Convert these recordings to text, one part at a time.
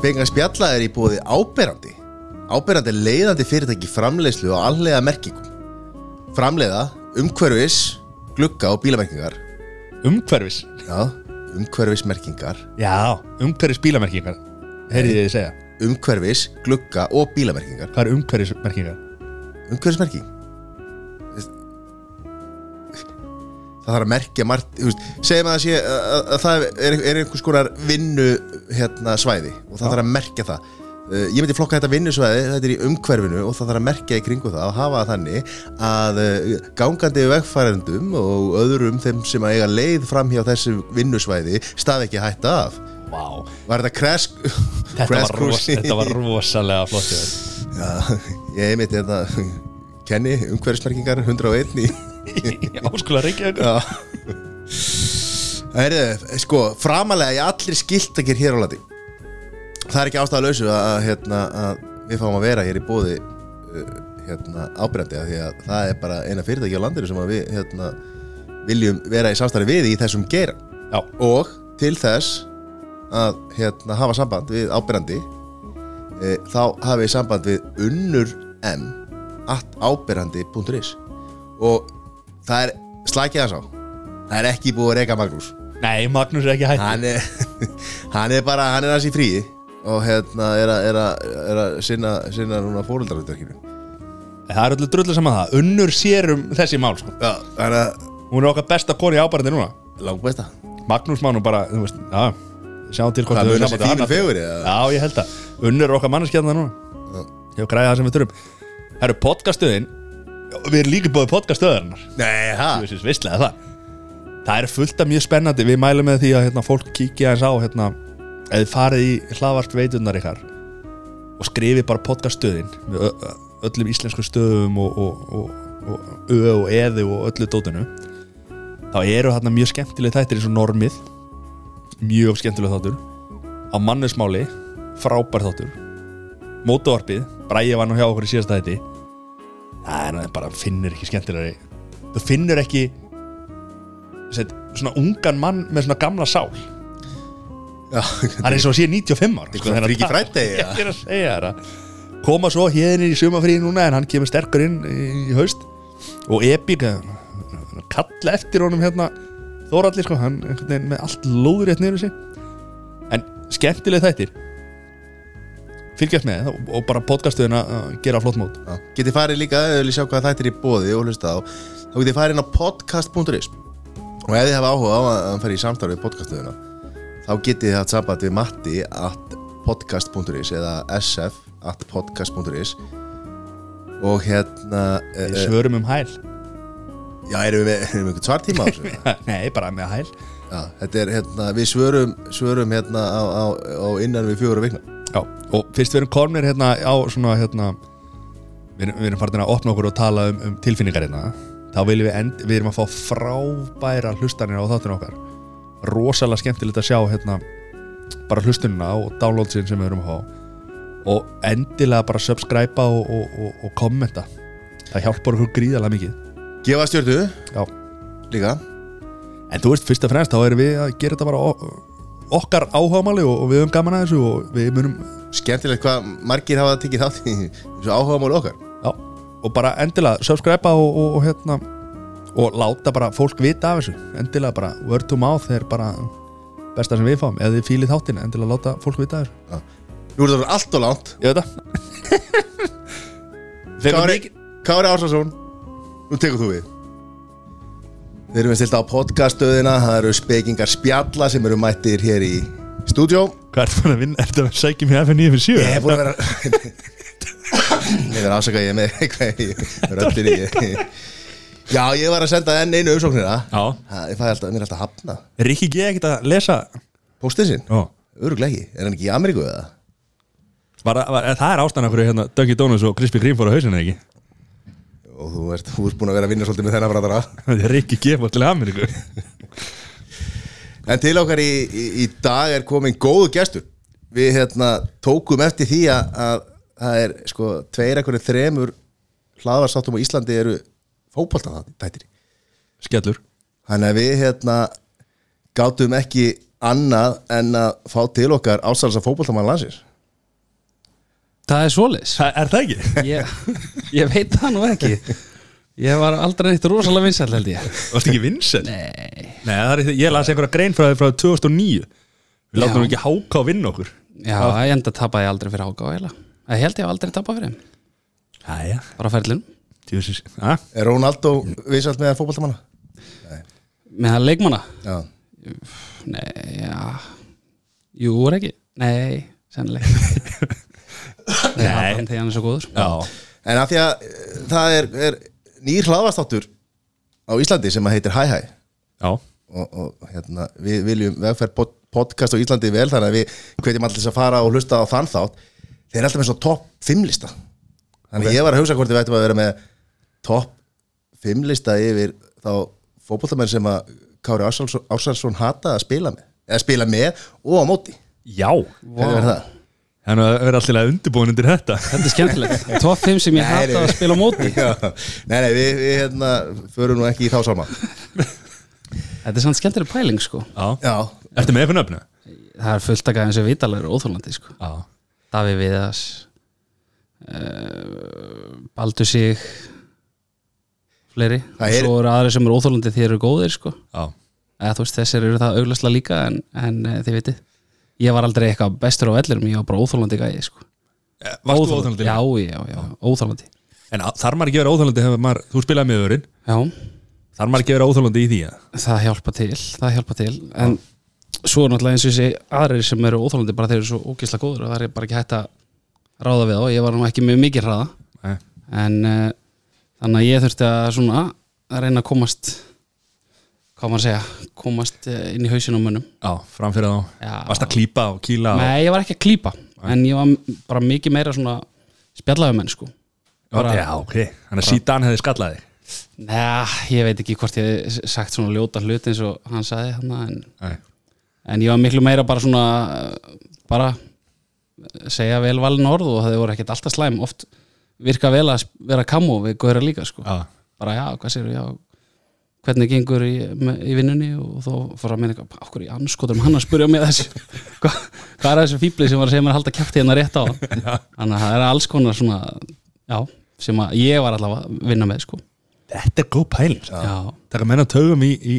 Spengar spjalla er í búið áberandi Áberandi er leiðandi fyrirtæki framleiðslu og allega merkingum. Framleiða, umhverfis, glugga og bílamerkingar. Umhverfis? Já, umhverfismerkingar. Já, umhverfis bílamerkingar Heyrið þið segja. Umhverfis, glugga og bílamerkingar. Hvað er umhverfismerkingar? Umhverfismerking. Það þarf að merkja margt Segjum að það sé að það er, er einhvers konar vinnu hérna, svæði og það þarf að merkja það. Uh, ég myndi flokka þetta vinnusvæði, þetta er í umhverfinu og það þarf að merkja í kringu það og hafa þannig að uh, gangandi vegfærendum og öðrum þeim sem að eiga leið fram hjá þessu vinnusvæði staði ekki hætta af. Vá. Var þetta crash, Þetta crash var, ros, þetta var rosalega flott. Já, ég myndi þetta kenni umhverfismerkingar 101 í Háskóla Reykjavík Já Það er sko, framalega í allir skiltakir hér á landi Það er ekki ástæða lausu að, hérna, að við fáum að vera hér í bóði uh, hérna, ábyrjandi því að það er bara eina fyrirtæki á landinu sem við hérna, viljum vera í samstarfi við í þessum geira. Já, og til þess að hérna, hafa samband við ábyrjandi e, þá hafi við samband við unnur at ábyrjandi.is og það er slækið hans á. Það er ekki búið að reyka Magnús nei, Magnús er ekki hætt hann er, hann er bara, hann er hans í fríi og hérna er að, er að, er að sinna, sinna núna fóröldarhundverkinu Það er öllu drullu saman það. Unnur sér um þessi mál sko. Já, það er Hún er okkar besta koni í ábærandi núna. Langt besta Magnús má nú bara, þú veist, já Sjáum til hvort Það við mun höfum þessi samband við fínu hann. fegurri, eða? Já, ég held að Unnur er okkar manneskjarnar núna. Ég græði það sem við þurfum. Það eru podcaststöðin Við erum líka búið podcaststöðarinnar Nei, ha? Þú veist, visslega það Það er fullt af mjög spennandi. Við mælum með því að hérna, fólk kíkja eins á hérna, eða farið í hlaðvarp veiturnar ykkar og skrifi bara podcaststöðin ö- öllum íslensku stöðum og, og, og, og ö og eði og öllu dótinu. Þá eru hérna mjög skemmtileg þættir eins og normið. Mjög skemmtileg þáttur. Á mannesmáli frábær þáttur. Mótuvarpið, Bræði var nú hjá okkur í síðasta þætti. Það er bara finnur ekki skemmtilegri. Þú finnur ekki set, svona ungan mann með svona gamla sál. Já, það er eins og að sé 95 ár Eitthvað Freaky Friday, ég er að segja þér að koma svo hérna í sumafríði núna en hann kemur sterkur inn í, í haust. Og Epic eh, kalla eftir honum hérna Þóralli sko, hann veginn með allt lóður rétt niður sig. En skemmtileg þættir. Fylgjast með og, og bara podcastuðin að gera flott mót. Getið farið líka, viljið sjá hvað þættir í bóði og hlusta á, þá getið farið inn á podcast.is og ef þið hafa áhuga á að að fara í samstarf við podcastöðuna þá getið þið haft samband við Matti at podcast.is eða sf at podcast.is og hérna við e, svörum um hæl. Já, erum við með, einhvern svartíma á þessu? nei, bara með hæl. Já, er hérna, við svörum, svörum hérna á, á, á innan við fjóra vikna. Já, og fyrst við erum komnir hérna á svona hérna við erum, við erum farin að opna okkur og tala um, um tilfinningar hérna þá viljum við end, við erum að fá frábæra hlustanir á þáttinu okkar. Rosalega skemmtilegt að sjá hérna bara hlustunina og downloadsin sem við erum að fá. Og endilega bara subscribe og, og, og, og kommenta. Það hjálpar okkur gríðalega mikið. Gefa stjórnu líka. En þú veist, fyrst og fremst þá erum við að gera þetta bara okkar áhugamáli og, við höfum gaman að þessu og við munum Skemmtilegt hvað margir hafa tekið þátt í þessu áhuga máli okkar. Já, og bara endilega subscribe og, og, og hérna og láta bara fólk vita af þessu. Endilega bara word to mouth er bara besta sem við fáum, eða þið fílið þáttin endilega láta fólk vita af þessu. Nú er það allt og langt. Ég veit það. Kári, Kári Ársason Nú tekur þú við. Við erum stilt á podcaststöðina. Það eru spekingar spjalla sem eru mættir hér í stúdjó Hvað ertu búin að vinna? Ertu að sækja mér FN9 fyrir 7? Ég hef búin að vera Ég verð afsaka ég með eitthvað í röddinni ég- Já, ég var að senda enn einu umsóknina. Já. Það ég fæ alltaf, mér er alltaf hafna Rikki G ekkert að lesa Póstið sinn, öruglega ekki. Er hann ekki í Ameríku eða? var, var, Það er ástæðan okkur hérna Dougie Donuts og Krispy Kreme fór á hausinu ekki? Og þú ert, þú ert búin að vera að vinna svolítið með þennan fræðara Það er Rikki G fór til Ameríku. En til okkar í, í, í dag er komin góðu gestur. Við hérna tókum eftir því að, að það er sko tveir ekkur þremur hlaðvarsáttum á Íslandi eru fótboltatættir Skellur. Þannig að við hérna gátum ekki annað en að fá til okkar ásalsa fótboltamann landsins. Það er svoleiðis. Það er það ekki? ég, ég veit það nú ekki. Ég var aldrei neitt rosalega vinsæll held ég. Varst ekki vinsel? Nei. Nei, það er, ég las einhverja grein frá því frá 2009 Við nú ekki háka að vinna okkur. Já, ég enda tapaði ég aldrei fyrir háka á heila Ég held ég hef aldrei tapað fyrir Jæja. Bara á ferlinu Tjóðsins Er Ronaldo vinsalt með fótballtamanna? Með það leikmanna? Já. Nei, já. Jú, er ekki? Nei, sennilega Nei, hann þegar hann er svo góður. Já. En að því að eh, það er, er nýr hlaðvastáttur á Íslandi sem að heitir Hæ Hæ. Já, og, og hérna, við viljum vegferð pod, podcast á Íslandi vel þannig að við hvetjum allir að fara og hlusta á þann þátt þeir eru alltaf með svona topp 5 lista. Þannig okay. ég var að hugsa hvort við ættum að vera með topp 5 lista yfir þá fótbollamenn sem að Kári Ársælsson hata að spila með eða spila með og á móti. Já. Hvernig verður það? Þannig að vera alltaf undirbúin undir þetta. Þetta er skemmtilegt. Top 5 sem ég Nei, hætti nei. að spila á móti. Já, nei, nei, við, við hérna förum nú ekki í þá salma Þetta er samt skemmtileg pæling sko. Já. Já, Ertu með eitthvað nöfnu? Það er fullt að gæðin sem vitalega er óþólandi sko. Já Daví Viðas uh, Baldur sig fleiri. Það og er- svo eru aðri sem eru óþólandi þeir eru góðir sko. Já. Eða veist þessir eru það auglastlega líka en, en uh, þið vitið. Ég var aldrei eitthvað bestur á vellirum ég var bara óþólandi gæði sko. Eh, Varst þú óþálandi? Já, já, já, óþólandi En þarf maður ekki að vera óþálandi hefur maður Þú spilaði með öðurinn? Já, Þarf maður ekki að vera óþálandi í því að það hjálpa til það hjálpa til en svo er náttúrulega eins og þessi aðrir sem eru óþólandi bara þeir eru svo ógislega góður og það er bara ekki hægt að ráða við þá. Ég var nú ekki með mikið hraða. Nei. en uh, þannig að ég þurfti að svona að reyna að komast hvað maður að segja komast eh, inn í hausinn á mönnum. Já, framfyrir þá. Varst að klípa og kýla og... Nei, ég var ekki að klípa en ég var bara mikið meira svona spjallaðu menn sko. Bara- Já, ok. Þannig að síðan hefði skallað þig. Nei, ég veit ekki hvort ég hef sagt svona ljóta hlut eins og hann sagði hann en, Nei. En ég var miklu meira bara svona bara segja vel valin orð og það voru ekkert alltaf slæm. Oft virka vel að vera kamó við góðra líka sko. Já, bara já, hvað séru, já hvernig gengur í, í vinnunni? Og þá fór að minna eitthvað, okkur í anskotum hann að spurja mig þessu? Hvað, hvað er þessu fíbli sem var að segja mér að halda kjátti hérna rétt á? Þannig að það er alls konar svona já, sem að ég var allavega að vinna með sko. Þetta er góð pæling sko. já, Taka menna tögum í, í,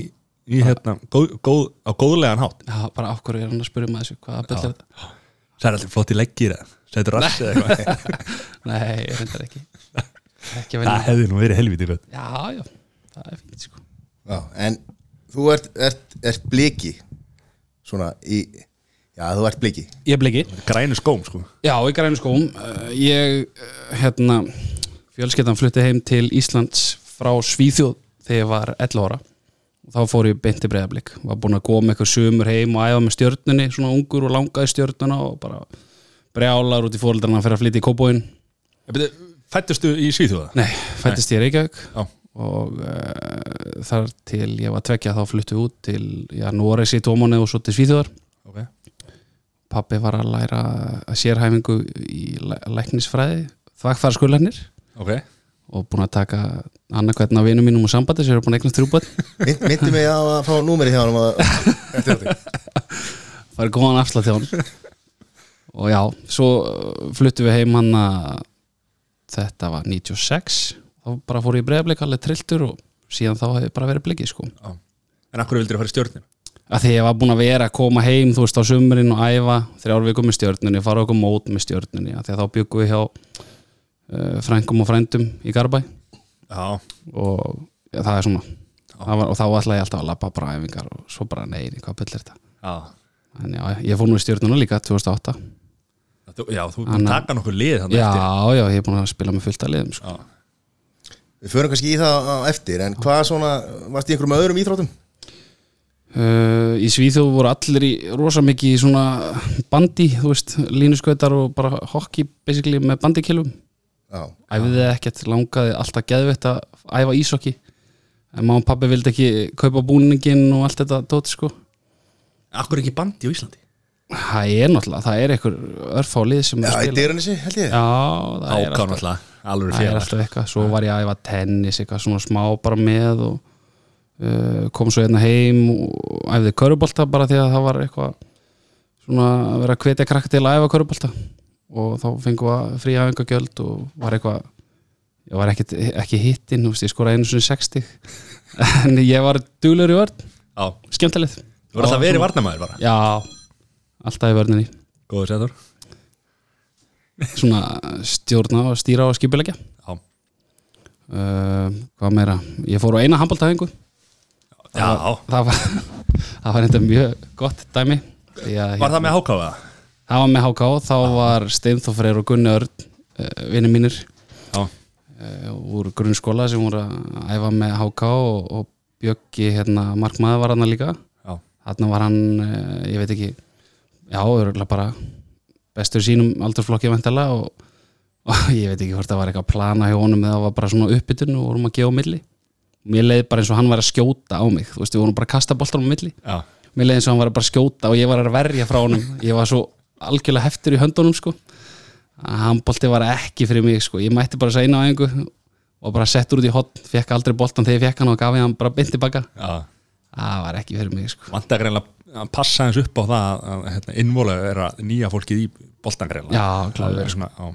í hérna, góð, góð, á góðlegan hátt. Já bara okkur er hann að spurja mig þessu? Hvað bull er þetta? Það er alltaf flott í leggir eða? Sætur rassi eða eitthvað? Nei, ég reyndar ekki. Ekki að Það hefði nú verið helviti gott já, já, það er fínt sko. Já En þú ert, ert, ert bliki Svona í Já, þú ert bliki. Ég bliki. Grænu skóm sko. Já, í grænu skóm. Uh, Ég, uh, hérna fjölskyldan flutti heim til Íslands frá Svíþjóð þegar ég var 11 ára og þá fór ég beint í breyðablík var búinn að með eitthvað sumur heim og æfa með stjörnunni svona ungur og langaði stjörnuna og bara brjálar út í fóreldrarna fyrir að flytja í kóbóin Fættustu í Svíþjóða? Nei, fættist ég í Reykjavík Já. og uh, þar til ég var tvekja þá fluttu út til, já, Noregs í tómáni og svo til Svíþjóðar. Ok. Pappi var að læra að sérhæfingu í læ- læknisfræði þvagfæra skullarnir Ok og búin að taka annarkvæðin af vinum mínum og sambandi sem eru búin að eignast þrjúböld Mynd, Myndi mig á að fá númeri hjá hann eftir þetta það er góðan afslátt hjá hann og já, svo uh, fluttum við heim hann að þetta var 96 þá bara fór ég breyðablik alveg trilltur og síðan þá hefði bara verið blikið sko. Já. En akkur vildir að fara í stjórnin? að því ég var búin að vera að koma heim þú veist á sumurinn og æfa þrjár vikum með stjörnunni, fara okkur mót með stjörnunni að því að þá byggum við hjá frængum og frændum í Garabæ. Já. Og ja, það er svona. Það var, og þá ætlaði ég alltaf að labba bara æfingar og svo bara neini, hvað byll er þetta? Já. En já, ég fór nú í stjörnuna líka 2008 Þú, já, þú að Anna- taka nokkur lið þannig já, eftir. já, ég er búin að spila með fullt að liðum sko. Við förum kannski í það á eftir En hvað svona, varst í einhverjum öðrum íþróttum? uh, í Svíþjóð voru allir í rosa mikið í svona bandi, þú veist, línuskautar og bara hockey basically með bandikilum Æfiði ekkert, langaði alltaf geðveitt að æfa ísokki en má og pappi vildi ekki kaupa búningin og allt þetta dóti sko. Akkur ekki bandi á Íslandi? það er náttúrulega, það er einhver örfálið sem já er í spila. dyranissi held ég. Já, það er Áká alltaf Alveg það er alltaf eitthvað, svo var ég að æfa tennis eitthvað svona smá bara með og uh, kom svo hérna heim og æfði körubolta bara því að það var eitthvað svona að vera að hvetja krakka til að æfa körubolta og þá fengum við að frí afengagjöld og var eitthvað ég var ekkit, ekki hittinn, ég skoraði einu svona 60 en ég var duglegur í vörn, Já, skemmtilegt. Þú voru alltaf verið varnamæður bara. Já, alltaf í vörninni. Góður setur. Svona stjórna og stýra og skipilegja Já, uh, hvað meira, ég fór á eina handbóltæfingu já. Það var, það var þetta mjög gott dæmi. Að, Var það með hákáða? Það var með HK, þá var Steinþór Freyr og Gunni Örn uh, vinni mínir. Já, uh, úr grunnskóla sem voru að æfa með HK og, og Bjöggi hérna, markmaður var hann líka. Þarna var hann, uh, ég veit ekki já, örugglega bara bestur sínum aldurflokki vantala og, og ég veit ekki hvort það var eitthvað að plana hjá honum eða það var bara svona uppbytun og vorum að gefa milli. Mér leiði bara eins og hann var að skjóta á mig þú veist, við vorum bara að kasta boltanum á milli. Já. Mér leiði eins og hann var bara að skjóta og ég var að verja frá honum. Ég var svo algjörlega heftur í höndunum sko. Að handbolti var ekki fyrir mig sko. Ég mætti bara sæna á einhver og bara settur út í hotn, fekk aldrei boltan þegar ég fekk hann og gaf ég hann bara beint tilbaka Já, það var ekki fyrir mig sko. Að passa eins upp á það að hérna, innvóla er að nýja fólkið í boltan greinlega Já, svona, já.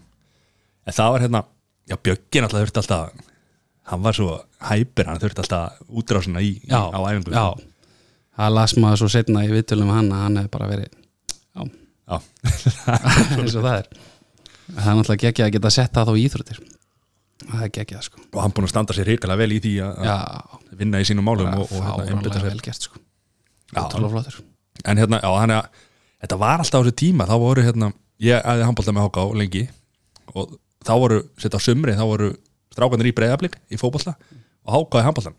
En það var hérna, já Bjöggin alltaf þurfti alltaf hann var svo hæpir, hann þurfti alltaf útrásina í, já, á æfingu. já. Það las maður svo setna í viðtölum við hann að hann hefði bara verið. eins og það er. Það er náttúrulega geggjað að geta sett það þá í íþróttir. Það er geggjað sko. Og hann búin að standa sér hrikalega vel í því að að vinna í sínum málum og, og hérna, fáranlega sér. vel gert sko. Já. en hérna, já, hann er þetta var alltaf á þessu tíma, þá voru hérna ég æði handbólta með HK lengi og þá voru, setja á sumri þá voru strákanir í breyðablík í fótbolta og HK í handbóltan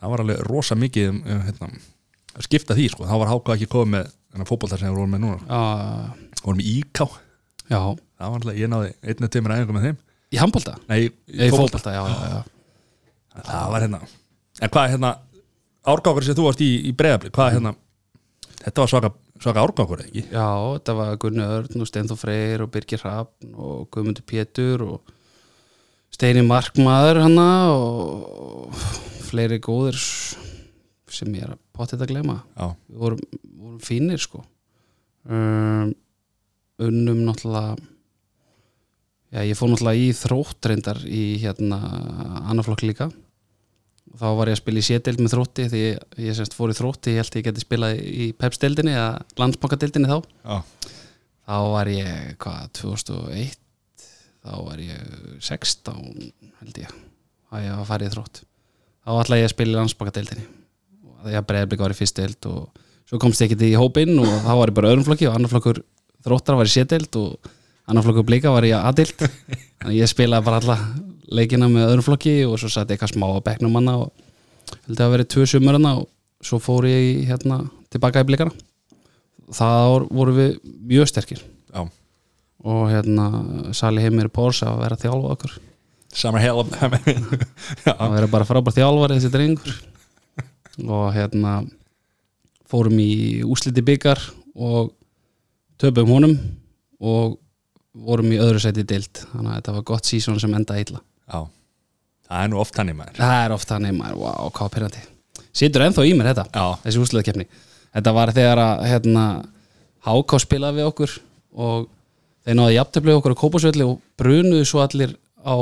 það var alveg rosa mikið um, um, hérna, að skipta því, sko, þá var HK ekki komið með þennan fótbolta sem við vorum með núna. Já, vorum í IK, já. Það var alltaf, ég náði einu tveimur æfingu með þeim, í handbolta? nei, í já það var hérna en hvað er hérna, árgangur sem þú varst í, í breyðablík, hvað er hérna þetta var svaka, svaka árgangur, ekki? Já, þetta var Gunni Örn og Steinþór Freyr og Birgir Hrafn og Guðmundur Pétur og Steini Markmaður hana og fleiri góðir sem ég er að potið að glema Já, við vorum, vorum fínir sko. Um, unnum náttúrulega já, ég fór náttúrulega í þrótt reyndar í hérna annarflokk líka. Þá var ég að spila í sétild með þrótti því ég, ég semst fór í þrótti, ég held ég geti spilað í Pepsdeildinni eða Landsbankadeildinni þá. Já, þá var ég, hvað, 2001 þá var ég 16 held ég að ég var að fara í þrótt. Þá ætlaði ég að spila í því að Breiðblik var í fyrst deild og svo komst ég ekki í hópinn og þá var ég bara öðrum flokki og annar flokkur þróttar var í sétdeild og annar flokkur blika var í aðdeild þannig að ég spilaði bara alla leikina með öðrum flokki og svo satt ég eitthvað smá á bekknum manna og held að verið tvö sumur hana og svo fór ég hérna tilbaka í blikana. Það voru við mjög sterkir. Já. Og hérna Sali Heimir Pórs að vera þjálfa okkur Summer Hell Já, að vera bara frábær þjálfari þessi drengur og hérna fórum í úsliti byggar og töpum honum og vorum í öðru sæti deild. Þannig að þetta var gott sísón sem enda illa. Já. Það er nú oft hann í maður. Það er oft þannig maður, wow, hvað pyrrandi situr ennþá í mér þetta, Já, þessi úsliðakefni þetta var þegar að hérna, Háká spilaði við okkur og þeir náðu jafntöflið okkur á Kópasvelli og brunuðu svo allir á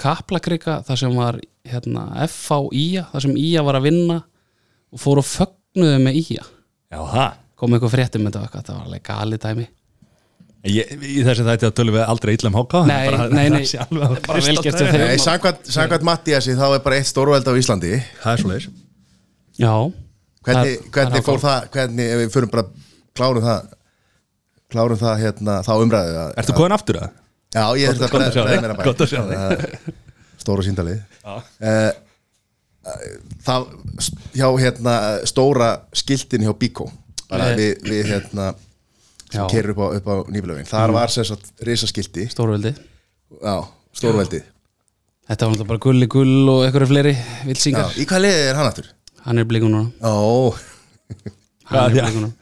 Kaplakrika þar sem var hérna, FH Ía, þar sem Ía var að vinna og fóru og fögnuðu með Ía já það kom eitthvað fréttum með þetta og eitthvað, þetta var alveg galið dæmi. Ég, Í þessi þætti að tölum við aldrei illa um háká Nei, nei, nei. Bara vel gert hjá þeim. Nei, Samkvæmt samkvæmt Mattiasi þá er bara eitt stórveld á Íslandi. Það er svo leis Já, Hvernig, Það- hvernig það er fór það, hvernig, ef við förum bara klárum það klárum það hérna, þá umræðu að, Ertu koðin aftur það? Já, ég að Gott að þig. mér að Gott Stóra síndalið. Uh, Það hjá hérna stóra skiltin hjá Nei. við, við hérna sem Já. kerir upp á, upp á nýflöfin þar var sem sagt risaskilti. Stórveldi. Já, stórveldið Þetta var náttúrulega bara gulli gull og einhverju fleiri Já, vilsingar í hvað liðið er hann aftur? Hann er blíkun núna. Ó, Hann er Já, já. blíkun núna.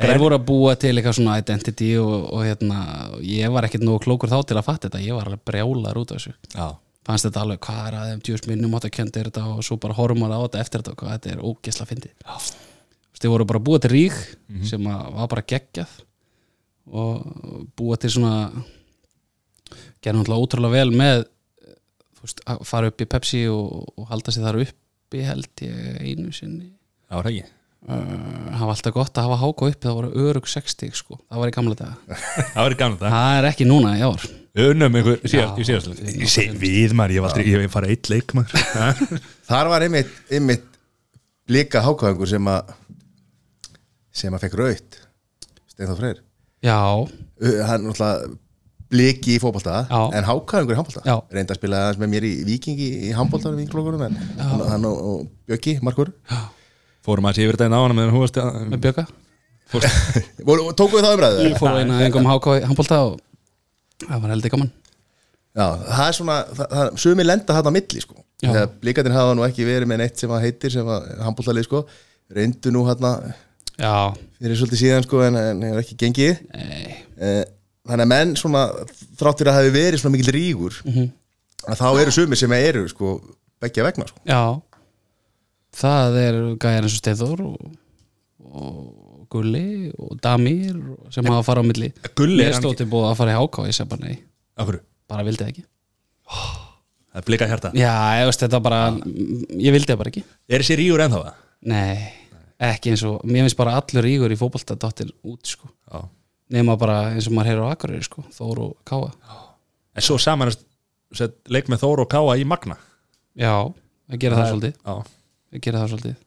Þeir voru að búa til eitthvað svona identity og, og hérna, ég var ekkert nógu klókur þá til að fatta þetta, ég var alveg brjálar út af þessu. Já fannst þetta alveg, hvað er að þeim djús minnum átt að kendi þetta og svo bara horfum maður á þetta eftir þetta og hvað þetta er ógesla fyndið. Þeir voru bara að búa til rík sem að var bara geggjað og búa til svona gerði náttúrulega ótrúlega vel með veist, að fara upp í Pepsi og, og halda sig þar uppi held ég einu sinni. Það ekki? Uh, það var alltaf gott að hafa háka uppi það voru örug 60 sko, það var í gamla daga. Það var í gamla dag það er ekki núna í ár unnum einhver síðast, Já, í síðast við- við maður, ég hef aldrei, ég hef farið eitt leik maður. Þar var einmitt, einmitt blika hákáðingur sem að sem að fekk raut Steinþór Freyr. Já, Uh, hann náttúrulega bliki í fótbolta Já. en hákáðingur í handbolta. Já. reynda að spila aðeins með mér í vikingi í vinklokkurum en hann, hann og, og Bjöggi, Markur. Fórum að sé yfir þetta á að með Bjöka Voru- tókuð þið það umræðu? ég fór eina engum í handbólta og það var heldur gaman. Já, það er svona, það, það, sumi lenda þarna á milli sko. Þegar blíkatinn hafa nú ekki verið með neitt sem að heitir sem að handbóltalið sko, reyndu nú hérna já, fyrir svolítið síðan sko en, en hefur ekki gengið. Nei, eh, þannig að menn svona þráttur að hafi verið svona mikil rígur Mhm. að þá eru sumi sem eru sko beggja vegna sko. Já. Það er gæjar eins og Steinþór og, og Gulli og Damir sem hafa að fara á milli. Gulli er ég hann stóð til búið að fara í háka og ég segi bara nei, Akkur, bara vildi það ekki. Það er blikað hjarta. Já, ég veist þetta bara ég vildi það bara ekki. Er þessi rígur ennþá það? nei, ekki eins og mér finnst bara allur rígur í fótbolta dottir út sko. Já. Nema bara eins og maður heyrir á Akureyri sko Þór og Káa. En svo saman leik með Þór og Káa í Magna. Já, það gera það svolítið. Já, við gera það svolítið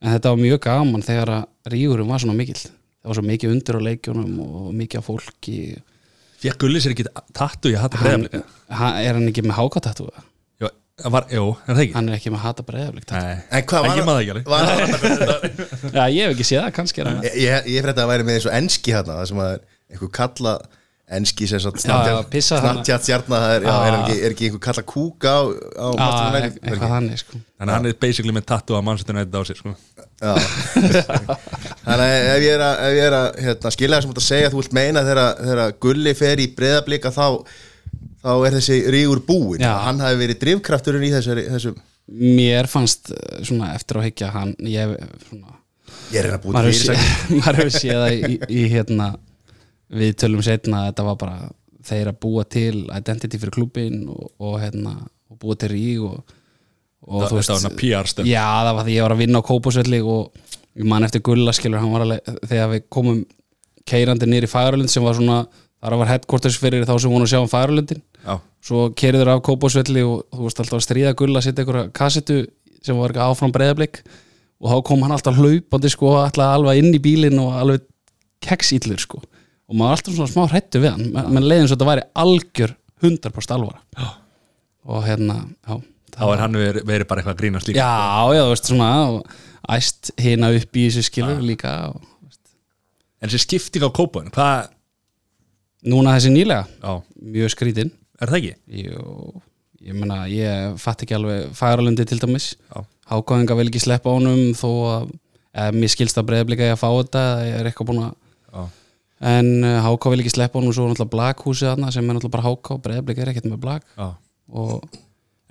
en þetta var mjög gaman þegar að rígurum var svona mikill. Það var svo mikið undir á leikjunum og mikið af fólki. Fekk Gulli sér ekki tattu í að hata hann, er hann ekki með hákatatú Jú, það var, jú, er það ekki? hann er ekki með hata breyðablík Nei, En hvað var- maður ekki var, já, ég hef ekki séð það, kannski er ég, ég, ég fyrir þetta að væri með eins og enski hérna það sem að er einhver kalla enski sem sagt. Snapchat stjarnar það er, er, ekki, er ekki einhver kalla kúka á, á já, Manchester United? Er eitthvað ekki? þannig sko Þannig að hann er basically með tattu að mannsættinu eitthvað á sér sko. Já. Þannig að ef ég er að, ef ég er að hérna, skilja það sem þú ert að segja þú vilt meina þegar, þegar Gulli fer í breyðablika þá, þá er þessi rígur búinn Já. hann hafi verið drifkrafturinn í þessu, þessu mér fannst eh, svona eftir á higgja hann, ég svona ég er að búið maður hefur séð, maður hefur séð það í, í hérna við tölum setna að þetta var bara þeir að búa til identity fyrir klubin og, og hérna og búa til ríg og, og Það þetta var hann PR stönd já það var því ég var að vinna á Kópásvelli og ég man eftir Gulla skilur hann var alveg þegar við komum keirandi niður í Færalund sem var svona þar var headquarters fyrir þá sem voru að sjá um Færalundin svo keiriður af Kópásvelli og þú veist alltaf að stríða Gulla setja einhverja kassetu sem var ekki áfram breyðablik og þá kom hann alltaf hlaupandi sko alltaf alveg inn í bílinn og alveg keksýllur sko og maður var alltaf svona smá hrættu við hann. Menn men leiðin svo þetta væri algjör 100% alvara. Og hérna já, þá er hann verið, verið bara eitthvað að grínast líka. Já, já, þú veist svona og æst hina upp í þessu skilur líka og, En þessi skipting á kópaun, hvað núna þessi nýlega, Já, mjög skrítin er það ekki? Jú, ég meina, ég fatt ekki alveg færalundi til dæmis. Hákáðinga vil ekki sleppa honum þó að mér skilst að breyðablika ég að fá þetta ég er eitthvað búin að en uh, Háká vil ekki sleppa honum svo er náttúrulega blakhúsið þarna sem er náttúrulega bara Háká breyðablika er ekkert með blak. Og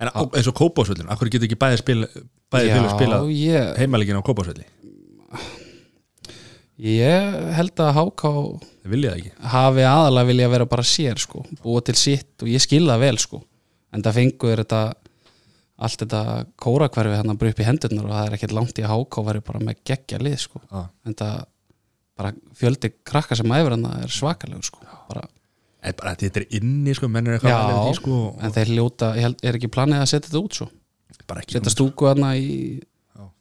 En á, eins og kópásvöllin, akkur getur ekki bæði spil bæði fylgur spilað ég, heimalegin á kópásvölli ég held að Háká hafi aðalega vilja vera bara sér sko, búa til sitt og ég skil það vel sko. En það fengur þetta allt þetta kórakverfi hann að bara upp í hendurnar og það er ekkert langt í að háká væri bara með geggja lið sko. Já. en það bara fjöldi krakka sem æfur hann er svakalegur sko. Bara, En bara þetta er inni, sko, menn er eitthvað að já, velja því, sko og en þeir ljóta held, er ekki planið að setja þetta út svo? Bara ekki setja stúku hann í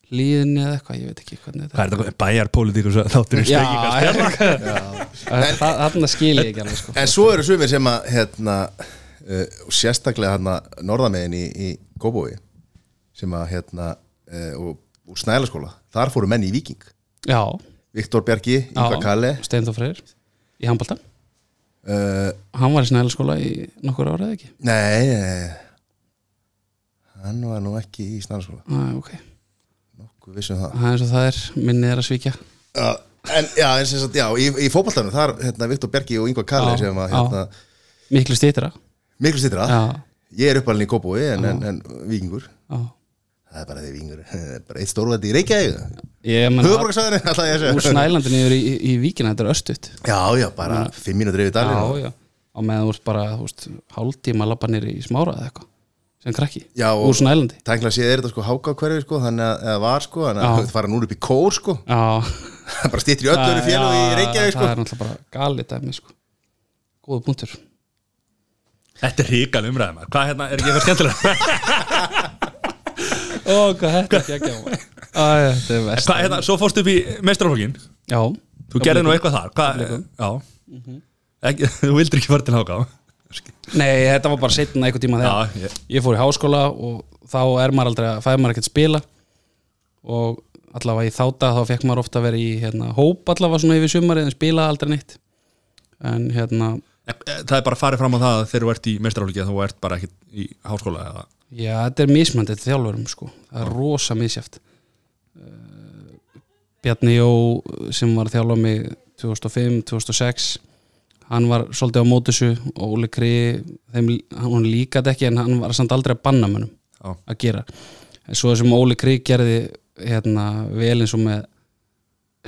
líðinni eða eitthvað, ég veit ekki hvernig Hvað er þetta, bæjarpólitík og svo þáttur í Já, spekingar þarna skil ég ekki alveg sko. En svo eru sumir sem að hérna, uh, og sérstaklega hérna norðamegin í, í Kóbói sem að hérna uh, og úr Snælaskóla, þar fóru menn í Viking Já, Viktor Bjarki, Ingvar Já. Kalle. Steinþór Freyr í handbalta uh, hann var í snælaskóla í nokkur ára eða ekki? Nei, nei hann var nú ekki í Snælaskóla Æ, ok, nokkuð vissum það. Það er eins og það er minnið er að svíkja. Já, en, já, en sem sagt, já, í, í fótballtanum þar, hérna, Viktor Bjarki og Ingvar Kalle sem að, hérna, miklu stýttra miklu stýttra já, ég er uppalinn í Kóbói en, en, en Víkingur. Já, það er bara því Víkingur það er bara eitt stórvætti í Reykjavík. Höfuborgarsvæðinu, alltaf ég að úr segja snælandin yfir í, í víkina, þetta er östut Já, já, bara fimm mínútur yfir Já, dalinn. Já, á meðan þú ert bara þú veist, hálftíma að labba nýri í smára eða eitthvað sem krakki, Já, úr snælandi. Tækla séð er þetta sko háka hverfi sko, þannig að, eða var sko, þannig að Já. það fara núna upp í kór sko. Já, bara stýttir í öllu félug í Reykjavík sko. Það er náttúrulega bara galið Ó, hvað þetta ekki ekki á Þetta er vest Hvað, hérna, svo fórstu upp í mestrarflokkin Já, Þú gerði nú eitthvað þar. Hvað, já. Ekki, Þú vildir ekki fara til háka nei, þetta var bara setna einhver tíma þegar. Já, ég, ég fór í háskóla og þá er maður aldrei að fæða maður ekkert spila. Og allavega í þáta þá fekk maður ofta að vera í hérna, hóp allavega svona yfir sumarið en spila aldrei neitt. En hérna Það er bara farið fram á það að þegar þú ert í mestrarflokki að þú ert bara ekki í háskóla eða já, þetta er mismandi þetta þjálfurum sko, það er rosa misjáft Bjarni Jó sem var að þjálfa mig 2005, 2006 hann var svolítið á mótusu og Óli Kri þeim, hann líkaði ekki en hann var samt aldrei að banna mönnum Já. að gera. En svo sem Óli Kri gerði hérna, vel eins og með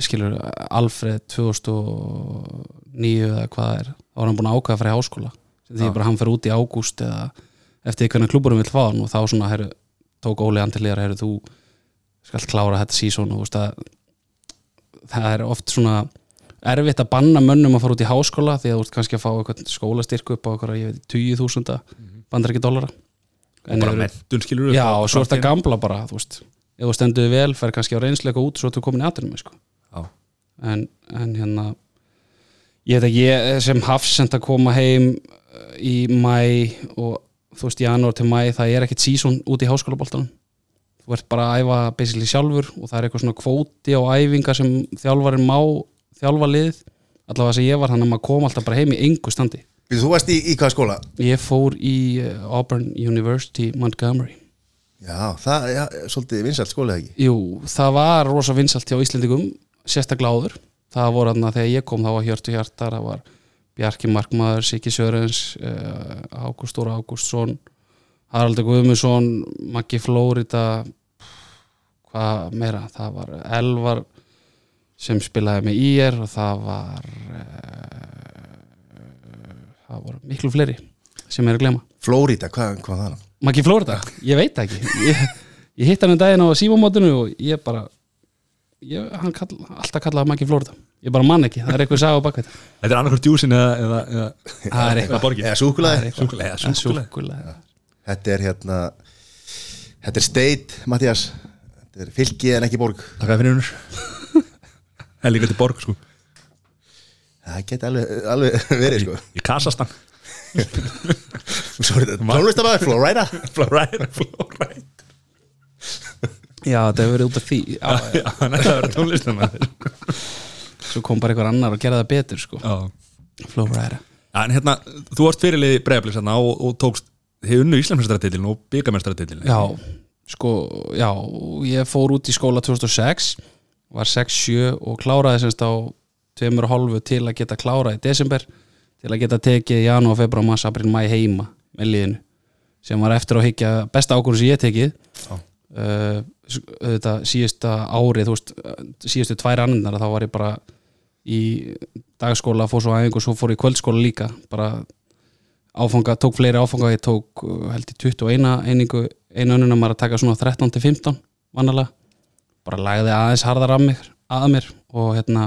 skilur Alfred 2009 eða hvað er þá var hann búin að ákveða að fara í háskóla. Því bara hann fer út í ágúst eða eftir hvernig klúburum vil fá hann og þá svona heru, tók Óli liðar heru, þú skalt klára þetta sísón og þú veist að það er oft svona erfitt að banna mönnum að fara út í háskóla því að þú ert kannski að fá skólastyrku upp á eitthvað, ég veit, 20.000 bandar ekki dollara. Og bara mentun skilur Já, og svo er þetta gamla bara, þú veist. Ef þú stendur þig vel, fer kannski á reynsleika út svo ertu komin í aðtunum, sko. En, en hérna ég ég sem hafsend að koma heim uh, í mæ og þú veist, janúar til mæ það er ekkit sísón út í háskólaboltanum. Þú ert bara að æfa basically sjálfur og það er eitthvað svona kvóti á æfingar sem þjálfarinn má þjálfa liðið. Allavega sem ég var, þannig að maður kom alltaf bara heim í engu standi. Þú varst í, í hvað skóla? ég fór í uh, Auburn University Montgomery. Já, það er ja, svolítið vinsælt skóla ekki? Jú, það var rosa vinsalt hjá Íslendingum sérstaklega áður. Það voru þarna þegar ég kom þá var Hjörtu Hjartar það var Bjarki Markmaður, Siggi Sörens uh, Ágúst Óra Ágústsson Haraldur Guðmundsson Maggi Flórita hvað meira, það var Elvar sem spilaði með IR og það var uh, það voru miklu fleiri sem er að glema Flórida, hvað, hvað það? Maggi Flórida, ég veit ekki. Ég, ég hitt hann um daginn á sífamótinu og ég bara ég, hann kall, alltaf kallaði Maggi Flórida ég bara mann ekki, það er eitthvað sag á bakveit Þetta. Er annarkvært djúsin eða, eða, eða, það er eitthvað. Eða súkulega Þetta er hérna Þetta er state, Mattias Þetta er fylki en ekki borg. Takk fyrir húnur Það er líka til borg sko. Það geti alveg, alveg verið sko. Í þetta tónlistamæður, Florida. Florida Florida. Já, þetta hefur verið út af því. Já, Já, hann ætlaði að vera tónlistamæður svo kom bara einhver annar og gerði það betur sko. Flórida En hérna, þú varst fyrirlið bregðarblíks hérna og, og tókst hefur unnu Íslandsmestaradeilin og byggamestaradeilin já, sko, já ég fór út í skóla 2006 var 6-7 og kláraði semst á tveimur og hálfu til að geta klárað í desember til að geta tekið janúar, februar, mars, april, mæ heima með liðinu sem var eftir að higgja besta ákvörðum sem ég tekið. Uh, þetta síðasta árið þú veist, síðustu tvær annirnar þá var ég bara í dagskóla, fór svo aðeins og svo fór ég kvöldskóla líka. Bara áfanga, tók fleiri áfanga ég tók uh, held í 21 einingu einu önnuna maður að taka svona 13 til 15 vanalega, bara lagði aðeins harðar að mér, að mér og hérna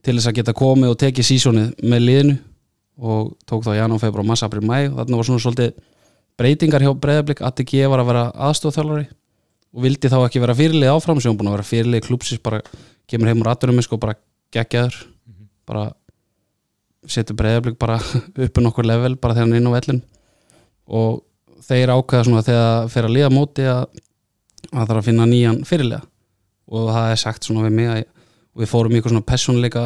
til þess að geta komið og tekið sísonið með liðinu og tók þá janúar, februar, mars, april, mæ og þarna var svona svolítið breytingar hjá breyðablík að ekki ég var að vera aðstofþjálfari og vildi þá ekki vera fyrirlið áfram sem hún búin að vera fyrirlið klúpsis bara kemur heim úr aðdurum sko bara geggjaður. Bara setur breyðablík bara uppi nokkur level bara þegar hann er inn á vellin og þeir ákveða svona þegar fer að líða móti að að það þarf að finna nýjan fyrirlega og það er sagt svona við mig að við fórum eitthvað svona personleika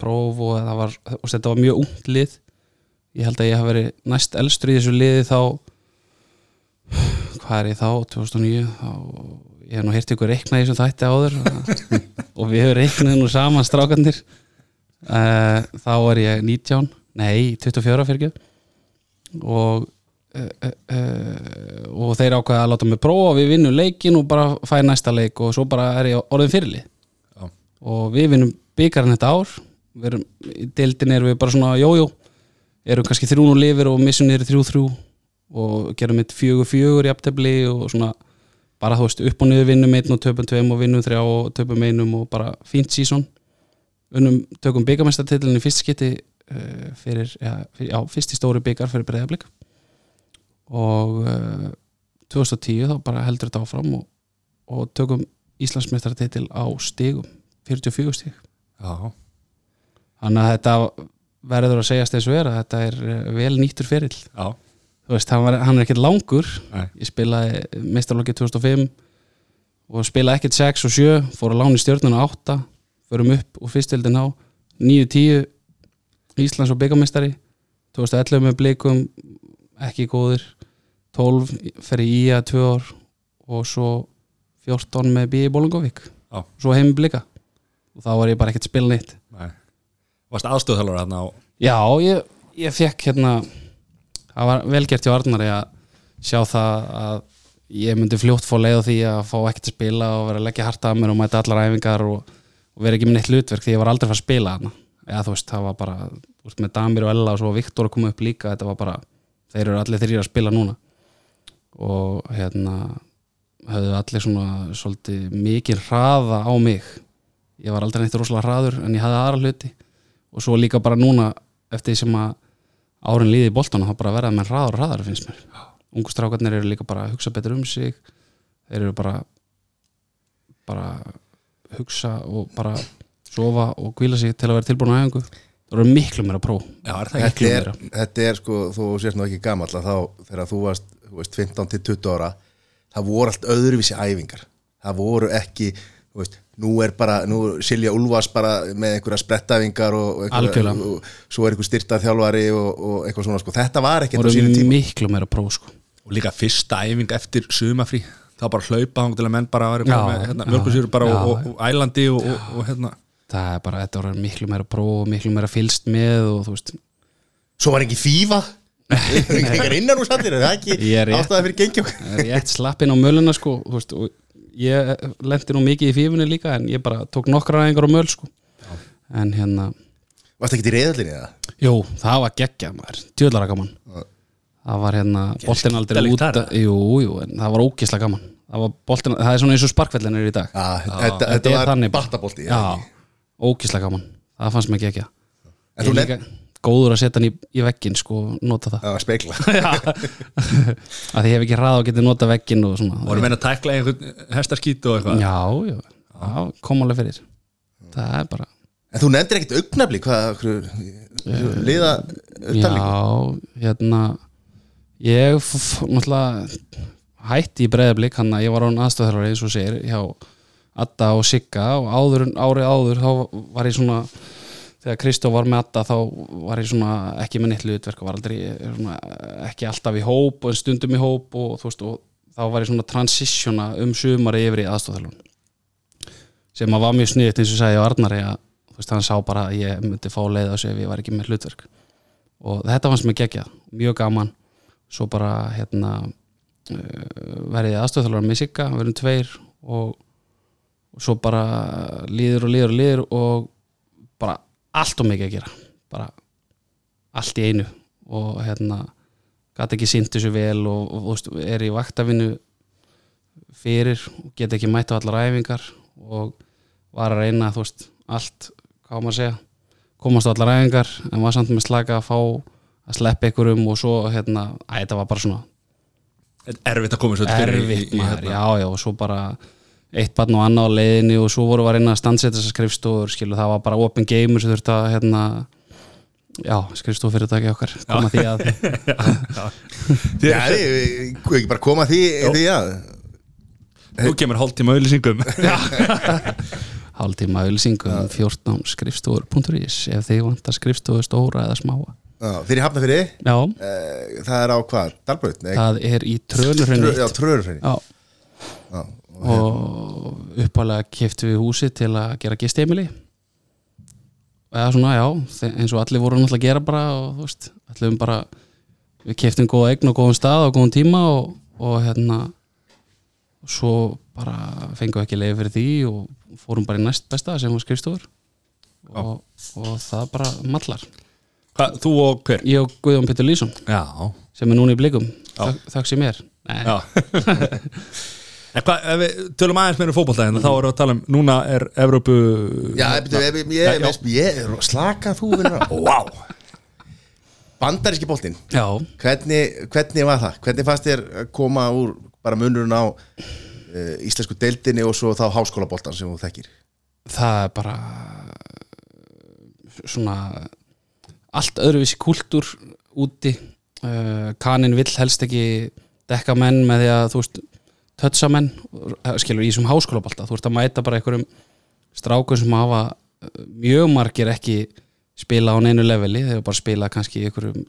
próf og var, og þetta var mjög ungt lið. Ég held að ég hafi verið næst elstur í þessu liði þá hvað er ég þá, 2009 þá, ég hef nú heyrt ykkur reikna í þessum þætti áður og við hefur reiknað nú saman strákandir uh, þá er ég 19 nei, 24 fyrir ekki. Og uh, uh, og þeir ákveða að láta mig prófa við vinnum leikin og bara fæ næsta leik og svo bara er ég orðin fyrirlið. Já. og við vinnum byggarinn þetta ár. Við erum, í deildin erum við bara svona jójó, erum kannski þrjún og lifir og missum niður þrjú þrjú. Og gerum mitt fjögur fjögur í aftefli og svona bara þú veist upp og niður vinnum einn og töpum tveim og vinnum þrjá og töpum einum og bara fínt sísón unnum, tökum byggamestartitlinn í fyrst skiti uh, fyrir, já, fyrir, já, fyrst í stóri byggar fyrir breyðablík og uh, 2010 þá bara heldur þetta áfram og, og tökum Íslandsmeistaratitil á stigum 44 stig. Já, þannig að þetta verður að segjast eins og er að þetta er eh, vel nýttur ferill. Já, þú veist, hann, var, hann er ekkert langur. Nei. ég spilaði meistarlokki 2005 og spilaði ekkert 6 og 7 fór að lána í stjórnuna 8 förum upp úr fyrstildin á 9-10 Íslands og byggamestari 2011 með blikum ekki góðir 12 fer í IA 2 ár og svo 14 með B í Bólingovík Já. svo heim blika. Og þá var ég bara ekkert nei. Varst aðstöðhælur hérna á Já, ég, ég fekk hérna það var velgert hjá Arnari að sjá það að ég myndi fljótt fá leið á því að fá ekkert að spila og vera að leggja harta að mér og mæta allar æfingar og, og vera ekki með neitt hlutverk því ég var aldrei að spila hana eða þú veist, það var bara veist, með Damir og Ella og svo Viktor að koma upp líka þetta var bara, þeir eru allir þrýr að spila núna. Og hérna höfðu allir svona svolítið mikið hraða á mig. Ég var aldrei neitt rosalega hraður en ég hafði aðra hluti. Og svo líka bara núna eftir sem að árin líði í boltana þá bara verða með hraðar og hraðar finnst mér. Ungu strákarnir eru líka bara að hugsa betur um sig. Þeir eru bara bara hugsa og bara sofa og kvíla sig til að vera tilbúin á æfingu. Það eru miklu meira pró. Já, er það ekki? þetta er, þetta er sko, þú sést nú ekki gamall að þá þegar þú varst, þú veist, 15 til 20 ára það voru allt öðruvísi æfingar. Það voru ekki, þú veist nú er bara, nú er Silja Ulfas bara með einhverja sprettæfingar og, og, einhverja- og svo er einhver styrtað þjálfari og, og eitthvað svona, sko, þetta var ekki það á sínu eru tíma. miklu meira pró sko. Og líka fyrsta æfing eftir sumafrí þá bara hlaupa hann til að menn bara var hérna, já, mjölkusýru bara já. og, og, og ælandi og, og, og hérna. Það er bara, þetta voru miklu meira pró og miklu meira fylst með og þú veist. Svo var ekki úr sattir, er það ekki Ég er rétt. ástæða fyrir gengjó rétt slappinn á möluna sko, þú veist, og ég lendi nú mikið í fífunni líka en ég bara tók nokkra ræðingar á möl sko. en hérna varst ekki í reyðallinni eða? jú, það var geggjað maður, djöðlara gaman. Það var hérna boltin aldrei út jú, jú, en það var ógislega gaman. Það var boltin, það er svona eins og sparkvellin er í dag. Já, þetta, Þetta var battabolti já, ógislega gaman. Það fannst mér geggjað. En þú líka góður að setja hann í, í veggin sko, nota það. Að spekla að því ég hef ekki hrað og getið nota veggin og svona. Voru menn að tækla einhvern hestaskít og eitthvað? Já, já, já, kom alveg fyrir. Það er bara En þú nefndir ekkert augnabli hvað hverju, liða upptalningu Já, hérna ég náttúrulega hætti í breyðablík hann að ég var án aðstöðarari eins og segir hjá Adda og Sigga og áður, árið áður þá var ég svona þegar Kristó var með Adda þá var ég svona ekki með neitt hlutverk var aldrei svona, ekki alltaf í hóp og stundum í hóp og þú veist og þá var ég svona transitiona um sumari yfir í aðstöðarlun sem að var mjög sniðt eins og sagði á Arnari að þú veist, hann sá bara að ég myndi fá leið á sig ef ég var ekki með hlutverk. Og þetta fannst mér geggjað, mjög gaman. Svo bara hérna uh, verði aðstöðþjálfur með Sigga, við erum tveir og, og svo bara líður og líður og líður og bara allt og mikið að gera bara allt í einu og hérna gæti ekki sýnt þessu vel og, og, og er í vaktavinu fyrir og get ekki mætt á allar æfingar og var að reyna þú veist, allt, hvað maður að segja komast á allar æfingar en var samt með slaka að fá að sleppa ykkurum og svo hérna, að þetta var bara svona er erfitt að koma svo erfitt í- í maður, hérna. já já og svo bara eitt barn og annað á leiðinni og svo voru að reyna að stansetja þessar skrifstofur skilu, það var bara open gamer sem þurfti að hérna, já, skrifstofu fyrir þetta okkar koma því að Já, ég ég- ekki bara koma því, því að Nú kemur hálftíma auðlýsingum hálftíma auðlýsingum 14 skrifstofur.is ef þið vantar skrifstofu stóra eða smáa. Já, fyrir hafnafyrir já, eh, það er á hvað? Dalbraut? Nei, það er í trönurhraun trö, eitt. já, Já, Já, og uppalega keftu við húsi til að gera gisteimili eða svona, já eins og allir voru náttúrulega að gera bara og þú veist, allir um bara við keftum góða eign og góðan stað og góðan tíma og, og hérna og svo bara fengum við ekki leið fyrir því og fórum bara í næst besta sem var skrifstofur. Og, og það bara mallar. Hva, Þú og hver? ég og Guðjón Pétur Lýsson Já, sem er núna í blikum. Þak, þakk sem mér Nei, ef við tölum aðeins meira um fótbolta hérna, þá erum við að tala um, núna er Evrópu Já, ég, er slaka þú Wow Bandaríski boltinn, já, hvernig, hvernig var það? Hvernig fannst þér að koma úr bara munurinn á uh, íslensku deildinni og svo þá háskólaboltan sem þú þekkir? það er bara svona allt öðruvísi kúltúr úti. Uh, kanin vill helst ekki dekka menn með því að þú veist tötsa menn, uh, skilur í þessum háskólabalta, þú veist að mæta bara einhverjum strákum sem hafa uh, mjög margir ekki spila á neinu leveli, þeir bara spila kannski einhverjum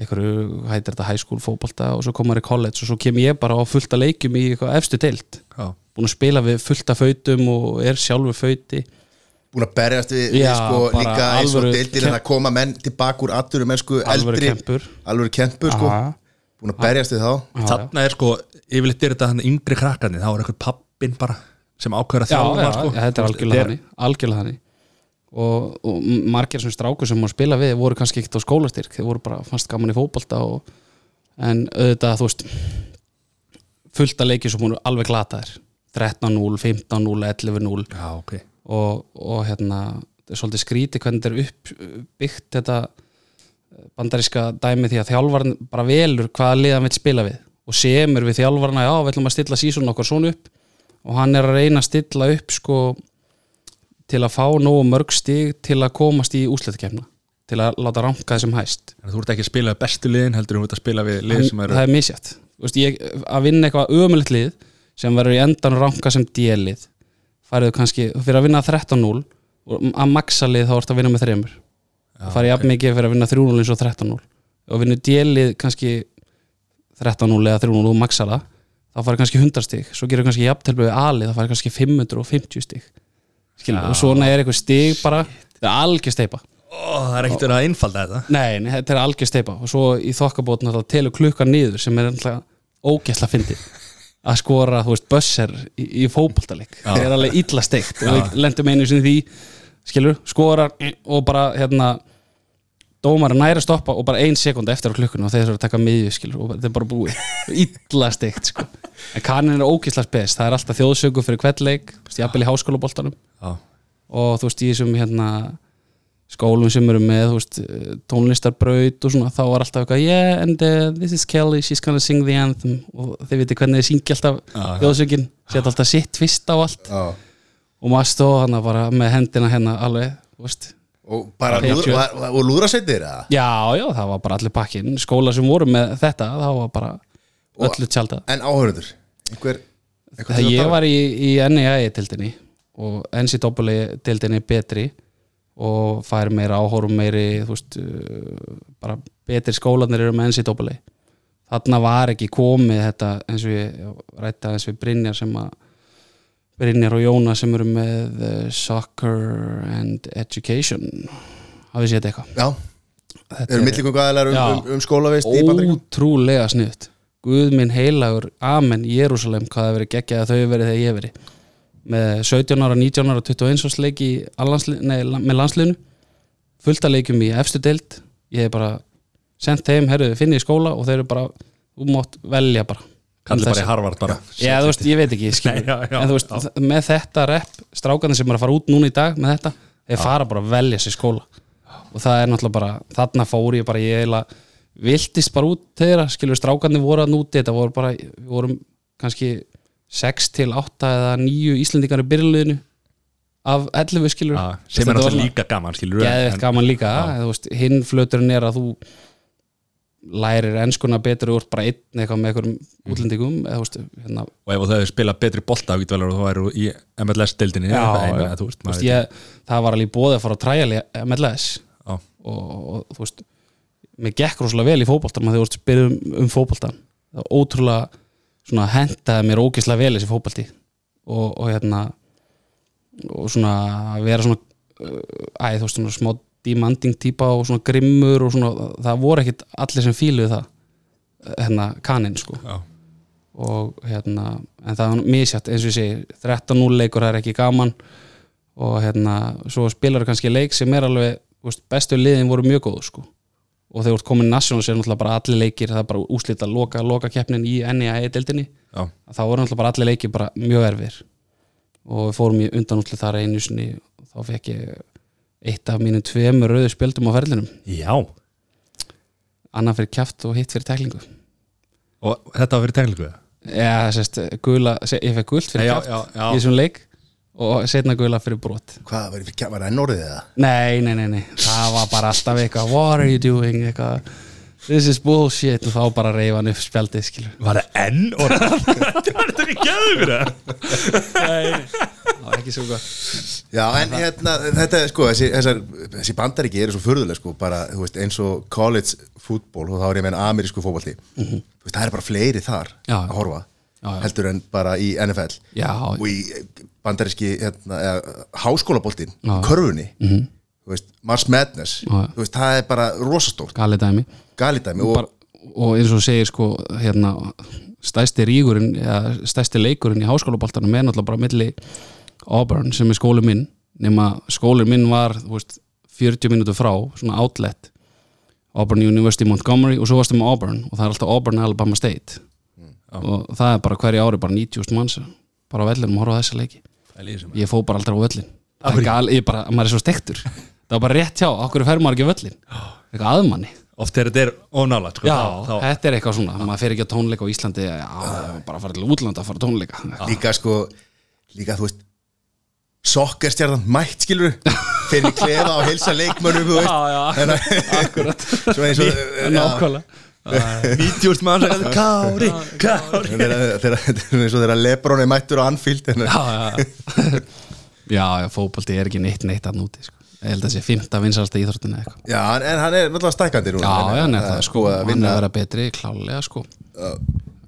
einhverju, heitir þetta, high school fótbolta og svo koma þeir í college og svo kem ég bara á fullta leikjum í eitthvað efstu deild. Já, búin að spila við fullta fautum og er sjálfur fauti Búin að berjast við, Já, sko, líka eins og alvöru deildin kem- að koma menn tilbaka úr aturu mennsku Alvöru eldri kempur. Alvöru kempur sko. Búin að berjast við þá. Þarna er sko yfirleitt er þetta hann yngri krakkarnir þá er eitthvað pappin bara sem ákveður að já, þjálfa já, sko. já, þetta er algjörlega þannig algjörlega þannig. Og, og margir sem strákur sem maður spila við voru kannski ekkert á skólastyrk þeir voru bara fannst gaman í fótbolta og, en auðvitað þú veist fullt að leikið sem voru alveg glataðir. 13-0, 15-0, 11-0 Já, ok. Og, og hérna þetta er svolítið skríti hvernig þetta er uppbyggt þetta bandaríska dæmi því að þjálfarn bara velur hvaða liðan vill spila við. Og semur við þjálfarna, já, við ætlum að stilla sísun okkar svona upp. Og hann er að reyna að stilla upp sko til að fá nógu mörg stig til að komast í úsleitkefna til að láta ranka þessum hæst. En þú ert ekki að spila við bestu liðin heldur þú ert að spila við lið sem eru það er misjætt að vinna eitthvað ömulegt lið sem verður í endan ranka sem D-lið farið kannski, fyrir að vinna 13-0 og að maxa lið þá ertu að vinna með þreymur það farið jafn mikið fyrir að vinna 3-0 eins og 13-0 og vinna D-lið kannski 13-0 eða 3-0 og maxa það þá farið kannski 100 stig. Svo gerur kannski jafntelbu við A-lið þá farið kannski 550 stig. Skilur, og svona er eitthvað stig bara. Það er algjör steipa Ó, það er ekkert að einfalda þetta. Nei, nei, þetta er algjör steipa og svo í þokkabótna þá telur klukkan niður sem er ógæsla fyndið. Að skora, þú veist, bösser í, í fótboltaleik, það er alveg illa steikt og við lendum einu sinni því skilur, skorar og bara hérna dómar næri að stoppa og bara ein sekund eftir á klukkuna og þeir eru að taka miðju skilur og þetta er bara búið. Illa steikt sko. En kannin er ógæsla spes, það er alltaf þjóðsöku fyrir kveldleik, jafnvel í háskólaboltanum. Já, og þú veist í þessum hérna skólum sem eru með veist, tónlistarbraut og svona þá var alltaf eitthvað yeah and uh, this is Kelly, she's gonna sing the anthem. Og þeir viti hvernig þeir syngja alltaf Já, þjóðsökin, setja alltaf sitt fyrst á allt. Já. og maður stóð hann bara með hendina hérna alveg þú veist. Og bara lúðra, og, og lúðrasveitir eða? já, já, það var bara allir pakkin skóla sem voru með þetta, það var bara Og- öllu tjálta En áhörður ég var í, í NEI-tildinni og NCAA-tildinni betri og fær meira áhórum meiri þú veist uh, bara betri skólanir eru með NCAA þarna var ekki komið þetta eins og ég rætta eins við Brynjar sem að Brynjar og Jóna sem eru með uh, Soccer and Education. Hafið séð þetta eitthvað? Já, Þetta eru millingungu aðeinar um, um, um skólavist ótrúlega sniðt Guð minn heilagur, amen Jérúsalem, hvað það verið geggjað að þau verið þegar ég verið. Með 17 ára, 19 ára 21 árs leik í allansli, nei, með landsliðinu. Fullt að leikjum í efstu deild. Ég hef bara sendt þeim, herru, finni í skóla og þeir eru bara, þú mátt velja bara kallir Um bara í Harvard bara. Já, þú veist, ég veit ekki, skilur Nei, já, já, En þú veist, með þetta rep strákarnir sem er að fara út núna í dag með þetta, þeir fara bara að velja sér skóla. Og það er náttúrulega bara þarna fór ég bara, ég eiginlega viltist bara út þeirra, skilur strákarnir voru að núti, þetta voru bara, við vorum kannski 6 til 8 eða 9 Íslendingar í byrjuleginu af 11 skilur. Já, sem er alltaf líka gaman skilur geðveitt gaman líka, þú veist, hinn flöturinn er að þú lærir enskuna betur ert bara einn eitthvað með einhverjum útlendingum eða þú veist, hérna, og ef þau hefur spilað betri bolta þá að þú í þú Þú ég, það var alveg bóðið að fara að træja MLS Já. og, og þú veist mér gekk rosalega vel í fótboltan maður þú veist spyrir um, um fótboltan það var ótrúlega svona hentaði mér ógislega vel þessi fótbolti. Og, og hérna og svona að vera svona uh, æ, þú veist, svona smá demanding típa og svona grimmur og svona, það voru ekkit allir sem fíluðu það hérna kaninn sko. Já. og hérna, en það var misjátt eins og ég segi, 13-0 leikur það er ekki gaman. Og hérna svo spilar kannski leik sem er alveg veist, bestu liðin voru mjög góð sko. Og þegar þú ert komin national sér náttúrulega bara allir leikir það er bara úslita loka, loka keppnin í NEA-deildinni þá voru náttúrulega bara allir leikir bara mjög erfir. Og við fórum í undanúslit þar einu sinni og þá fekk ég eitt af mínum tveimur rauðu spjöldum á ferlinum. Já, annan fyrir kjaft og hitt fyrir teklingu og þetta var fyrir teglingu Já, sérst, gula, se- ég fekk gult fyrir Já, kjaft já, já. í þessum leik og setna gula fyrir brot. Hvað, var, var enn orðið það? Nei, nei, nei, nei, það var bara alltaf eitthvað What are you doing, eitthvað This is bullshit og þá bara reyfa hann upp spjaldið, skilur Var það enn orð? Þetta var þetta ekki gæður fyrir það Það var ekki svo gott. Já, en hérna, þetta, sko, þessi, þessar, þessi bandaríki eru svo furðuleg, sko, bara, þú veist, eins og college fútból, og þá er ég með en amerísku fótbolti, þú veist, það er bara fleiri þar Já. að horfa, Já, já. heldur en bara í NFL Já, og í bandaríski, hérna, eða, háskólaboltin, körfunni, þú veist, Mars Madness, veist, það er bara rosastórt, galið dæmi galidæmi og, bara, og eins og segir sko hérna, stæsti rígurinn eða stæsti leikurinn í háskólaboltanum er náttúrulega bara milli Auburn sem er skóli minn nema skólinn minn var veist, 40 mínútur frá, svona outlet. Auburn University Montgomery og svo varstu með Auburn og það er alltaf Auburn Alabama State. Og það er bara hverju ári bara 90.000 manns bara á vellinum að horfa á þessa leiki. Ég fó bara aldrei á völlin ég bara, maður er svo stektur það var bara rétt hjá, okkur fer maður ekki völlin eitthvað aðmanni Oft er þetta er ónála sko, Já, þá, þá, þetta er eitthvað svona, maður fer ekki á tónleika á Íslandi já, bara að fara til útlanda að fara á tónleika. Líka, sko, líka, þú veist, sokkerstjarnan mætt, skilur, fyrir klefa og heilsa leikmönnum, þú veist, já, akkurat. Svo eins og, já, Nákvæmlega. 90 mann sagði Kári, Kári. Þegar þegar- eins og þegar Lebron er mættur á Anfield en, Já, já. Já, já, fótbolti er ekki neitt neitt að núti sko. Ég held að sé fymta vinsalsta íþróttin eða eitthvað. Já, en, en hann er náttúrulega stækandi núna. Já, já, en, nefnt það, sko, að hann er vinna, að vera betri klálega, sko.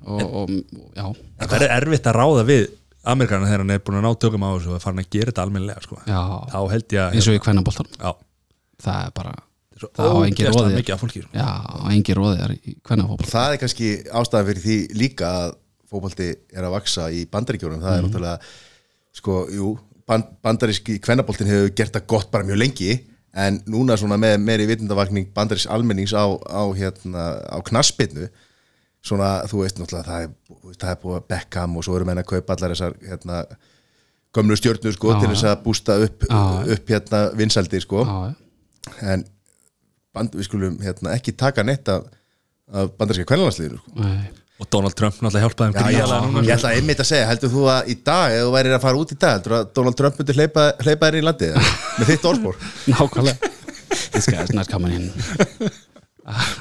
Og, og, já. Það er erfitt að ráða við Amerikanar þegar hann er búin að ná tökum á þessu og er farin að gera þetta almennilega sko. Já, Þá held ég að eins og í kvennaboltanum. Já, Það er bara, svo það á engin ógeðslega róðir mikið af fólki sko. Já, á engin róðir í kvennafótbolt það er kannski ástæðan fyrir því líka að fótbolti er að vaksa í bandaríkjónum það er náttúrulega sko, jú, bandaríski kvennaboltin hefur gert það gott bara mjög lengi en núna svona með meiri vitundavakning bandarísk almennings á, á, hérna, á knaspinnu svona, þú veist náttúrulega það er, það er búið að Beckham og svo eru menn að kaupa allar þessar hérna, gömlu stjörnur sko, Já, til þess að bústa upp, upp hérna vinsaldir sko en band, við skulum hérna, ekki taka neitt af, af bandaríska kvennalandsliðinu sko. Nei. Og Donald Trump náttúrulega hjálpaði Já, þeim ég, gríðarlega núna. ég ætla einmitt að segja, heldur þú að í dag ef þú værir að fara út í dag, heldur að Donald Trump myndi hleypa, hleypa þér í landið með þitt orðspor? Nákvæmlega. This guy's not coming in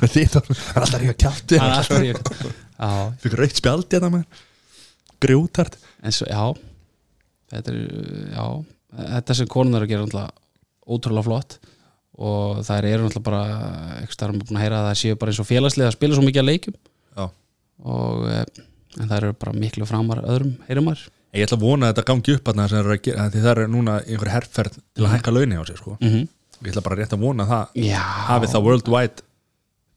Því það er alltaf ekki að kjátti Það er alltaf ég Já, Fikk raukt spjaldi þetta með Grjótart en svo, já. Þetta er, já. Þetta sem konunar að gera ótrúlega flott. Og þær eru náttúrulega bara eitthvað starfum að heyra að það séu bara eins og félagslega að spila svo mikið að leikjum. Já og eh, en það eru bara miklu framar öðrum heyrum maður. Ég ætla að vona að þetta gangi upp að það sem er að það er núna einhver herrferð til að hækka launi á sig sko. mm Ég ætla bara rétt að vona að það Já, Hafið það worldwide.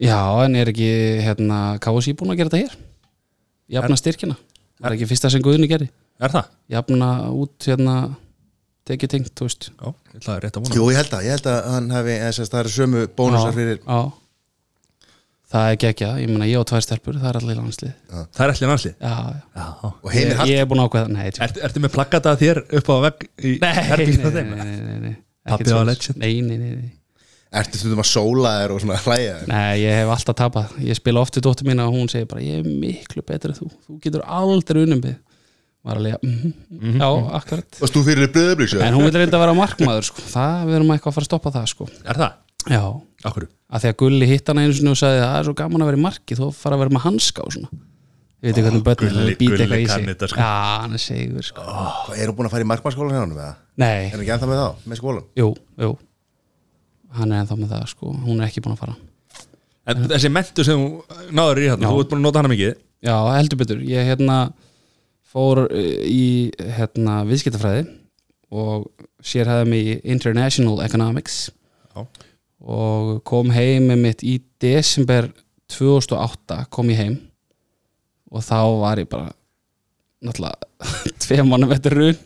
Já, en er ekki hérna, KSI búin að gera þetta hér? Jafna styrkina? Það er ekki fyrsta sem Guðni gerði. Er það? Jafna út hérna tekið tengt, þú veist. Já, ég ætla rétt að vona Jú, ég held að, ég held að hann hafi eða, sérst, það eru sömu bónusar Já, fyrir já. Það er gekkja, ég meina ég á tvær stelpur það er allir landslið. Það er allir landslið? Já, já Já. Og heimir ég er búin að ákveða, nei. Ert, Ertu með plaggata þér upp á vegg í herbygginu þeim? nei, nei, nei, var svoleiðis. legend. Nei, nei, nei, nei. Ertu stundum að sóla þér og svona hlæja þér? Nei, ég hef alltaf tapað. Ég spila oft við dóttur mína og hún segir bara Ég er miklu betur en þú, þú getur aldrei unnum við Var alveg, mm Mhm. já, akkurat. Varst þú fyrir bröðablíks? En hún vil reynda að vera markmaður, sko. Það, við erum eitthvað að fara að stoppa það, sko. Er það? Já, Akkur að því að Gulli hitt hana einu sinni og sagði Það er svo gaman að vera í marki, þú fara að vera með hanska og svona Ég veit ekki hvernig börnin Gulli- býta Gulli eitthvað í kann sig þetta, sko. Já, hann er segur, sko Hvað, er hún búin að fara í markmannskólan hann með það? Nei, Er hann ekki ennþá með þá, með skólan? jú, jú Hann er ennþá með það, sko Hún er ekki búin að fara En þessi mentu sem þú náður í hérna. Þú ert búin að nota hana mikið Já, heldur betur. Ég hérna fór uh, í hérna viðskiptafræði og sér hefði mig í International Economics Já. Og kom heim með mitt í desember 2008 kom ég heim. Og þá var ég bara náttúrulega tvei mannum eftir run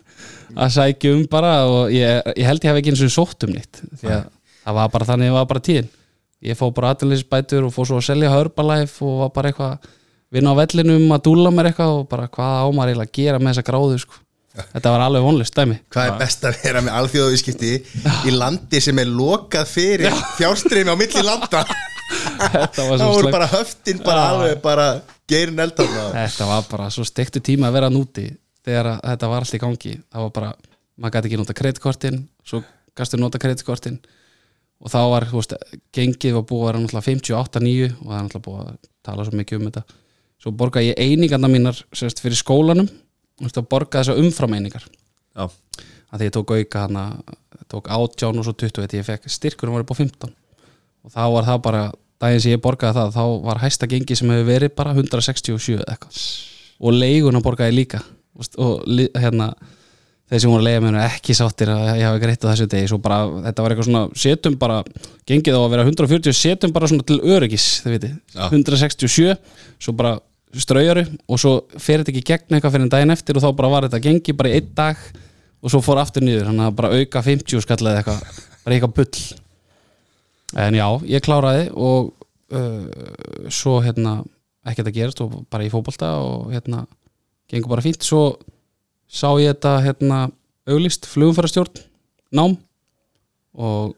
að sækja um bara og ég, ég held ég hef ekki eins og sótt um nýtt því að það var bara þannig, það var bara tíðin ég fór bara aðlinlisbætur og fór svo að selja Herbalife og var bara eitthvað vinna á vellinum að dúla mér eitthvað og bara hvað ámar eiginlega að gera með þessa gráðu sko. Þetta var alveg vonlist dæmi. Hvað er best að vera með alþjóðavískipti í landi sem er lokað fyrir fjárstreymi á milli landa? Þetta var Það svo voru slæmt. bara höftin bara Já. alveg bara geirin eldan Þetta var bara svo stektu tíma að vera núti þegar að þetta var allt í gangi. Það var bara, maður gæti ekki nota kreditkortin svo gæstu nota kreditkortin. Og þá var, þú veist, gengið var búið að vera náttúrulega 58-9 og það er náttúrulega búið að tala svo mikið um þetta. Svo borgaði ég einingarna mínar sérst, fyrir skólanum, að borga þessa umfram einingar Já, að því ég tók auka hana tók 18 og svo 20 því ég fekk styrkur var upp á 15 og þá var það bara daginn sem ég borgaði það þá var hæsta gengi sem hefur verið bara 167 eða eitthvað. Og leiguna borgaði líka. Og hérna þeir sem voru að leiga mér ekki sáttir að ég hafi greitt á þessu degi. Svo bara, þetta var eitthvað svona setjum bara, gengið á að vera 140 setjum bara svona til öryggis þið viti, Já. 167 svo bara straujaru og svo fer þetta ekki gegn eitthvað fyrir en daginn eftir og þá bara var þetta gengi bara í einn dag og svo fór aftur niður. Þannig að bara auka 50 skall eða eitthvað bara eitthvað bull. En já, ég kláraði og uh, svo hérna ekkert að gerast og bara í fótbolta og hérna gengur bara fínt. Svo sá ég þetta hérna auglist flugumfærastjórn nám. Og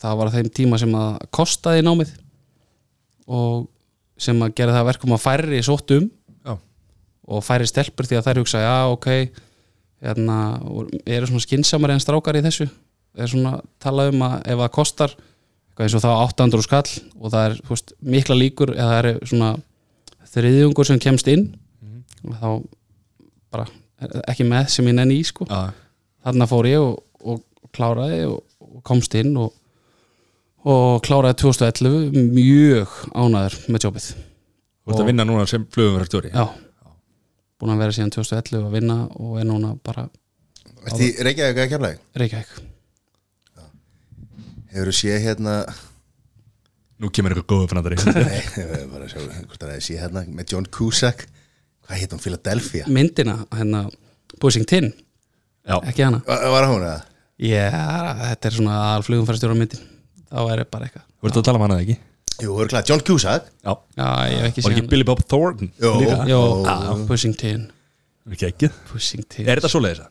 það var þeim tíma sem að kostaði námið. Og sem að gera það að verkum að færri sótt um já, og færi stelpur því að þær hugsa já ok hérna, eru svona skinsamari en strákar í þessu? Er svona talað um að ef það kostar eins og þá 800 skall og það er veist, mikla líkur eða það er svona þriðjungur sem kemst inn og þá bara ekki með sem ég nenni í sko. Þarna fór ég og, og kláraði og, og komst inn og, og kláraði 2011 mjög ánæður með jobbið. Þú ert að vinna núna sem flugumverðarstjóri Já. Búin að vera síðan 2011 að vinna og er núna bara Ertu í Reykjavík eða kemlaði? Reykjavík. Hefur þú séð hérna Nú kemur eitthvað góðu fannandari Nei, ég verð bara að sjá hvort það er séð hérna með John Cusack. Hvað heit hún? Philadelphia? Myndina, hérna Pushing Tin, Já, ekki hana? Va- Var hún eða? Já, þetta er svona alflugum fyrir stjóra myndin Þá er bara eitthvað þú ert að tala um hana eða ekki? Jú, örgulega John Cusack Já, Já, ég hef ekki var séð ekki Billy Bob Thornton Jó. líka? Jó, Ó. Pushing Tin Er Ekki ekki Pushing Tin Er þetta svoleiðis það?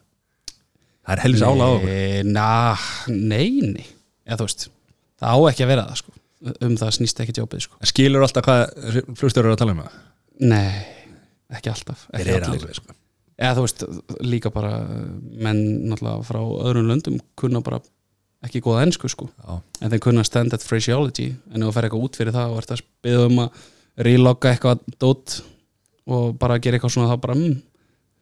Það er helvis ála á okkur na, nei, nei Já, þú veist, það á ekki að vera það sko Um það snýst ekki jobbið sko Skilur alltaf hvað flugstjóri eru að tala um það? Nei, ekki alltaf Þeir ekki eru allir. alveg sko eða þú veist, líka bara menn náttúrulega frá öðrum löndum kunna bara ekki góða ennsku sko. Já, en þeir kunna standard phraseology en þú fer eitthvað út fyrir það og ert að byggja um að relogga eitthvað dót og bara gera eitthvað svona þá bara mm,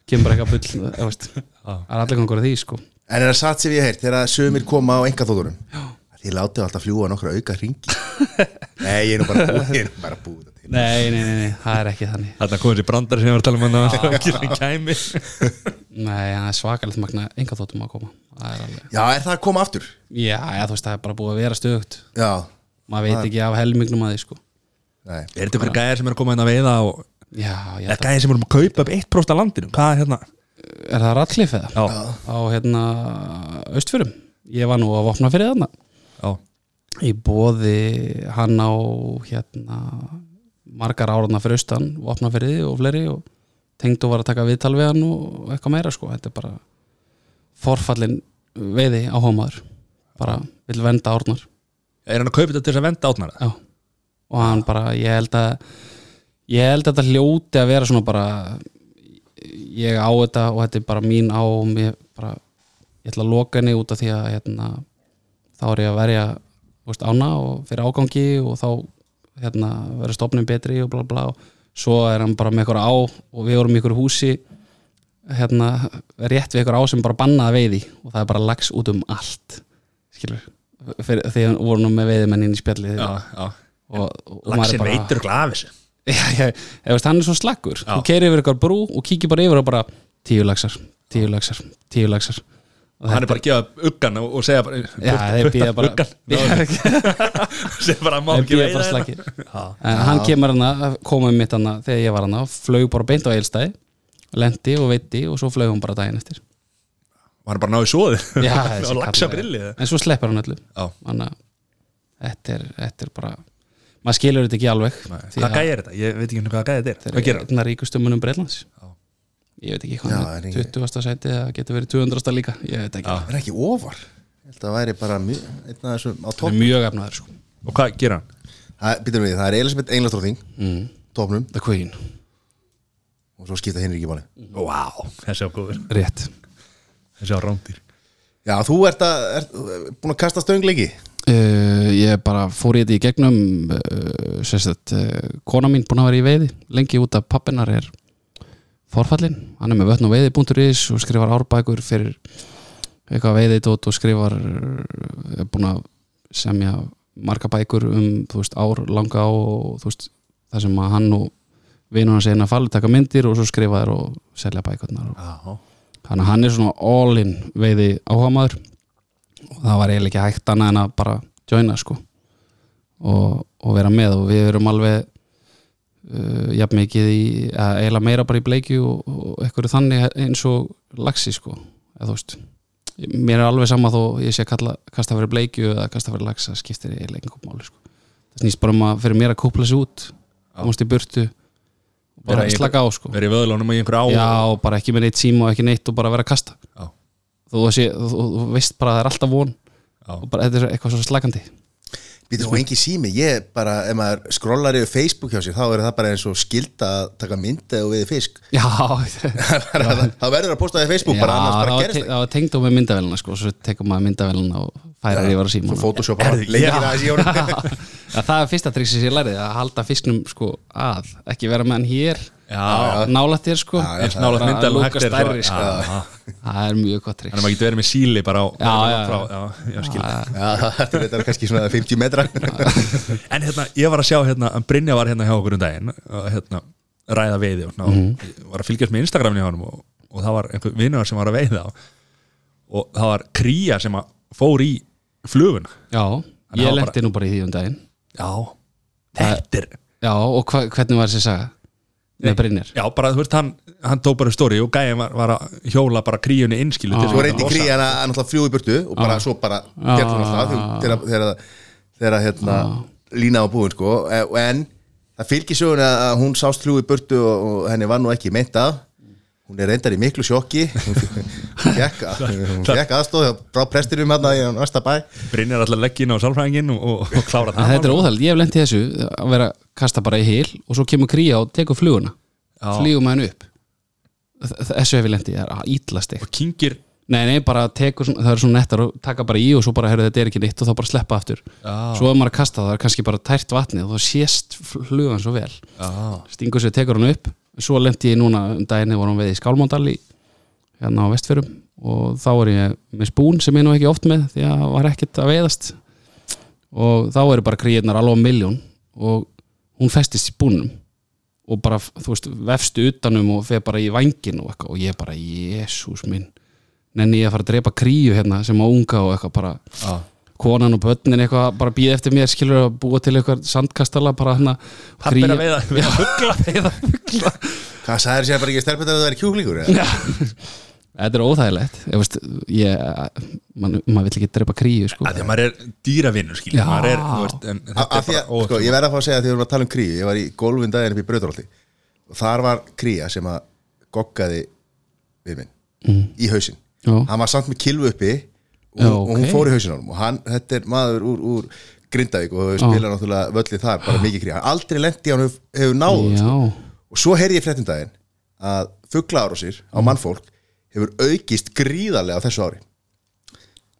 kemur bara eitthvað bull það er allir gangur að því sko. En er það satt sem ég heyrt þegar sömur koma á engaþóðurum Þið látið alltaf fljúa nokkra auka ringi Nei, ég er nú bara búið Ég er nú bara búið nei, nei, nei, nei, það er ekki þannig. Þarna komur þessi brandari sem ég var að tala um hana Ekki sem kæmi. Nei, það er svakalegt magna enga þóttum að koma. Það er alveg, Já, er það að koma aftur? já, já, þú veist, það er bara búið að vera stöðugt. Já, maður veit ekki af helmingnum að því sko. Nei. Er þetta ykkur gæðir sem er að koma inn að veiða og já, ég Er held að gæðir sem er að kaupa upp 1% af landinu? Hvað er hérna? er það Ratcliffe eða? Já, á hérna austfjörum ég var nú að vopna fyrir þarna. Já, í bóði hann á hérna margar áraðna fyrir austan vopna fyrir því og fleiri og tengd og var að taka viðtal við hann og eitthvað meira sko þetta er bara forfallin veiði á hómaður bara vill venda árnar Er hann að kaupa þetta til þess að venda átnara? Já. og hann bara, ég held að ég held að þetta hljóti að vera svona bara ég á þetta og þetta er bara mín á og mér bara, ég ætla að loka henni út af því að hérna, þá er ég að verja ána og fyrir ágangi og þá hérna, verður stofnin betri og bla bla og svo er hann bara með ykkur á og við vorum í ykkur húsi hérna, rétt við ykkur á sem bara bannaði veiði og það er bara lags út um allt skilur fyrir, því að voru nú með veiðimennin í spjalli er bara- veitur þessu. Já, já, ég veist, hann er svo slakkur. Já. þú keiri yfir ykkur brú og kíkir bara yfir og bara tíu laxar, tíu laxar, tíu laxar og hann er bara að gefa uggan og, og segja bara Já, þeir býða bara uggan segja bara má Þeir ekki veiða bara þetta. slakir. En hann kemur hana, komið mitt hana þegar ég var hana, flög bara beint á eilstæði lendi og veitti og svo flög hún bara daginn eftir. Og hann er bara náðu svoði Já, og lagsa er- brilli En svo sleppur hann öllu. Já. Þannig að þetta er, þetta er bara maður skilur þetta ekki alveg. Hvað að gæði er þetta? ég veit ekki hvað gæði þetta er. Þeir hvað gerir eru einna ríkustu munum Breitlands Já. Ég veit ekki Já, hvað er með ekki- 20. sæti það getur verið 200. líka. Ég veit ekki, Það er ekki ofar? Ég held að það væri bara mjög, einn af þessum á það topp er mjög efnaður sko. og hvað gerir hann? Það, býtum við, það er Elisabeth Englandsdróðing mm. Topnum The Queen, Og svo skipta hinn ekki máli wow, þessi á góður. Rétt. Þessi á rándir Já, þú ert, að, ert búin að kasta stöngleiki uh, ég bara fór í þetta í gegnum uh, sérstætt uh, kona mín búin að vera í veiði lengi út af pappinar er forfallin, hann er með vötn og veiði.is og skrifar árbækur fyrir eitthvað veiðidót og skrifar er búin að semja marga bækur um veist, ár langa og veist, það sem að hann og vinur hans eina falli taka myndir og svo skrifa þær og selja bækurnar og þannig að hann er svona all in veiði áhugamaður. Og það var eiginlega ekki hægt annað en að bara joina sko og, og vera með og við erum alveg uh, jafn mikið í að eiginlega meira bara í bleikju og, og eitthvað þannig eins og laxi sko eða þú veist. Mér er alveg sama þó ég sé að kalla, kasta fyrir bleikju eða kasta fyrir laxa skiptir eiginlega einhver máli sko. Það snýst bara um að fyrir mér að kúpla sig út komast í burtu og bara Vera í- slaka á sko. verið í vöðlunum í einhver á Já, og bara ekki með neitt síma og ekki neitt og bara vera að kasta. Þú, sé, þú, þú, veist bara að það er alltaf von Já. og bara þetta er eitthvað svo slagandi Býtum og engi sími, ég bara ef maður skrollar yfir Facebook hjá sér þá er það bara eins og skilda að taka myndi og við fisk. Já, þá verður að posta það í Facebook já bara annars bara það gerist það það. var tengt á með myndavélina sko, svo tekur maður myndavélina og færar yfir að síma Svo Photoshop Herðu, hann leikir já. í honum Já, það er fyrsta triksi sem ég lærið að halda fisknum sko að, ekki vera með hann hér. Já, nálætt sko. Já, já, eins nálega Bara myndal að lúka er stærri, sko. Það er mjög gott Þannig að maður getur verið með síli bara á þetta er kannski svona 50 metra. En hérna, ég var að sjá hérna Brynja var hérna hjá okkur um daginn og hérna, ræða veiði og, Mhm. var að fylgjast með Instagramin hjá honum og, og það var einhver vinnur sem var að veiða og það var kría sem að fór í fluguna. Já, ég lendi nú bara í því um daginn. Já, þetta er Já, og hvernig var þessi saga? Með Brynjar. Já, bara þú veist, hann, hann tók bara stóri og gæðin var, var að hjóla bara kríunni innskilu Já. Svo reyndi krí hann að náttúrulega fljú í burtu og bara svo bara hún alltaf þegar- þegar- hérna lína á búin sko. En það fylgir sögun að hún sást fljú í burtu og, og henni var nú ekki meint að. Hún er reyndar í miklu sjokki fekk aðstóð frá prestinum hérna í næsta bæ. Brynjar alltaf leggja inn á sálfræðingin og, og, og klára það. Þetta er óþæld, ég hef lent í þessu að vera að kasta bara í hil og svo kemur kría og tekur fluguna. Já. flýgum hann upp. Þessu hef ég lent í, það er ítlast og kingir Nei, nei, bara tekur, svona- það er svona nettar og taka bara í og svo bara, heyrðu, þetta er ekki neitt og þá bara sleppa aftur. Já. Svo er maður að kasta, það er kannski bara tært vatnið og þá sést flugan svo vel. Já, Stingur sér, tekur hann upp. Svo lendi ég núna um daginn vorum við í Skálmándal í hérna á vestfjörum og þá er ég með spún sem ég nú ekki oft með því að var ekkert að veiðast. Og þá eru bara kríirnar alveg miljón og hún festist í spúnum og bara, þú veist, vefstu utanum og feð bara í vangin og eitthvað. Og ég bara, jésús minn. Nenni ég að fara að drepa kríu hérna sem á unga og eitthvað bara já, konan og börnin eitthvað bara býða eftir mér skilur að búa til eitthvað sandkastala bara hérna Pappi er að veiða, veiða fugla. Veiða fugla. Hvað sagði sér bara ekki stelpindar að það er kjúklingur? eða? Þetta er óþægilegt. Ég, veist, ég, man, maður vill ekki drepa kríu sko. að því að maður er dýravinnur er, er að, sko, ég verð að fá að segja að því við erum að tala um kríu ég var í gólfin daginn upp í Brautarholti. Og þar var kría sem að goggaði við minn í hausinn. Já. hann var samt með kilvu uppi og, Já, og hún fór í hausinn á hann og hann, þetta er maður úr, úr Grindavík og hefur spilað náttúrulega völlið þar bara mikið kría, hann aldrei lendi hann hefur, hefur náð Já, og svo heyrði ég fréttum daginn að fugglaárásir á mannfólk hefur aukist gríðarlega á þessu ári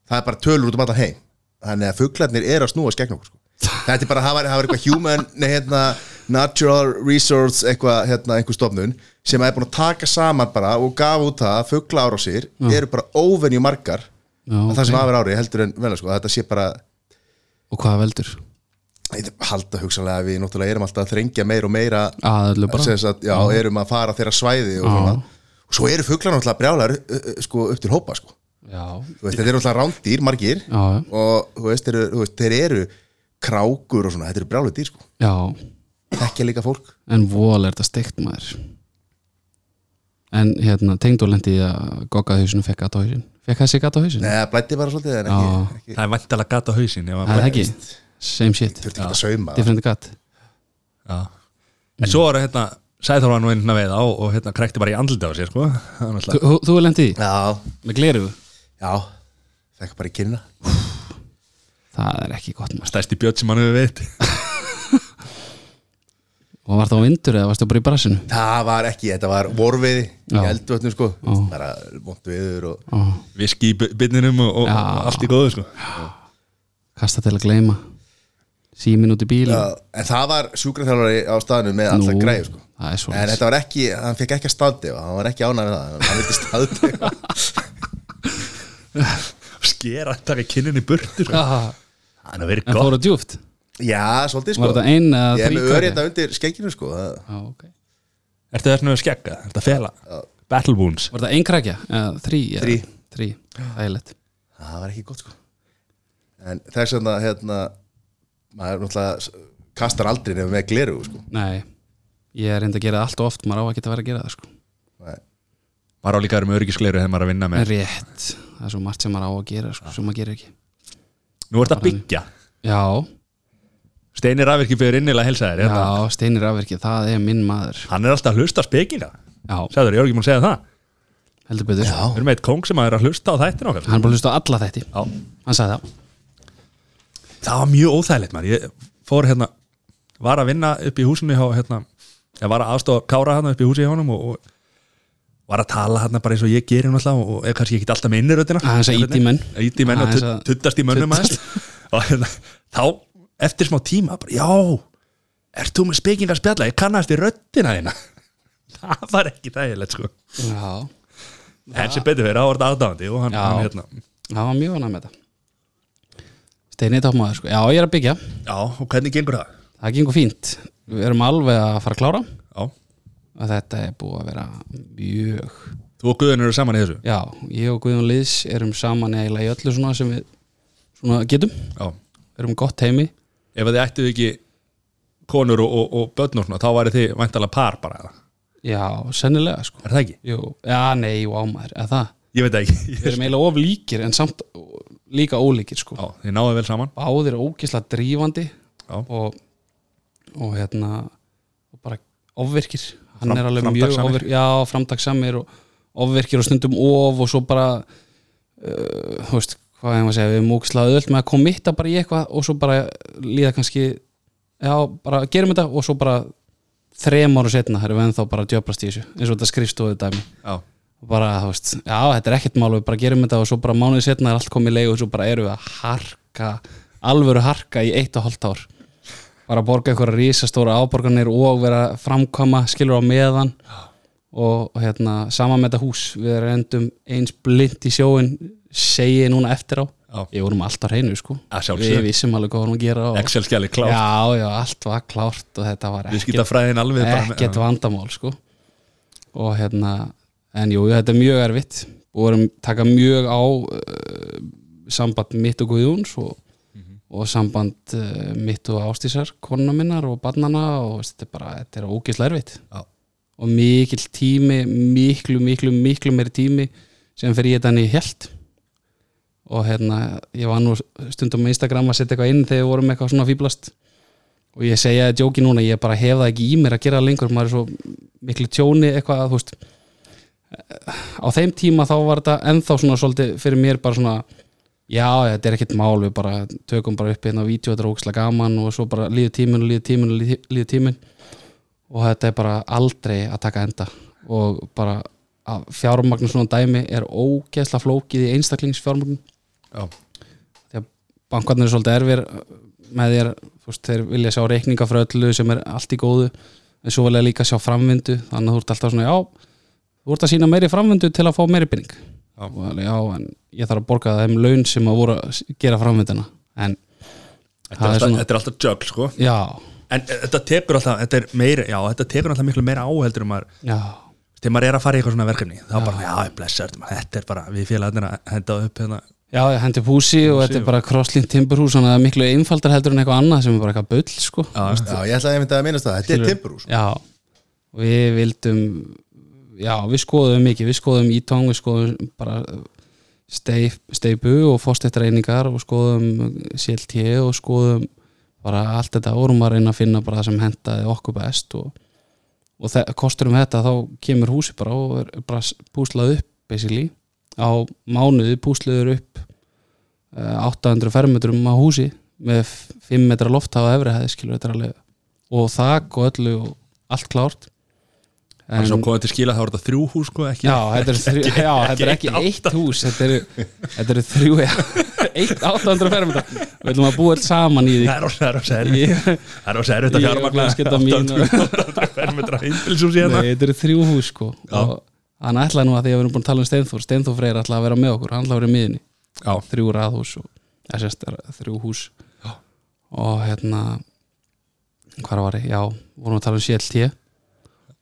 það er bara tölur út um allan heim þannig að fugglarnir eru að snúa skegn okkur sko. þetta er bara að hafa, eitthvað human nei, hérna, natural resource eitthvað, hérna, einhver stofnun sem er búin að taka saman bara og gaf út það að fugglaárásir eru bara óvenju margar Já, að það sem okay. ári heldur en vel sko, þetta sé bara og hvað veldur? halda hugsanlega að við náttúrulega erum alltaf að þrengja meira og meira bara sem sagt, já, erum að fara þeirra svæði og, svona. Og svo eru fuglar náttúrulega brjálar sko, upp til hópa sko. já, Þú veist, þetta eru alltaf rándýr, margir já, og þú veist, eru, þú veist, þeir eru krákur og svona, þetta eru brjálu dýr sko. Já. Þekkja líka fólk. En vol er þetta steikt maður. En hérna tengdur lendi í að gogga hausinu fekk gata hausin fekk þessi gata á hausin? Nei, það blætti bara svolítið ekki, ekki Það er vantalega gata á hausin það er ekki, same shit. þurfti ekki að sauma different gat. Já. En svo var hérna Sæþór var nú einn að veiða og, og hérna krekti bara í andliti á sér sko. Það var náttúrulega- þú, þú er lendi í, Já, með gleru já, fekk bara í kynna það er ekki gott maður. Stærsti björn sem hann hefur veit og var það á vindur eða varstu bara í brassinu? Það var ekki, þetta var vorviði í Já. eldvötnum sko. Bara móttu viður og Viski í byrninum og, og, Já. allt í góðu sko. Kasta til að gleyma símin út í bíl Já, en það var sjúkraþjálfari á staðinu með alltaf greið sko. það er svo en þetta var ekki, hann fekk ekki að staði og hann var ekki ánægð með það, hann vildi staði Skera þetta við kinninni burtu sko. en Það er verið gott fóru djúft já, svolítið sko var þetta ein eða ég er þrý með krakki? örið undir skegginu sko það, Já, ok. Ertu þess að skegga? Ertu að fela? Battle wounds var þetta ein krakja eða þrý eða- Þrí. þrý, ægilegt það var ekki gott sko en þess vegna hérna maður náttúrulega kastar aldrei nefnum með gleru sko. Nei, ég er reynd að gera það allt og oft maður á að geta verið að gera það sko. Nei. Maður á líka að vera með öryggiskleiru þegar maður er að vinna með. Rétt, það er svo margt sem maður á að gera sko, sem maður gerir ekki. Nú ert að byggja. já, Steini Rafirki fyrir innilega að helsa þér hérna. já, steinir afverkið, það er minn maður. Hann er alltaf að hlusta á spekinga. Já, Sæður, ég er ekki múin að segja það. Heldur betur. Við erum með eitt kóng sem er að hlusta á þættin okkar. Hann er bara að hlusta á alla þætti. Já. hann sagði það Það var mjög óþægilegt maður. Ég fór hérna Var að vinna upp í húsinu hjá hérna Ég var að aðstofa Kára hérna upp í húsi hjá honum og, og var að tala hérna bara eins og ég gerir náttúrulega og, og er kannski ekki alltaf með inniröðina Aðeins að ýta í menn. Íti menn og að- tuttast í mönnum aðeins. Og hérna, þá eftir smá tíma bara, já, ert þú með spekingar spjalla, ég kannast í röddina þína það var ekki þægilegt sko. Já, en sem betur fyrir, þá var þetta aðdáðandi og hann, hann hérna, það var mjög annað með þetta steinir támaður sko, já, ég er að byggja. Já, og hvernig gengur það? það gengur fínt, við erum alveg að fara að klára. Já, og þetta er búið að vera mjög þú og Guðun eru saman í þessu? Já, ég og Guðjón Liðs erum saman eiginlega í öllu svona sem við svona getum, Já, erum gott heimi. Ef þið ættuð ekki konur og, og, og börn og svona, þá væri þið væntalega par bara, eða? já, sennilega sko. Er það ekki? Jú, já, nei, jú, ámaður, eða það? Ég veit það ekki. Við erum eiginlega of líkir en samt líka ólíkir sko. Já, þið náðu vel saman. Báðir ógislega drífandi Já. og, og hérna og bara ofvirkir. Hann Fram- er alveg mjög framtakssamir. ofvirkir já, framtaksamir og ofvirkir og stundum of og svo bara uh, þú veist, hvað ég maður að segja við erum ógislega öll með að komitta bara í eitthvað og svo bara líða kannski já, bara gerum þetta og svo bara þrem ára setna erum við ennþá bara að djöflast í þessu eins og þetta skrifstofu dæmi. Já, og bara, þú veist, já, þetta er ekkert mál við bara gerum þetta og svo bara mánuði setna er allt komið í leið og svo bara erum við að harka alvöru harka í eitt og hálft ár. Bara borga einhverja rísastóra áborganir og vera að framkama skilur á meðan. Og, hérna, sama með þetta hús við endum eins blind í sjóin segi ég núna eftir á. Já. ég vorum alltaf hreinu, sko. Að við vissum alveg hvað vorum að gera og, Excel-skjali klárt. Já, já, allt var klárt og þetta var með- ekkert vandamál sko. Og hérna en jú, þetta er mjög erfitt. Og vorum taka mjög á uh, samband mitt og Guðjóns og, og samband uh, mitt og Ástísar, konuna minnar og barnana og þetta er bara, þetta er ógislega erfitt. Já. og mikill tími miklu, miklu, miklu meiri tími sem fyrir ég þetta niður helt og hérna, ég var nú stundum með Instagram að setja eitthvað inn þegar við vorum eitthvað svona fýblast og ég segja þetta jóki núna, ég bara hef það ekki í mér að gera lengur, maður er svo miklu tjóni eitthvað, þú veist á þeim tíma þá var þetta ennþá svona svolítið fyrir mér bara svona já, þetta er ekkert mál, við bara tökum bara upp hérna á vídeo, þetta er ógislega gaman og svo bara líður tíminn og líður tíminn og líður- tíminn. Og þetta er bara aldrei að taka enda. Og bara að fjármagnu svona dæmi er ógeðslega flókið í einstaklingsfjármagnu Já, því að bankarnir er svolítið erfir með þér, veist, þeir vilja sjá reikninga frá öllu sem er allt í góðu. En svo vilja líka sjá framvindu þannig að þú ert alltaf svona, já þú ert að sína meiri framvindu til að fá meiri pinning Já. já, en ég þarf að borga þeim laun sem að voru að gera framvinduna. En þetta er, það er alltaf, svona, þetta er alltaf juggle sko. Já, En eh, þetta tekur alltaf, þetta er meira, já, þetta tekur alltaf miklu meira áheldur um já. þegar maður er að fara í eitthvað svona verkefni þá bara, já, blessar, þetta er bara við félagarnir að henda upp hérna. Já, ég hendi púsi og þetta er bara crosslink timburhús þannig að það er miklu einfaldar heldur en eitthvað annað sem er bara eitthvað bull sko. já, Já, ég ætlaði að mynda að minnast það, þetta er timburús Já, við vildum já, við skoðum mikið. Við skoðum ítóng, við skoðum bara steif, steipu og fóstettreiningar og skoðum CLT og skoðum bara allt þetta. Vorum að reyna að finna bara það sem hentaði okkur best og, og þe- kostur um þetta þá kemur húsi bara og er bara púslað upp basically. Á mánuði púsluður upp eh, 800 fermetrum á húsi með 5 metra loft á efri hæði skilur þetta alveg og þak og öllu og allt klárt en svo komið til skila þá er þetta þrjú hús sko, ekki Já, þetta er, þrjú, já, þetta er ekki eitt hús Þetta eru, þetta eru þrjú Eitt 800 fermetra Við ætlum að búa alls saman í því. Það er það er erfitt. Ég- það er erfitt að Ég- fjármagna 800 fermetra þetta eru þrjú hús sko. Hann ætlaði nú að því að við erum búin að tala um Steinþór Steinþór Freyr ætlaði að vera með okkur, hann ætlaði að vera í miðinni já, þrjú raðhús og er þrjú hús. Já. og hérna hvað var ég, já, vorum að tala um CLT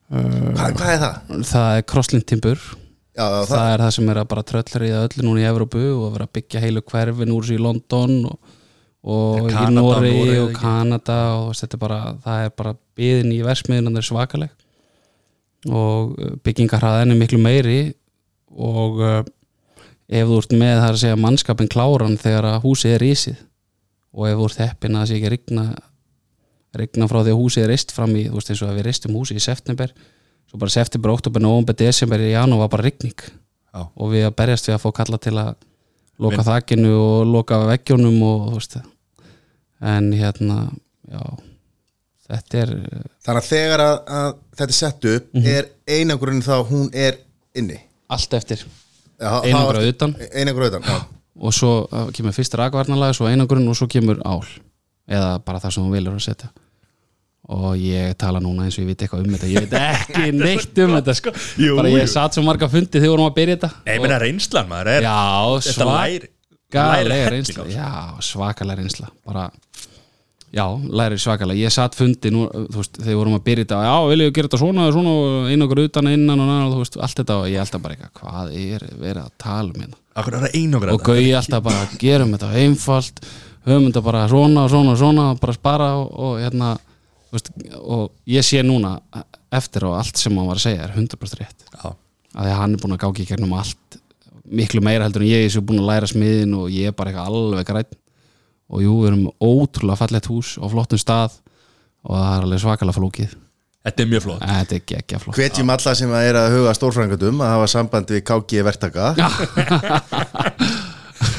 Hvað, hvað er það? það er crosslink timbur Já, já, það, það, er það sem er að bara tröllriða öllu núna í Evrópu og vera að byggja heilu hverfin úr sér í London og, og í Noregi, og? Kanada og þetta er bara, það er bara byðin í versmiðin er svakaleg og uh, byggingarhraðin er miklu meiri og uh, ef þú ert með það að segja mannskapin kláran þegar að húsið er ísið og ef þú ert heppin að það sé ekki rigna rigna frá því að húsið er reist fram í þú veist eins og að við reistum húsið í september svo bara september, oktober, november, desember í janúar var bara rigning Já. og við að berjast við að fá kalla til að loka þakinu og loka veggjónum og þú veist en hérna já, þetta er Þannig að þegar að, að þetta er sett upp Mhm. er einangurinn þá hún er inni allt eftir Já, Einangra þá- utan. Einangra utan, já og svo kemur fyrst rakvarnalag svo einangurinn og svo kemur ál eða bara það sem þú vilur að setja. Og ég tala núna eins og ég veit eitthvað um þetta. Ég veit ekki neitt um þetta sko. Jú, bara ég satt svo marga fundi þegar við vorum að byrja þetta. Nei, menn að reynslan maður er já, Þetta svakalega reynsla. já, svakalega reynsla. Bara, já, læri svakalega. Ég satt fundi nú, þú veist, þegar vorum að byrja þetta. Já, viljum við gera þetta svona, svona og einangur utan innan og náttúrulega, þú veist, allt þetta. Og ég alltaf bara eitthvað, hvað er verið að tala um hérna? Það einangra og gauði alltaf bara gerum þetta einfalt höfum þetta bara svona og svona og svona bara spara og, og hérna þú veist, og ég sé núna eftir á allt sem hann var að segja er 100% rétt. Já, að því að hann er búin að gági í gegnum allt miklu meira heldur en ég er svo búin að læra smiðin og ég er bara eitthvað alveg grætt og jú, við erum ótrúlega fallegt hús á flottum stað og það er alveg svakalega flókið. Þetta er mjög flott. Þetta er geggja flott. Hvetjum alla sem að er að huga stórfrængandum að hafa samband við KG verktaka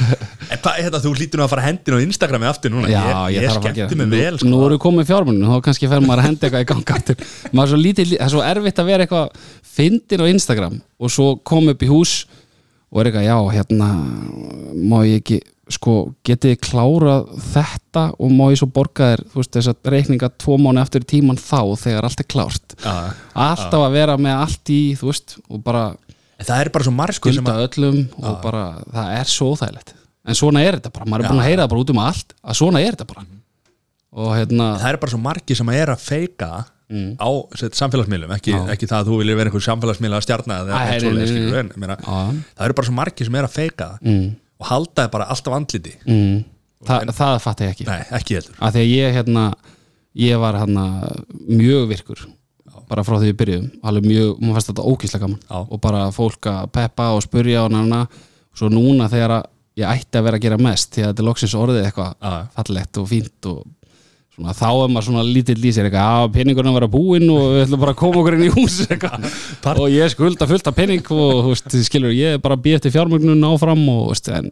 En hvað, hérna, þú hlýtur nú að fara hendin á Instagrami aftur núna. Já, Ég, ég, ég þarf að skemmti gera mig vel sko. nú eru komið fjármunum, þá kannski fer maður að henda eitthvað í gang aftur. Maður er svo lítið, það er svo erfitt að vera eitthvað fyndin á Instagram og svo kom upp í hús og er eitthvað, já, hérna má ég ekki, sko getið þið klárað þetta og má ég svo borga þér, þú veist, þess að reikninga tvo mánu eftir í tíman þá þegar allt er klárt? Já, Alltaf að vera með allt í, þú veist, og bara En það er bara svo margir sem skulda að öllum og bara, það er svo þægilegt en svona er þetta bara, maður er búin að heyra það bara út um allt að svona er þetta bara. Og hérna, Það er bara svo margir sem að er að feika Mm. á samfélagsmiðlum ekki, ekki það að þú viljir vera einhver samfélagsmiðla stjarna eða eitthvað en, Já. það eru bara svo margir sem er að feika mm, og halda það bara alltaf andliti. Mm, það, það fatt ég ekki. Nei, ekki heldur. Að því að ég hérna ég var hérna mjög virkur bara frá því við byrjuðum. Alveg mjög, maður fannst þetta ókýslega gaman Já. og bara fólk að peppa og spurja og næna svo núna þegar að ég ætti að vera að gera mest því að þetta er loksins orðið eitthvað Já. fallegt og fínt og svona, þá er maður svona lítill í sér eitthvað, að peningurinn var að búinn og við ætlum bara að koma okkur inn í hús eitthvað. og ég skulda fullt af pening og veist, skilur, ég er bara að býja eftir fjármögnun áfram og veist, en,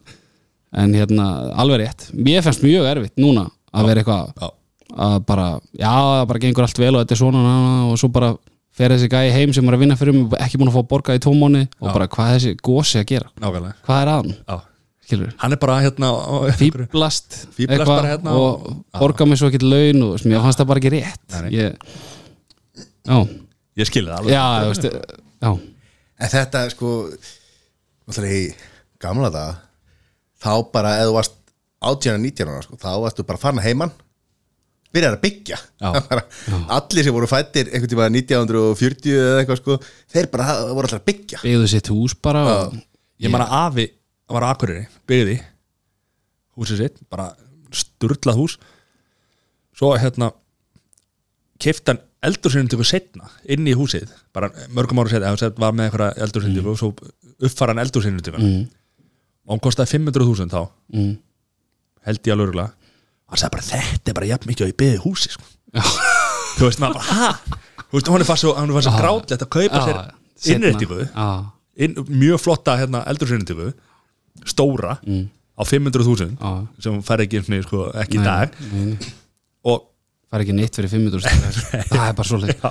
en hérna, alveg rétt. Mér fannst mjög erfitt núna að vera eitthvað að bara, já, það bara gengur allt vel og þetta er svona na, na, og svo bara fer þessi gæi heim sem er að vinna fyrir mig ekki búin að fá borga í mánu og bara hvað er þessi gósi að gera? Nákvæmlega. Hvað er að skilur Hann er bara hérna fýblast hérna og og- borga mig svo ekki laun og mér fannst það bara ekki rétt. Ég, já, Ég skilði það alveg. Já, veist En þetta sko í gamla daga þá bara eða þú varst 18-19 ára sko, þá varstu bara farin að heiman byrjar að byggja. Allir sem voru fættir einhvern tíma 1940 eða eitthvað sko þeir bara voru allir að byggja. Byggðu sitt hús bara og, Ég man að afi var á Akureyri byggði húsið sitt, bara sturlað hús. Svo hérna kefti hann eldursinnintöku setna inn í húsið, bara mörgum ára setna eða var með einhverja eldursinnintöku og svo uppfara hann eldursinnintöku mm. og hann kostaði 500.000 þá. Mm, held ég alveg örugglega. hann sagði bara þetta er bara jafn mikið og ég byggði húsi sko. þú veist maður bara ha? Þú veist, hann er fast svo, svo grátlegt að kaupa sér Já, inn, mjög flotta hérna, eldursinnintöku stóra á 500.000 já, sem fær ekki, sko, ekki í Nei, dag. nei, og, fær ekki neitt fyrir 500 það er bara svo leið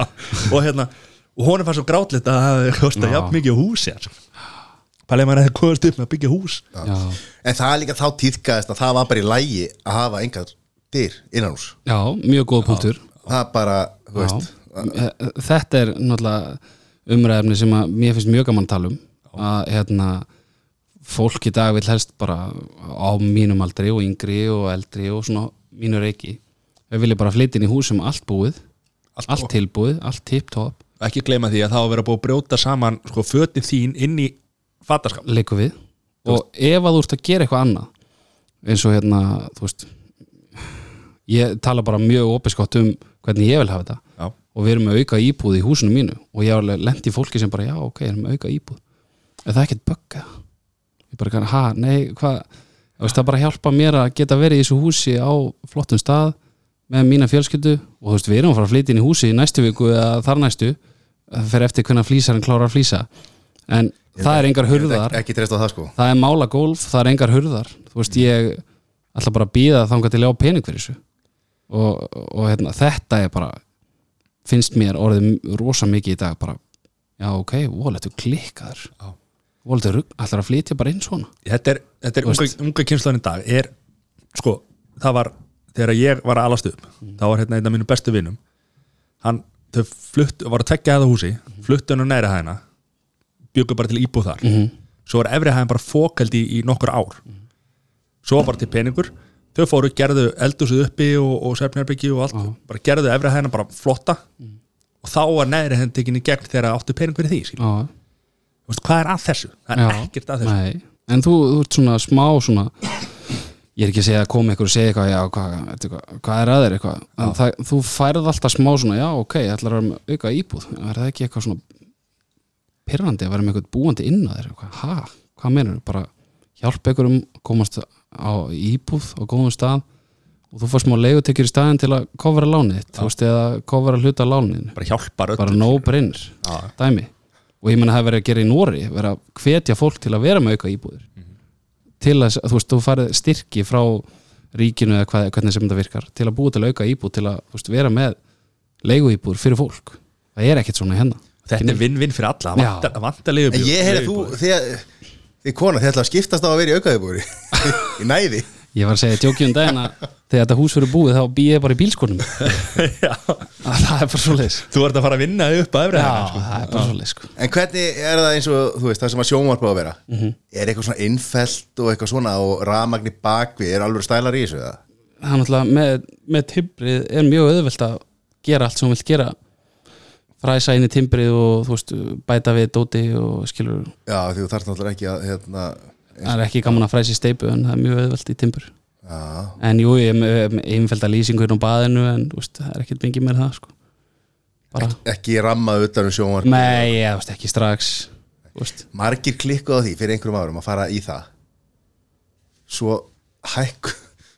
og hérna og hún er fast svo grátlegt að það Já. jafn mikið á húsi sko. pælið maður hefði komast upp með að byggja hús. Já, en það er líka þá tíðkaðist að það var bara í lægi að hafa engar dyr innan hús já, mjög góð punktur. Það er bara, þú veist Eh, þetta er náttúrulega umræðefni sem að mér finnst mjög gaman að tala um. Að hérna fólk í dag vil helst bara á mínum aldri og yngri og eldri og svona mínu reiki. Við viljum bara flytja inn í húsum allt búið Allt allt, tilbúið, allt tip-top. Ekki gleyma því að það á að vera búið að brjóta saman sko, fötin þín inn í fattaskap leikum við. Og ef að þú ert að gera eitthvað annað eins og hérna, þú veist ég tala bara mjög opiskott um hvernig ég vil hafa þetta. Já, og við erum með auka íbúð í húsinu mínu og ég har lent í fólki sem bara já ok, erum með auka íbúð. Er það ekkert bögga ég bara kann, ha, nei, hvað? Það bara hjálpa mér að geta verið í þessu húsi á flottum stað með mína fjölskyldu. Og þú veist, við erum að fara að flytja inn í húsi í næstu viku eða þar næstu. Það fer eftir hvernig flýsarinn klárar að flýsa en það er engar hurðar. ekki, ekki það sko. Það er mála gólf, það er engar hurðar. Þú veist, ég ætla bara að býða þangað til ég á pening fyrir þessu. Og, og hérna, þetta er bara finnst mér orðið rosa mikið í dag bara, já ok, voletu klikkaður Rugg, ætlar að flytja bara inn svona. Þetta er, þetta er unga, unga kynnslóðin í dag er, sko, það var þegar ég var að alast upp Mm. þá var hérna einn af mínu bestu vinum hann, þau flutt, var að tekja það húsi fluttu hann á næri hæðina bjöggu bara til íbúð þar. Mhm. svo var efri hæðin bara fókaldi í, í nokkur ár. Svo var bara til peningur. Þau fóru, gerðu eldúsið uppi og, og sefnherbyggi og allt, bara gerðu efri hæðina bara flotta. Og þá var næri hæðin tekinni gegn þegar áttu pening fyrir því skilur. já, Þú veist, hvað er að þessu? það er já, ekkert að þessu. nei. en þú, þú ert svona smá svona ég er ekki að segja að koma ykkur og segja eitthvað já, hvað, veitu hvað, er að þér eitthvað? En það, þú færð alltaf smá svona já, ok, ég ætlar að vera með auka íbúð er það ekki eitthvað svona pyrrandi að vera með eitthvað búandi inn á þér eitthvað, ha, hvað menur, bara hjálpa ykkur um að komast á íbúð á góðum stað og þú fórst smá leigutekjur í staðin til að kofra lánið þú veist, eða kofra hluta lánið bara hjálpar öllum bara no brainer dæmi og ég menna það er verið að gera í Nóri verið að hvetja fólk til að vera með auka íbúðir. Til að, þú veist, þú farið styrki frá ríkinu eða hvað, hvernig sem þetta virkar til að búa til auka íbúð til að veist, vera með leiguíbúður fyrir fólk. Það er ekkert svona hérna. Þetta er vinn-vinn fyrir alla, það það vantar leigubíl En ég heyrði þú, þið, þið kona, þið ætla að skiptast á að vera í aukaðibúri í næði. Ég var að segja tjókjum daginn að þegar þetta hús verið búið þá býð ég bara í bílskonum Já. það er bara svo leis þú ert að fara að vinna upp að efri já, sko. það er bara svo leis sko. En hvernig er það eins og, þú veist, það sem að sjónvarpa á að vera Mhm. Er eitthvað svona innfelt og eitthvað svona og rafmagni bakvið, er alveg stælar í þessu það? er náttúrulega með, með timbrið er mjög auðvelt að gera allt sem þú vilt gera fræsa inn í timbrið og þú veist, bæta við dóti og skilur, Já, því þú þarf náttúrulega ekki að, hérna það er ekki gaman að fræsa í steipu en það er mjög auðvelt í timbur Já, en jú, ég með, með einfælda lýsingur á baðinu en veist, það er ekkert mikið með það sko. bara, ekki rammað utan um sjónvarpa nei, ég veist ekki strax veist, Margir klikkuð á því fyrir einhverjum árum að fara í það. Svo hækku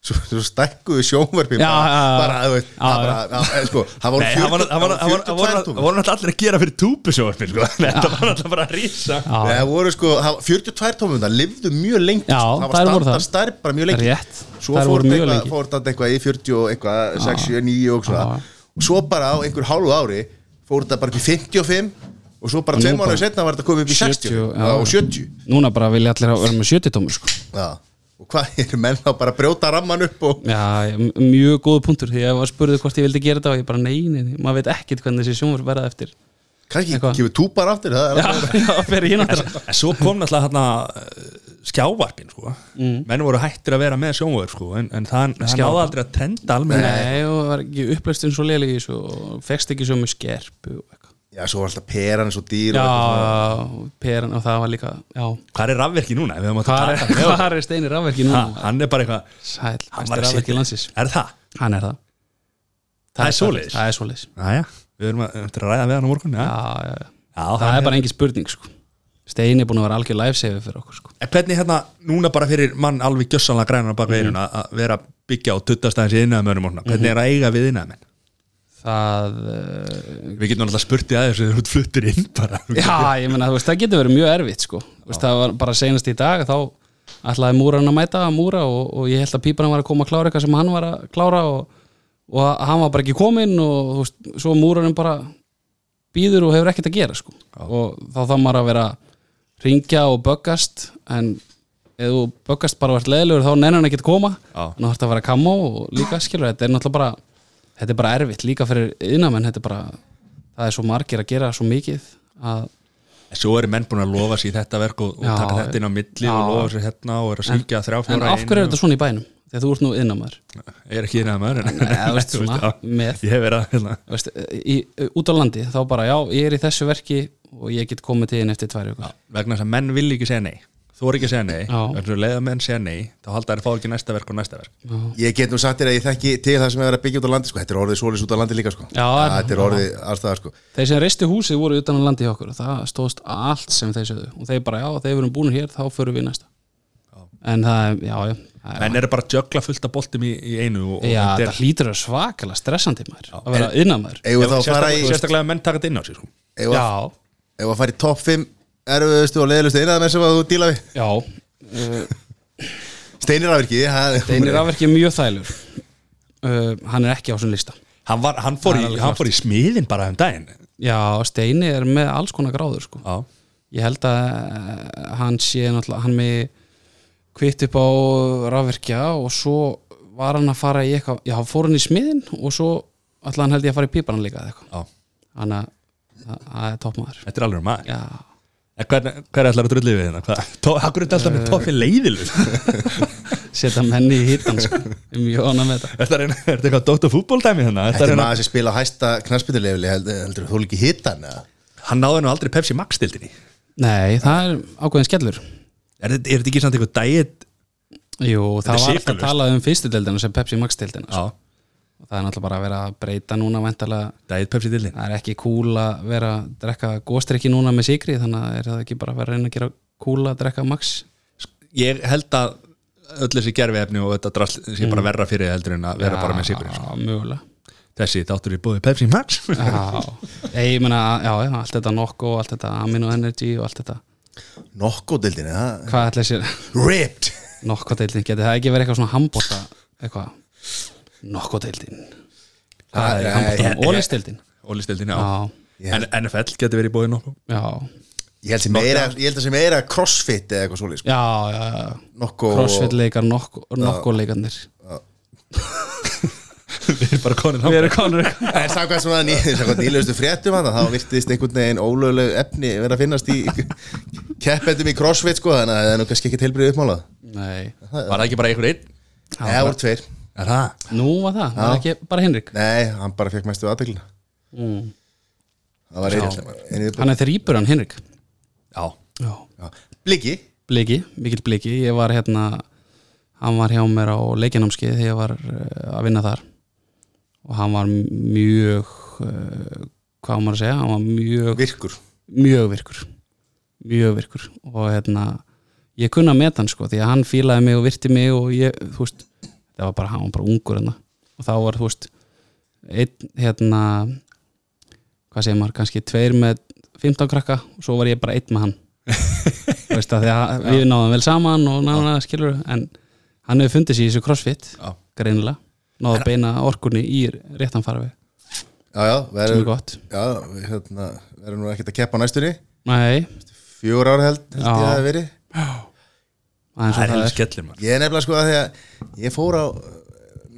Svo, stækkuðu sjónvarpi Já, bara, já, já. bara, þú veist, Já, það bara, já, sko, það voru Nei, það var- 40 það það það voru var- það voru 42 það voru náttúrulega allir að gera fyrir túbusjóvarpin sko. þetta var náttúrulega bara að Nei, það voru sko, það- 42 tómum það lifðu mjög sko. það var voru standard það. stærð bara mjög lengi. Rétt. Svo fór þetta eitthvað í 40 og eitthvað 6, 7, 9 og svona. Og svo bara á einhver hálfu ári fór þetta bara í 55 og svo bara Og nú tveim bara mánuði setna var þetta komið upp í 60 70, já. og 70 núna bara vilja allir að vera með 70 tómur sko. Og hvað eru menn þá bara að brjóta ramman upp og já, mjög góð punktur því að ég var spurðið hvort ég vildi gera þetta og ég bara nei, nei, nei, maður veit ekkert hvernig þessi sjónvar verða eftir Eitthvað. kemur túpar aftur það er já, já, fyrir hinn áttur en svo kom náttúrulega hérna skjávarpin sko. Mm. menn voru hættir að vera með sjónvöður sko, en, en það, náði aldrei að trenda almenn Nei, og það var ekki upplöstin svo lélega í þessu og fekst ekki svo með skerpu og eitthvað. Já, svo var alltaf peran svo dýr. Já, peran og það var líka Já, hvað er rafverki núna? hvað er, hvað er steinir rafverki núna? Ha, hann er bara eitthvað Sæl, hann að rafverki landsins er það? Hann er það Það er svoleiðis? Það er svoleiðis Næja, við erum að, að ræða við hann á morgun já. Já, já, já Já, Það er bara engin spurning sko Steini er búin að vera algjör lifesaver fyrir okkur sko En hvernig hérna, núna bara fyrir mann alveg gjössanlega grænan bak Mhm. veiruna að vera byggja og tuttast aðeins í innæðamönnum Það Við getum alltaf spurt í aðeins þegar þú ert fluttur inn bara. Já, ég veist, það getur verið mjög erfitt sko. Veist, Það var bara senast í dag þá ætlaði múran að mæta að múra og, og ég held að pípan var að koma að klára eitthvað sem hann var að klára og, og hann var bara ekki kominn og þú veist, svo múranum bara býður og hefur ekkert að gera sko. Og þá þá maður að vera ringja og böggast en ef þú böggast bara vart leðilegur þá nennan ekki að koma. Já. en þá þarf að vera kamó og líka skilur þetta er náttúrulega bara þetta er bara erfitt líka fyrir innamenn þetta er bara það er svo margir að gera svo mikið að Svo eru menn búin að lofa sér þetta verk og, og Já, taka þetta inn á milli já. og lofa sér hérna og er að syngja þrjá en fjóra af hverju er þetta svona í bænum? Þegar þú ert nú innamæður Ég er ekki en að hérna, Þú veist, í, út á landi þá bara já, ég er í þessu verki og ég get komið til inn eftir tvær vegna þess að menn vil ekki segja nei Þú er ekki að segja nei, Já. þess að leiða menn segja nei þá halda þær fá ekki næsta verk og næsta verk Ég get nú sagt þér að ég þekki til það sem er að byggja út á landi sko. Þetta er orðið svolis út á landi líka sko. Já, er- Þetta er já. orðið allstað sko. þeir sem reistu húsið voru utan á landi hjá okkur og það stóðst allt sem þeir sögðu og þeir bara já, þeir verum búin hér, þá förum við næsta en það, er- já, já það er- Menn eru bara að jögla fullt af boltum í, í einu og, og Já, þetta þetta hlýtur að svakalega stressandi maður að vera að fara sérstaklega, í sérstaklega ef menn taka þetta inn á sig sko. Já, við að fara í topp 5 erfiðustu og leiðilustu einaðamenn sem að þú díla við? Já. Uh, Steinir Afirki Steinir Afverki er mjög þælur. Uh, hann er ekki á þessum lista. Hann, var, hann, fór er í, hann fór í smiðin bara um daginn. Já, Steini er með alls konar gráður sko. Já, ég held að eh, hann sé náttúrulega, hann með kvitt upp á rafverkja og svo var hann að fara í eitthvað já, hann fór hann í smiðin og svo alltaf hann held ég að fara í píparan líka eða eitthvað. Já, þannig að það er toppmaður. Þetta er alveg um maður. Já, Hver, hver ætlar að drullið við hérna? Hvað? Tó, akkur er þetta alltaf með toppi leiðilu setja menni í hittan sko. er mjög ánað með þetta Er þetta er þetta eitthvað dóttu fútbóltæmi hérna? Þetta er maður sem spila hæsta knaspitulegli heldur, heldur þú líki hittan eða? Hann náði nú aldrei Pepsi Max stildinni nei, það er ákveðin skellur Er þetta, er þetta ekki samt eitthvað diet? jú, er það var alltaf sykurlaust. talað um fyrstu deildina sem Pepsi Max deildina sko. Já, það er náttúrulega bara að vera að breyta núna það er ekki cool að vera að drekka góstrykki núna með sigri þannig að er það ekki bara að vera að reyna að gera cool að drekka max? Ég held að öll þessi gerfi efni og þetta drasl sé bara verra fyrir heldur en að vera bara með Já, mögulega. Þessi þáttur er búið Pepsi Max. Já, ég meina, já, já, allt þetta nokko og allt þetta amino energy og allt þetta. Nokko-dildin, eða? hvað ætla sér Ripped. Nokko deildin, geti það ekki verið eitthvað svona hambóta eitthvað nokko deildin. Það er Nei, hambóta, ólistildin Ólistildin, já. Já, En NFL getur verið búið nokkuð já, Ég held sem meira, ég held að sem meira crossfit eða eitthvað svolítið sko. já, já, já. Nokko crossfit leikar, nokko leikarnir. Við erum bara konin við erum konur En samkvæmt svona ný, samkvæmt nýlegustu fréttum hann þá virtist einhvern veginn ólögleg efni vera að finnast í keppendum í crossfit sko þannig að það er nú kannski ekki tilbyrðið uppmálað nei, Var það ekki bara einhver einn? Eða voru tveir Er það? nú var það, það var ekki bara Henrik? Nei, hann bara fekk mestu aðdeglina mm. Það var einn hann er þrýpur hann Henrik. Já. Já. Já. Bliki? Bliki, mikill bliki. Ég var hérna hann var hjá mér á leikinámskið þegar ég var uh, að vinna þar. Og hann var mjög uh, hvað maður að segja? Hann var mjög, virkur. Mjög virkur. Mjög virkur. Og hérna ég kunna að meta hann sko því að hann fílaði mig og virti mig og ég, þú veist það var bara, hann var bara ungur hérna. Og þá var, þú veist einn hérna hvað segir maður, kannski tveir með 15 krakka og svo var ég bara einn með hann. Þú veist að því að við náðum vel saman og náðum skilur en hann hefur fundið sér í þessu crossfit Já. greinilega, náðu að beina orkunni í réttan farfi Já, já, sem er gott. Já, við hérna, verður nú ekkert að keppa næstunni. Nei, Fjögur ár held, held Já. ég að það verið. Aðeins Það og er það hefði er. skellir maður. Ég er nefnilega sko að því að ég fór á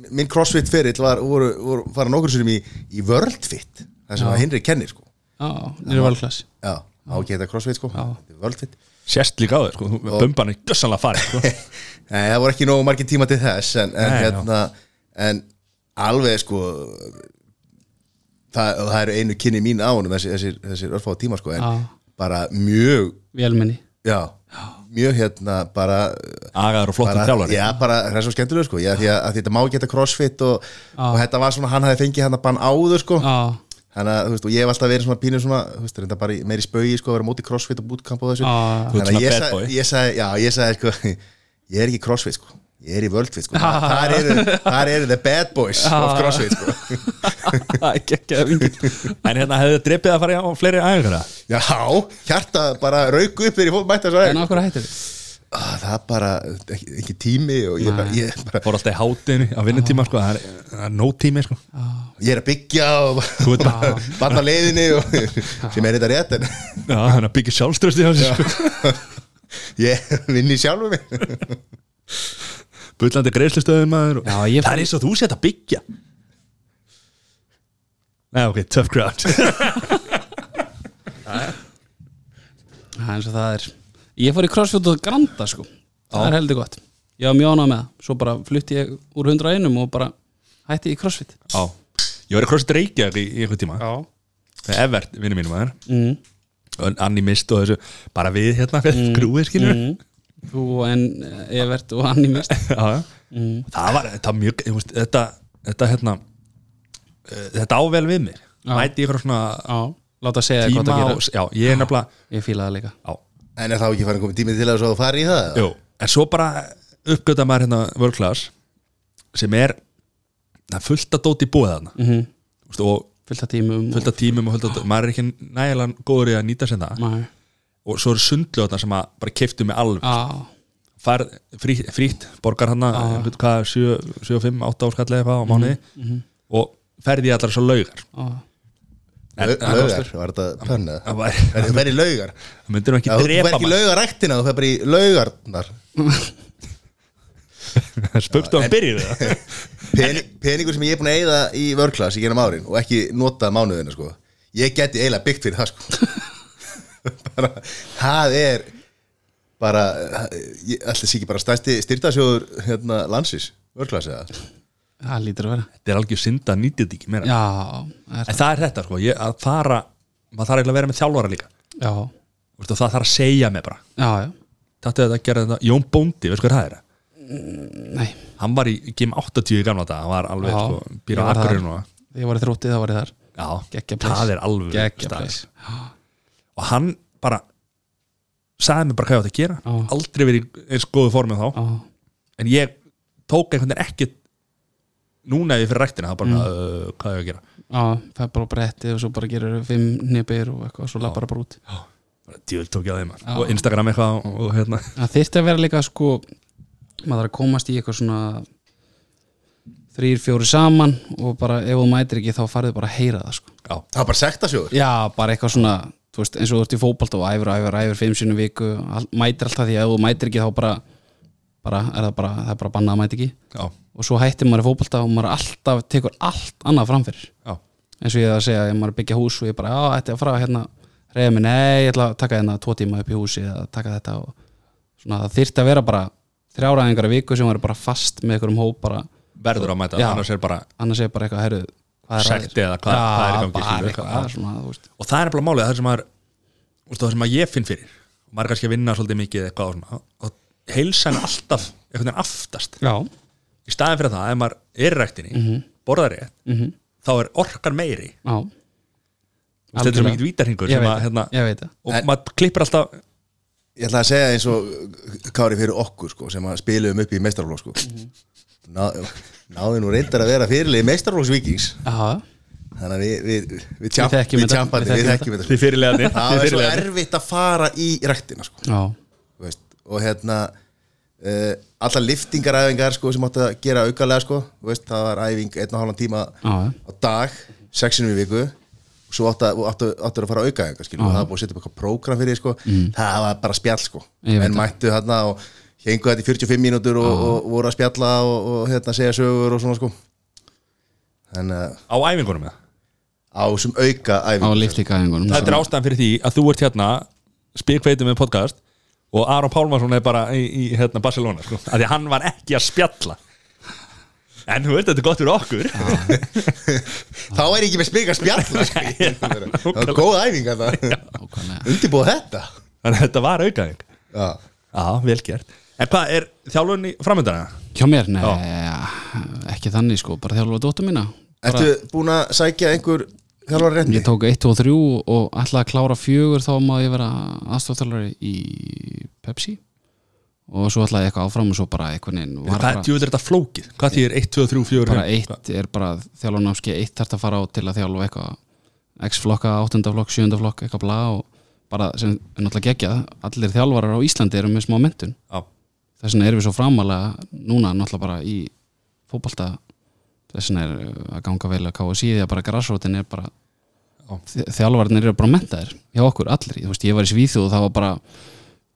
minn crossfit ferill var, voru, voru fara nokkur sérum í, í worldfit það sem Já. að Hinrik kennir sko. Já, nýri valklass Já, á ekki þetta crossfit sko. Já. Þetta worldfit sérst líka á þér sko, bumban er dössanlega farið sko. Nei, það voru ekki nógu margir tíma til þess en, en Nei, hérna en alveg sko það, það eru einu kynni mín á honum þessir, þessir, þessir örfáða tíma sko en Já. bara mjög Vélmenni. Já, mjög hérna bara agaður og flottum þjálfari. já, bara það er svo skemmtilega sko já, því að, að þetta má þetta crossfit og, og þetta var svona, hann hafði fengið hann að bann áður sko. Þannig að, þú veist, og ég hef alltaf verið svona pínu svona, þú veist, reynda bara í- meira í spaugi sko, að vera móti crossfit og bootcamp og þessu. Þannig að ég sagði, já, ég sagði sko, ég er ekki crossfit sko ég er í worldfit sko, þar eru, þar eru the bad boys of crossfit sko. Er geggjaða vingil en hérna hefði þið dreipið að fara á fleiri æfingar já, hjarta bara rauk upp mætti að En hverju hættir þið? það er bara, ekki, ekki tími og ég, bara, ég, bara, fór alltaf í hátinu á vinnutíma sko, það er, er nóg tími sko. ég er að byggja og bara barna leiðinni og, sem er þetta rétt en Já, er byggja sjálfströsti sko. ég vinn í sjálfu mig Bullandi greiðslustöðum maður. Og... Já, ég Það er eins og þú sett að byggja. Nei, ok, tough crowd Það er eins og það er. Ég fór í crossfit og granda sko. Það er heldur gott. Ég var mjög ánað með það. Svo bara flutti ég úr 101 og bara hætti í crossfit. Já, ég var í crossfit Reykjavík í, í einhvern tíma. Já. Með Evert, vinnu mínum maður. Mm. og Anni Mist og þessu Bara við hérna fyrir grúið skilur Mm. Þú en Evert og Anni mist Já, já. Mm. Það var, þetta var mjög ég veist, Þetta, þetta hérna uh, Þetta ável við mig. Já. Mæti ykkur svona Já, láta segja þér hvað tíma það og, gera Já, ég er nefnilega Ég fíla það líka. Já, en er þá ekki farin komið tími til að svo þú fari í það Jú, en svo bara uppgöta maður hérna world class sem er það er fullt að dóti í búið þarna. Mm -hmm. Og Fullt af tímum. fullt af tímum og fullt af, maður er ekki nægilega góður í að nýta sér það. Nei. Og svo eru sundljóðna sem að bara keiftu mig alveg. Já, fær frí, frítt, borgar hann Já. hvað, 7, 7, 5, 8 áskall eða eitthvað á mánuði. og ferði allar svo laugar. Já. En- Lau- laugar, var þetta plannið það það verði laugar? Það myndir nú ekki fer drepa ekki maður laugaræktina, þú fer bara í laugarnar. Spöktu að það. Pening, Peningur sem ég er búin að eyða í vörklass í genum árin og ekki nota mánuðina sko. Ég geti eiginlega byggt fyrir það sko. bara, Það er bara ég ætla sé ekki bara stærsti styrtasjóður hérna, landsis, vörklass eða Það lítur að vera. Þetta er algjör synd að þetta ekki meira. Já, það er en það. er þetta sko, ég, að fara maður þarf eiginlega að vera með þjálfara líka. Já, Veistu, það þarf að segja mig bara. Já, já. Þetta er að gera þetta, Jón Bóndi, veistu hvað það er? Nei, hann var í Gim 80 í gamla dag hann var alveg, Já, sko, ég býr á var þar. akkurinn og ég var í þrótti þá var ég þar. Já, Geggja place. það er alveg Geggja staður. place. Og hann bara sagði mér bara hvað ég átti að gera. Já. aldrei verið eins góðu formið þá. Já, en ég tók einhvern veginn ekki núna ef ég fyrir ræktina. Það bara, Mm. uh, hvað er ég að gera? Já, það er bara bretti og svo bara gerir fimm nýpir og eitthvað, svo lappar það bara út. Djúl tók ég að þeim Já. og Instagram eitthvað og, og hérna. Það þyrfti að vera líka sko maður að komast í eitthvað svona þrýr, fjóri saman og bara ef þú mætir ekki þá farið bara að heyra það sko. Já, Það var bara sektasjóður. Já, bara eitthvað svona þú veist, eins og þú ert í fótbolt og æfur, æfur, æfur fimm sinni í viku, all, mætir alltaf því að ef þú mætir ekki þá bara, bara, er það bara það er bara bannað að mæti ekki. Já, og svo hættir maður í fótbolta og maður alltaf tekur allt annað framfyrir já, eins og ég er að segja, ef maður að byggja hús og ég bara, já, þetta er að fara hérna. Reyða mig, nei, ég ætla að taka hérna tvo tíma upp í húsi eða taka þetta og svona, það þyrfti að vera bara þrjáraðingar í viku sem maður er bara fast með einhverjum hóp bara, verður að mæta Já. annars er bara annars er bara eitthvað, herru er Sekti eða hvað- Já, hvað er í gangi, bara skilur, eitthvað, já. svona, og það er bara málið, það sem maður úst, það sem að ég finn fyrir. Og maður er kannski að vinna svolítið mikið eitthvað og svona. Og heilsan er alltaf einhvern veginn aftast. Já, í staðin fyrir það, ef maður er í ræktinni mm -hmm. borðar rétt, mhm, þá er orkan meiri. Þetta er svo mikið vítarhingur að, hérna, og En- maður klippir alltaf Ég ætla að segja eins og Kári fyrir okkur sko, sem að spilum upp í meistarflokk sko. Ná, náði nú reyndar að vera fyrirlið meistarflokksvíkings Já, þannig að við við, við, tjamp, við þetta, tjampandi, við við þekkjum þetta. sko. því fyrirlegaðni það er svo erfitt að fara í ræktina sko, og hérna uh, allar liftingaræfingar sko, sem átti að gera aukalega sko, það var æfing einn og hálfan tíma já, já. á dag sexinum í viku. Og svo áttu, áttu, áttu að fara aukaðingar skilur, og það var búið að setja upp eitthvað prógram fyrir sko. það var bara spjall sko. En mættu þarna og hengu þetta í 45 mínútur og, og voru að spjalla og, og hérna, segja sögur og svona sko. þannig að á æfingunum með á sem auka á æfing liftíkaðingunum þetta er ástæðan fyrir því að þú ert hérna spikveitum með podcast og Aron Pálmarsson er bara í, í hérna, Barcelona sko. að því að hann var ekki að spjalla. En þú veit þetta er gott fyrir okkur. Þá er ekki með spika spjall sko. Það var góð æfing að. Undirbúið þetta. Þannig að þetta var aukaðing Já, vel gert En hvað, er þjálfurinn í framöndana? Hjá mér, nei, ekki þannig sko bara þjálfa dóttur mína bara, Ertu búin að sækja einhver þjálfar rétti? Ég tók 1 og 3 og ætlaði að klára fjögur þá má ég vera aðstofþjálfari í Pepsi og svo ætlaði ég eitthvað áfram og svo bara eitthvað neinn Hvað bara, djúður þetta flókið? Hvað þýðir 1, 2, 3, 4, bara eitt er bara þjálfarnámski eitt þarf að fara á til að þjálfa eitthvað X-flokka, 8. flokk, 7. flokk eitthvað bla og bara sem er náttúrulega geggjað allir þjálfarar á Íslandi eru með smá mentun Já, þess vegna erum við svo framalega núna náttúrulega bara í fótbolta. Þess vegna er uh, að ganga vel að því að bara grassrótin er bara Já. þ- þjálfarnir eru bara mentaðir hjá okkur allir, þú veist, ég var í Svíþjóð og það var bara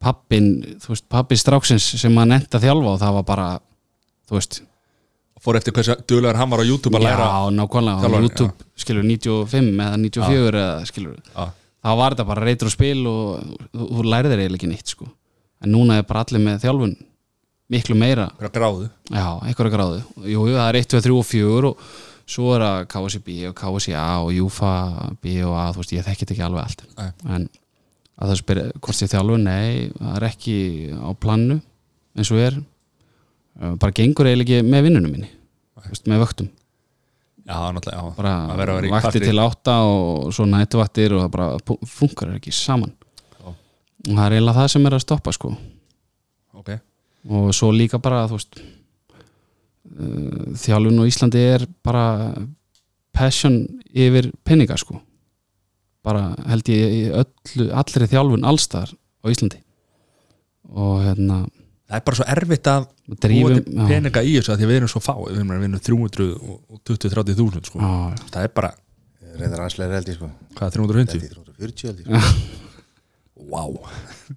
pappin, þú veist, pappi stráksins sem að nefnt að þjálfa og það var bara þú veist, fór eftir hversu duglegar hann var á YouTube að læra já, nákvæmlega. Á YouTube, skilur, 95 eða 94 eða skilur, Já. þá var þetta bara reytur og spil og þú, þú lærið þér eiginlega ekki neitt sko, en núna er bara allir með þjálfun miklu meira. Hverja gráðu. Já, einhverja gráðu. Jú, það er 1, 2, 3 og 4 og svo er það KSB og KSA og Júfa B og A, þú veist, ég þekki þetta ekki alveg allt. Nei. en að það spyrir hvort ég þjálfu, nei, það er ekki á plannu eins og er. Bara gengur eiginlega ekki með vinnunum minni veist, með vöktum. Já, náttúrulega, já. Bara Að vera að vera vakti til átta og svo nætuvaktir og það bara funkar ekki saman. Já. og það er eiginlega það sem er að stoppa sko og svo líka bara þú veist uh, þjálfun á Íslandi er bara passion yfir peninga sko. Bara held ég í öllu, allri þjálfun allstar á Íslandi. Og hérna það er bara svo erfitt að til peninga í þessu að því að við erum svo fá. Við erum að vinna 320-30 þúsund sko. já, það er bara, Reyndar anslega held ég sko. Hvað er 350? 340 held ég sko Wow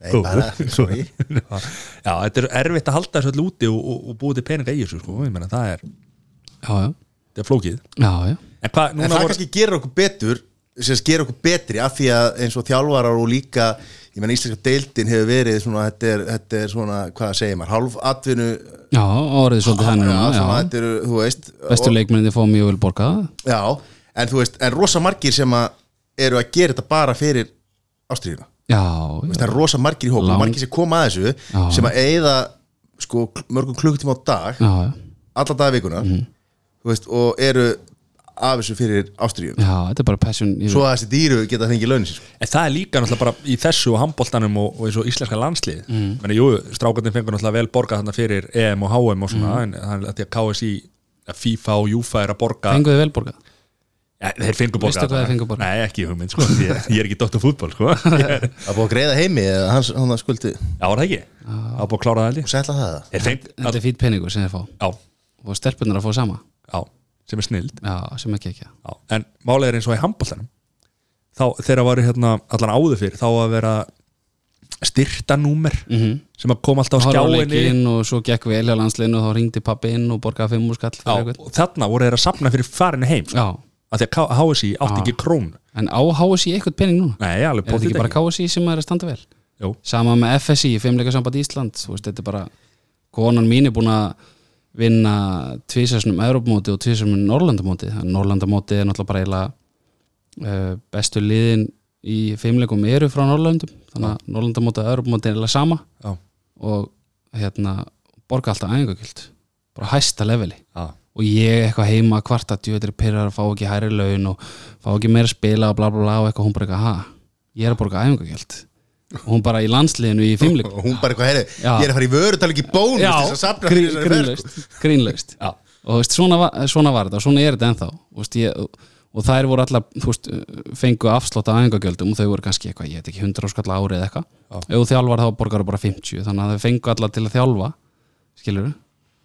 Nei, bara, sorry Já, þetta er erfitt að halda þessu öll úti og, og, og búa til peninga í þessu sko. ég meina, það er, já, já, það er flókið. Já, já. En hvað, En núna það voru kannski gerir okkur betur sem gerir okkur betri af því að eins og þjálfarar og líka ég menn íslenska deildin hefur verið svona, þetta er, þetta er svona, hvað segir maður hálf atvinnu já orðið svolítið já. þetta eru, þú veist leikmenninni fá mjög vel borgað. Já, en þú veist, en rosa margir sem að eru að gera þetta bara fyrir ástriðuna já, það já, er rosa margir í hópa, Lang- margir sem koma að þessu Já. sem að eyða sko mörgum klukkutíma á dag já, já. alla daga vikuna þú veist, og eru af þessu fyrir ástriðuna já, þetta er bara passion yfir- svo að þessi dýru geta fengið launin sér sko. En það er líka náttúrulega bara í þessu og handbóltanum og, og eins og íslenska landslið mm. Menni, jú, strákarnir fengur náttúrulega vel borgað þarna fyrir EM og HM og svona en það er að því að KSI að FIFA og Júfa er að borga fenguðu vel borgað ja, þeir fengur borgað Veistu hvað þeir fengu borgað? Nei, ekki hugmynd, sko, ég, ég er ekki doktor fútból sko. Já, að búið að greiða heimi eða hans, hann skuldi var það ekki? Það búið að klára það ég og setla það feng, þetta er fýtt peningur sem þeir fá já, og stelpunar að fá sama já, sem er snild já, sem ekki ekki já. En málið er eins og í handbóltanum þá þegar varu hérna allan áður fyrir þá að vera styrta númer mm -hmm. sem að koma alltaf á skjáinni og svo gekk vel hjá landsliðinu og þá ringdi pappi inn og borgaði fimm úr skall Já, og þarna voru þeir að sapna fyrir farinu heim sko. já, að því að HSI átti Já. ekki krónu. En á HSI eitthvað pening núna? Nei, alveg er þetta ekki bara KSI sem er að standa vel? Jú, sama með FSI, Fimmleika samband Ísland þú veist, þetta er bara konan mín er búin að vinna tvísarsnum Europamóti og tvísarsnum Norrlandamóti Norrlandamóti er náttúrulega bara eiginlega uh, bestu liðin í fimmleikum eru frá Norrlandum þannig að Norrlandamóti og Europamóti er eiginlega sama. Já, og hérna borga alltaf æfingagjöld bara hæsta leveli. Já og ég eitthvað heima að djöður pyrrar að fá ekki hæri laun og fá ekki meira spila og bla bla bla og eitthvað hún bara eitthvað ha, ég er að borga æfingagjöld og hún bara í landsliðinu í fimmleikum og hún bara eitthvað, heyri, Já. ég er að fara í vöru tala ekki bónus til þess að safna fyrir þessari sko. grínlaust grínlaust. Já. og þú veist, svona, var, svona var þetta og svona er þetta ennþá. Þú veist, ég, og þær voru allar þú veist, fengu afslátt af æfingagjöldum og þau voru kannski eitthvað, ég veit ekki, 100 skall ári eða eitthvað. Ef þú þjálfar þá borgar þú bara 50 þannig að þau fengu allar til að þjálfa skilur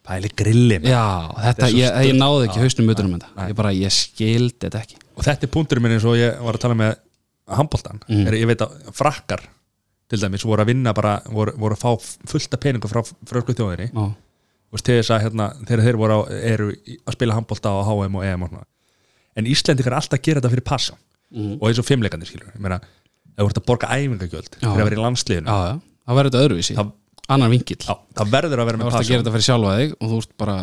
Pæli grilli maður. Já, þetta, svo ég, ég náði ekki hausnum utanum þetta. Ég bara, ég skildi þetta ekki. Og þetta er punkturinn minn eins og ég var að tala með handbóltan er, Ég veit að frakkar til dæmis voru að vinna bara voru, voru að fá fullt af peningu frá frösku þjóðinni. Já, Þú veist, til þess að hérna, þegar þeir voru á, eru að spila handbólta á HM og EM og svona. En Íslendingar er alltaf að gera þetta fyrir passa Mhm. og eins og fimmleikandir skilur ég meina, ef þú ert að borga æfingagjöld fyrir að vera í landsliðinu já, já, þá þá verður þetta öðruvísi. Það- annar vingill Já, það verður að vera þú með ert að gera passion. þetta fyrir sjálfa þig og þú ert bara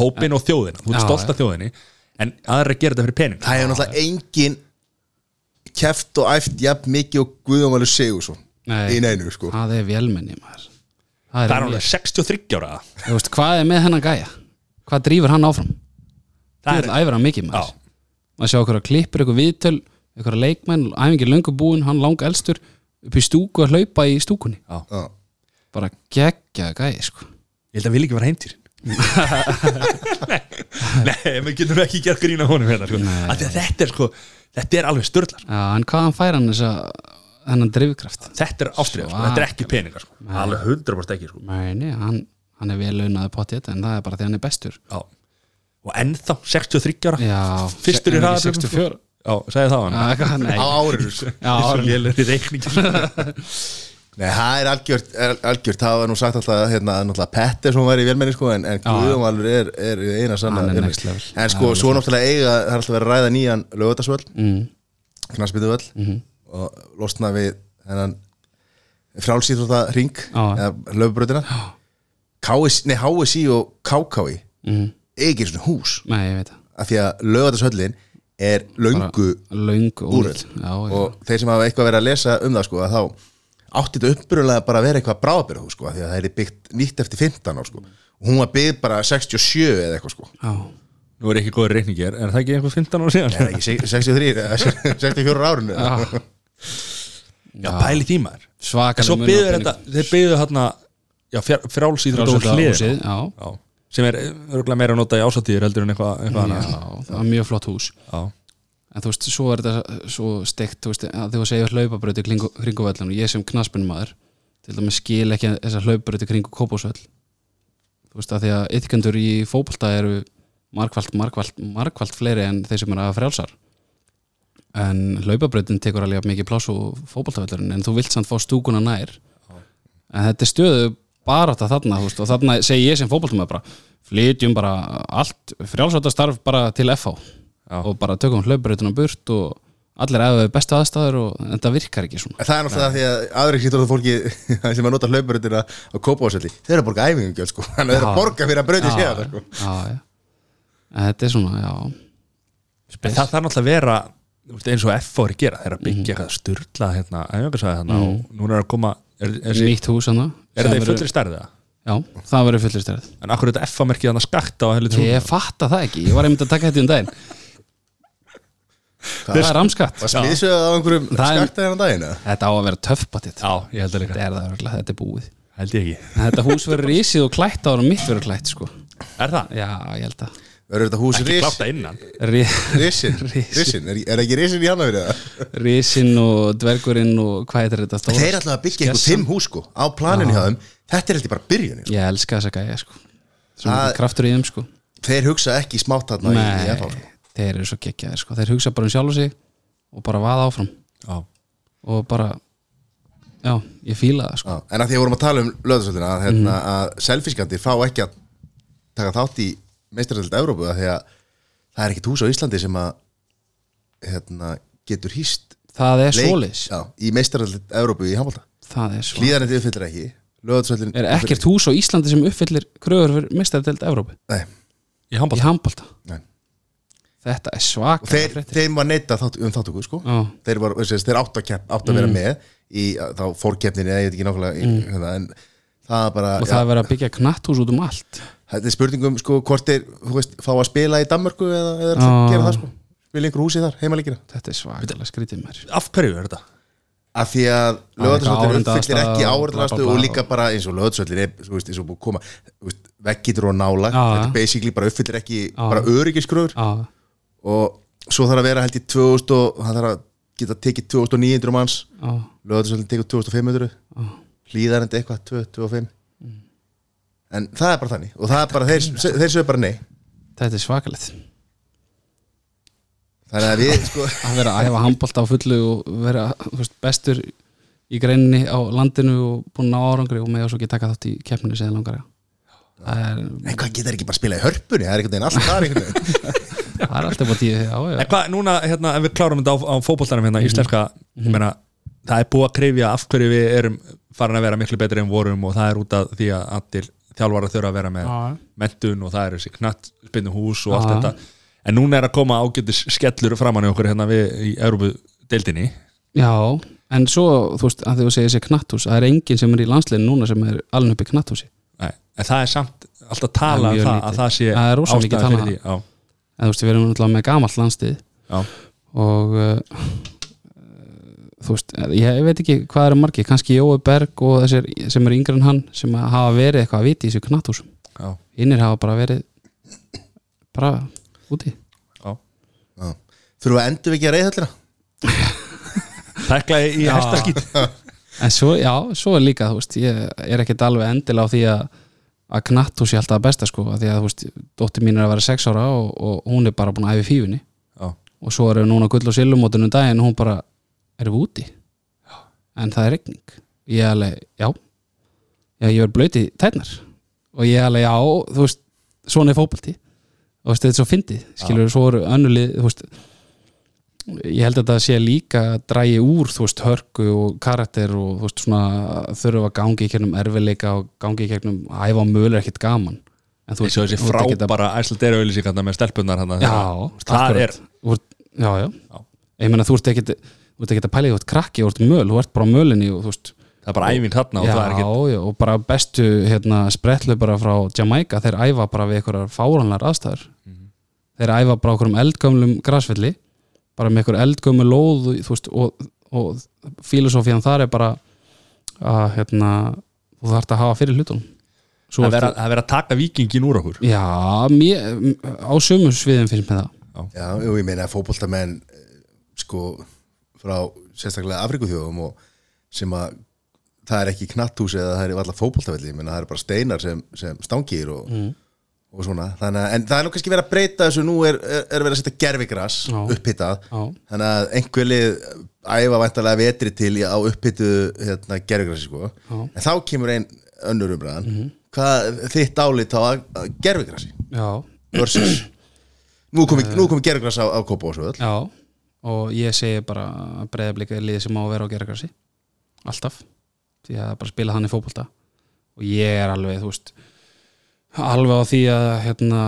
Hópin og þjóðina, þú ert stolt af þjóðinni En aðra að gera þetta fyrir pening. Það hefur náttúrulega engin keft og æft jafn mikið og Guðjónvalur Sigursson Nei. í neinu sko. það er vélmenni maður. Það er, Það er alveg 63 ára. Þú veist, hvað er með hennan gæja? Hvað drýfur hann áfram? Það það er, er hann mikið maður. Maður sjá okkur að klippur, eitthvað viðtöl eitthvað leikmenn, æfingir löngu búin hann lang elstur upp í stúku að hlaupa í stúkunni. Já. Bara geggja gæja sko ég held að vil ekki vera heimtýrin Nei, nei, við getum ekki gert grína honum hérna sko. Nei. Af því að Þetta er sko, þetta er alveg störlar já, en hvaðan fær hann þessa hennan drifkraft Þetta er ástriða, sko. þetta er ekki peningar sko. Alveg 100% ekki sko. Mæni, hann, hann er vel launaði potið en það er bara því hann er bestur Já. Og ennþá 63 ára já, Fyrstur í er ekki hraðabrautum, 64 Já, sagði það hann Já, eitthvað, nei. á árinu sko. Já, Svo lélir í reikningi Nei, það er algjört, er algjört. Það var nú sagt alltaf hérna, náttúrulega Petter sem var í velmenni sko, en, en Já. Guðjónvalur er, er eina level. En sko, svo náttúrulega eiga, það er alltaf verið að ræða nýjan lögutarsvöld, mm, knassbytuvöll Mhm. og losna við hennan frálsýþrótta ring eða nei, HSI og KKI mm, ekki svona hús. Nei, af því að lögatarsvöllin er löngu já, og þeir sem hafa eitthvað verið að lesa um það sko, að þá átti þetta uppbyrjulega bara að vera eitthvað bráðbyrðu sko, af því að það er byggt nýtt eftir 15 ár sko. og hún var byggð bara 67 eða eitthvað sko. já, Nú er ekki góður reikningi, er það ekki einhver 15 ára síðan? er það ekki 63 eða 64 árinu? Já. Já, pæli því maður. En svakalega svo byggður þetta, þeir byggðu hérna Já, frálsýður og Já, sem er örgulega meira að nota í ásatíður heldur en eitthvað eitthva já, annað. það var mjög flott hús. Já, en þú veist, svo er þetta svo steikt þú veist, að þú segir hlaupabröti kringu, og ég sem knaspunum maður til dæmis skil ekki þessa hlaupabröti kringu kópásvöll þú veist, að því að ytkendur í fótbolta eru markvalt, markvalt, markvalt fleiri en þeir sem eru að frjálsar. En hlaupabrötin tekur alveg mikið pláss og fótboltavöllurinn en þú vilt samt fá stúkuna nær. En þetta er stöðu bara þetta þarna þú veist, og þarna segi ég sem fótboltumæður bara flytjum bara allt frjálsvölda bara til FH Já. og bara tökum hlaupabrötuna burt og allir eða bestu aðstæður og en þetta virkar ekki svona En það er náttúrulega því að aðri sýttur fólki sem að nota hlaupuröndina á kópásvelli þeir eru að borga æfingum gjöld sko þannig að þeir eru að borga fyrir að Já, sér sko. já, já. En þetta er svona, já En það þarf náttúrulega að vera þú veist, eins og F er að gera, þeir eru að byggja eitthvað sturla hérna, æfingarsæði hérna og núna er að koma er, er, nýtt hús hana er það í fullri stærði það? Já, það verður fullri stærð En akkur er þetta F-merkið þannig að skakta á helli trúna? Ég fatta það ekki, ég var einmitt að taka þetta um daginn Það er ramskatt Það smiðsögðu á einhverjum er- daginn eða? Þetta á að vera töffbáttið Já, ég held að líka. Þetta er það örugglega, þetta er búið. Held ég ekki. En Þetta hús verður rísið og klætt ára og mitt verður klætt sko. Er það? Já, ég held að. Verður þetta hús Ekki ris, kláta innan. Risin? Risin. risin? Er, er ekki risin í hann að vera? Rísin og dvergurinn og hvað heitir þetta stóra? Þeir er alltaf að byggja einhver fimm hús sko á planinu hjá þeim. Þetta er alltaf bara byrjunin sko. Ég elska þessa gæja sko. Kraftur í þeim sko. Þeir hugsa ekki smátt þarna þeir eru svo geggjaðir sko. Þeir hugsa bara um sjálf sig og bara vaða áfram. Já, og bara Já, ég fíla það sko. Já, En að því að vorum að tala um löðarsöldina að, hérna, Mhm. að selfiskandi fá ekki að taka þátt í meistaröld Evrópu að því að það er ekkit hús á Íslandi sem að hérna, getur hýst Það er svolis já, í meistaröld Evrópu í er svo Hlýðanandi uppfyllir ekki löðarsöldin Er ekkert hús á Íslandi sem uppfyllir mistardelt Evrópu? Nei, í nei Þetta er svak þeir, þeim var neita þátt, um þáttöku sko. Þeir, var, þeir, þeir átt að, kepp, átt að Mm. vera með í þá fórkeppninni eða ég veit ekki nákvæmlega í, hérna, en það bara og það er verið að byggja knatthús út um allt. Þetta er spurningum sko hvort þeir veist, fá að spila í Danmörku eða, eða að gera það sko. Spila einhver húsi þar, heimalíkina Þetta er svakalega skrítið mér Af hverju er þetta? af því að áhorfendaaðstaða uppfyllir ekki bla, og líka bara eins og veist, eins og koma veggitur og nála þetta basically bara uppfyllir ekki bara öryggiskröður Já, og svo þarf að vera held í 2000 og það þarf að geta tekið 2900 manns. Já, lögatarsvöldin tekur 2500 hlýðarandi eitthvað 25 Mm. en það er bara þannig. Og það er bara, þeir, þeir sögðu bara nei. þetta er svakalegt. Þannig að við sko að vera að æfa handbolta á fullu og vera veist, bestur í greinni á landinu og búin að ná árangri og með og svo ekki taka þátt í keppninu sem þið langar já. það er, en hvað getur ekki bara að spila í hörpunni? Það er einhvern veginn alltaf það er veginn það er alltaf bara tíu já, já. En hvað, núna, hérna, ef við klárum þetta á, á fótboltanum hérna, íslenska, ég meina það er búið að krifja af hverju við erum farin að vera miklu betri en vorum og það er út af því að allir þjálfara þurfa að vera með mentun og það er þessi knatt spinnu hús og allt þetta. En núna er að koma ágætis skellur framan í okkur hérna við í Európu deildinni Já, en svo, þú veist, að að segja þessi knatthús það er enginn sem er í landslegin núna sem er alveg upp í knatthúsi. Nei, en það er samt alltaf tala um það að það sé talað. fyrir því. En þú veist, við erum náttúrulega með gamall landstið já, og uh, þú veist, ég veit ekki hvað eru margir, kannski Jói Berg og þessir sem er yngri en hann sem hafa verið eitthvað að viti í þessu knatthúsum já, innir hafa bara verið bara úti já. Já. Þurfum við að endur ekki að reyðhöllina? Tekla í, í Já. hestaskít en svo, já, svo er líka, þú veist ég er ekkert alveg endil á því að að knatthús er alltaf að besta sko að því að þú veist, dóttir mín er að vera sex ára og, og hún er bara búin að æfi fífunni. Já, og svo erum við núna gull og silumótunum daginn og hún bara, erum við úti? En það er regning ég er alveg, já. Já, ég verð blöyti tætnar og ég er alveg, já, þú veist svona er fótbolti. Og þú veist, þetta er svo fyndið skilur, svo eru önnulið, þú veist ég held að það sé líka að drægi úr, þú veist, hörku og karakter og þú veist, svona þurfa að gangi í kernum erfileika og gangi í kernum æfa og mölu er ekkert gaman. En þú og þessi frábara æslandeira auðlýsingarna með stelpunar hann Já, það er já, já. Ég meina þú ert ekkit þú ert ekkit að pæla í þú ert krakki, þú ert möl þú ert bara mölinni og þú veist það er bara æfing þarna og það er ekki já, og bara bestu hérna, spretlu bara frá Jamaica þeir æfa bara við einhverjar fáranlegar aðstæður. Mhm. þeir æfa bara okkur um eldgömlum grasfelli bara með einhver eldgömlu lóð veist, og, og filosófían þar er bara að hérna, þú þarft að hafa fyrir hlutum það er verið að- að taka vikingin úr okkur. Já, mér, á sömu sviðum finnst með það. Já, jú, ég meina að fótboltamenn eh, sko frá sérstaklega Afrikuþjóðum og sem að það er ekki knatthús eða það er alltaf fótboltavelli, ég meina það er bara steinar sem, sem stangir og, og svona. Þannig að, en það er nú kannski verið að breyta þessu. Nú er, er, er verið að setja gerfigras upphittað, þannig að einhver lið æfa væntalega vetri til í- á upphittu hérna, gerfigrasi sko. Já. en þá kemur ein önnur umræðan. Hvað þitt álit á gerfigrasi versus nú komið, nú er komið gerfigras á, á Kópavóðsvöld Já, og ég segi bara að breyðablika er liðið sem á að vera á gerðargrassi alltaf, því að bara spila þannig fótbolta. Og ég er alveg, þú veist alveg á því að hérna,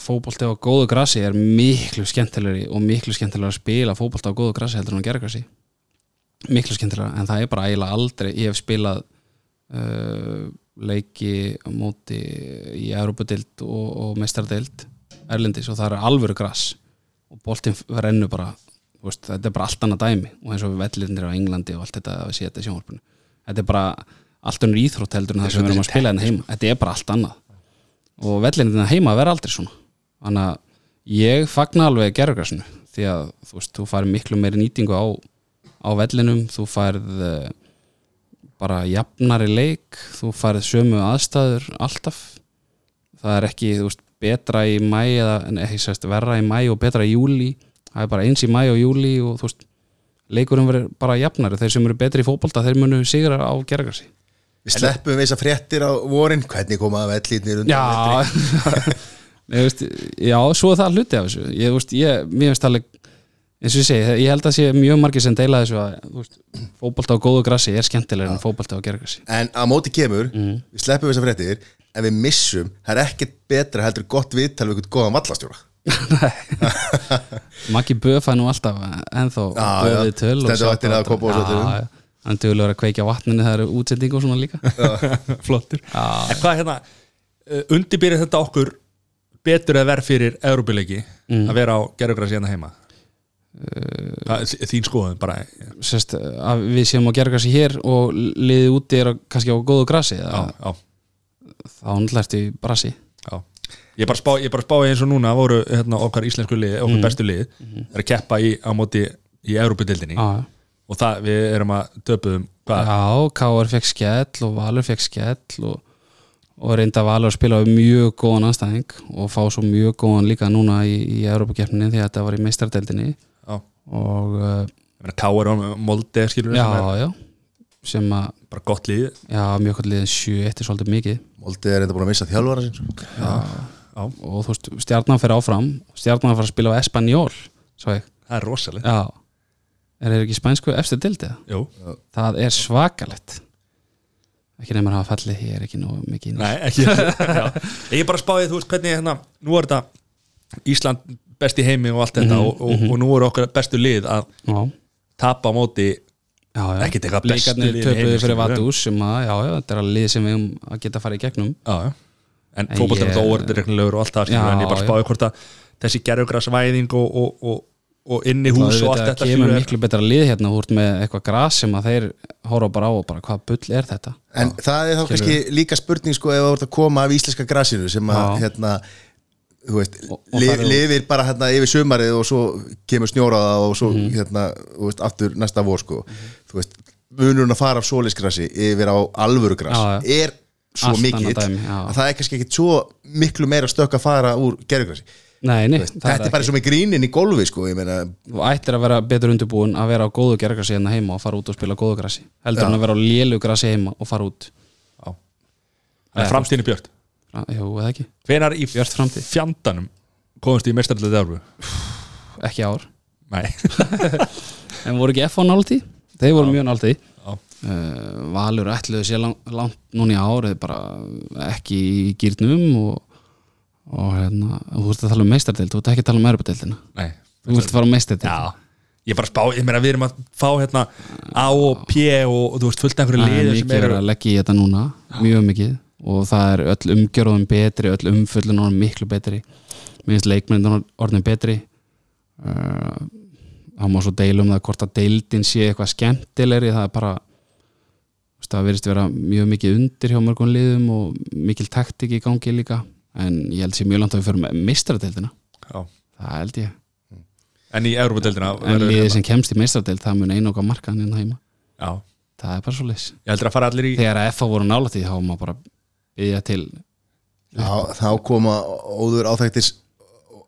fótbolti á góðu grassi er miklu skemmtilegri og miklu skemmtilegri að spila fótbolta á góðu grassi heldur en á gerðargrassi miklu skemmtilega, en það er bara eiginlega aldrei, ég hef spilað uh, leiki á móti í Europadild og, og meistardeild Erlendis og það er alvöru grass og boltinn rennu bara veist, þetta er bara allt annað dæmi og eins og við vellinir á Englandi og allt þetta við séum þetta í sjónvarpinu. Þetta er bara allt önnur íþrótt heldur en það sem við erum að spila en heima. Þetta er bara allt annað. Og vellinir heima verða aldrei svona. Þannig að ég fagna alveg gerðugrassinu því að þú veist, þú færð miklu meiri nýtingu á, á vellinum þú færð eh, bara jafnari leik þú færð sömu aðstæður alltaf. Það er ekki, þú veist, betra í mæ eða, en ekki sérst, verra í mæ og betra í júli það er bara eins í mæ og júli og þú veist, leikurinn verður bara jafnari. Þeir sem eru betri í fótbolta, þeir munu sigra á gergarsi Við sleppum við þessar fréttir á vorin. Hvernig koma að vellítnir undan vetri? Já Nei, veist, Já, svo er það hluti af þessu. Ég, veist, ég, mér finnst alveg eins og ég segi, ég held að sé mjög margir sem deila þessu að fótbolta á góðu grassi er skemmtilegur en fótbolta á gergarsi En á móti kemur, Mhm. við sleppum þessar fréttir En við missum, það er ekkert betra heldur gott viðtal við eitthvað góðan vallastjóra Maggi Böf er nú alltaf ennþá góðið töl og Stendur hann duðulegur að kveikja á vatninu það eru útsending og svona líka. Flottur. En hvað hérna uh, undirbyrði þetta okkur betur eða verð fyrir Európileiki Mm. að vera á gerðugræsi hérna heima? Uh, þín skoðun bara. Sest, að við séum á gergarsi hér og liðið úti er kannski á góðu já, þá í brasi. Já. Ég bara spá, ég bara spá eins og núna voru hérna, okkar íslensku lið, okkar Mm. bestu lið er að keppa í, á móti í Európa-dildinni Já, og það, við erum að töpuðum hvað, Já, Káar fekk skell og Valur fekk skell og, og reynda Valur að spila við mjög góðan anstæðing og fá svo mjög góðan líka núna í, í Európa-keppninni því að þetta var í meistardeldinni já, og uh, K.R. og Molde skilur já, sem er já. Sem að, bara gott lið já, mjög kvöld liðin 7-1 er svolítið mikið. Moldi er enda búin að missa þjálfara sín sko. já, já, og þú veist, stjarnan fer áfram. Stjarnan fer að spila á Espanjól svo ég, það er rosalegt. Já er þeir ekki spænsku eftir dildið? Jú, Það er svakalegt. Ekki nefnir hafa fallið, ég er ekki nú mikið Nei, ekki. Ég er bara spáðið, þú veist, hvernig hérna, nú er þetta Ísland best í heimi og allt þetta Mhm, og, og, og nú er okkar bestu lið að Já, tapa móti já, já. Ekkert eitthvað bestu lið töpuðu heimi, fyrir. Vatús sem að, já, já, þetta er að lið sem við um að geta að fara í gegnum. Já, já. En fótbolta er ég- þetta óverðurreiknilegur og allt það en ég bara spáði hvort að þessi gerðugrasvæðing og, og, og, og inni hús og allt það þetta kemur skilur, miklu betra lið hérna úr með eitthvað gras sem að þeir horfa bara á og bara hvað bull er þetta En það er þá kannski líka spurning sko ef þú ert að koma af íslenska grasinu sem að Já. hérna þú veist, Og- og li, farið út. lifir bara hérna yfir sumarið og svo kemur snjóraða og svo Mhm. hérna, þú veist, aftur næsta vor sko þú veist, munurinn að fara af solisgrasi yfir á alvörugras Já, já. er svo Allt mikill já. að það er kannski ekki svo miklu meira stökk að fara úr gerðugrasi Nei, nei, þetta er bara svo með grínin í golfi sko ég meina, Þú ættir að vera betur undirbúin að vera á góðu gergrasi hérna heima og fara út og spila góðu grasi heldur en að vera á lélu grasi heima og fara út. En framtíðin er björt. Fra- Jú, eða ekki, Hvenar í fjandanum komast í mestarlega þjárfu? ekki ár. Nei. En voru ekki F á nálti? Þeir voru mjög nálti Já. uh, Valur ætluðu sér lang, langt núna í ár eða bara ekki í gýrnum og, og hérna þú ert að tala um meistardeild, þú ert ekki að tala um erfadeildina þú ert að fara um meistardeild Ég bara að spá, ég meina við erum að fá hérna A og P og, þú veist fullt af einhverju er liðir sem eru að leggja í þetta núna mjög mikið. Og það er öll umgjörðum betri öll umfullun orðin miklu betri. Mér finnst leikmyndin orðin betri. Uh, það má svo deila um það hvort að deildin sé eitthvað skemmtilegri það er bara veist, það verðist vera mjög mikið undir hjá mörgum liðum og mikil taktik í gangi líka en ég held sé mjög langt að við mistradeildina Já. það held ég. En í Európa-deildina en liðið sem kemst í mistradeild það mun einoga markaðan hérna heima. Já. Það er bara svo leys Ég heldur að fara allir í þegar að FA voru nála því þá var maður bara byggja til þá, þá koma óður áþæktir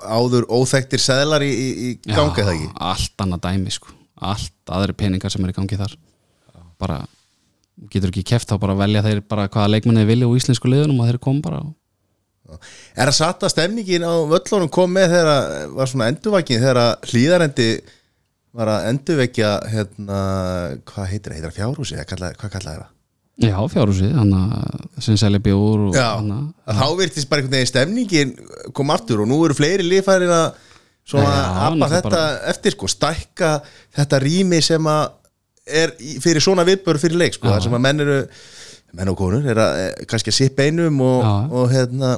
áður óþæktir seðlar í, í, í ganga það ekki? allt annað dæmi sko. Allt aðri peningar sem er í gangi þar. Bara, þú getur ekki keft þá bara velja þeir bara hvaða leikmenni vilja úr íslensku liðunum og þeir kom bara og Er að satta stemningin á völlunum kom með þegar að- var svona endurvækin þegar hlýðarendi var að endurvekja hérna, hvað heitir það, heitir það fjárhúsi hvað kallaði það? já, að sem selja að þá virtist bara einhvern veginn stemningin kom aftur og nú eru fleiri liðfærin að svona appa þetta bara- eftir sko, stækka þetta rými sem að er fyrir svona viðbör fyrir leik sko, það sem að menn eru menn og konur er að eh, kannski að sippa einum og, og hérna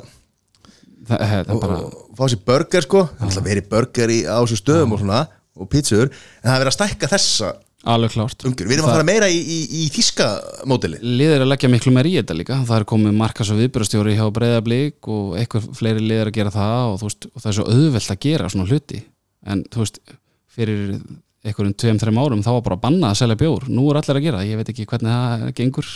það, það er bara, og fá sér burger sko. Það er verið burger í, á þessu stöðum og svona og pítsur, en það er verið að stækka þessa alveg klárt. umgjör, við erum að fara meira í, í, í þíska mótili liðir að leggja miklu meir í þetta líka. Það er komið markas og viðbjörastjóri hjá breyðablík og eitthvað fleiri liðir að gera það og, veist, og það er svo auðvelt að gera svona hluti. En þú veist, fyrir einhverjum tveim, þreim árum þá var bara bannað að selja bjór. Nú er allir að gera, ég veit ekki hvernig það gengur.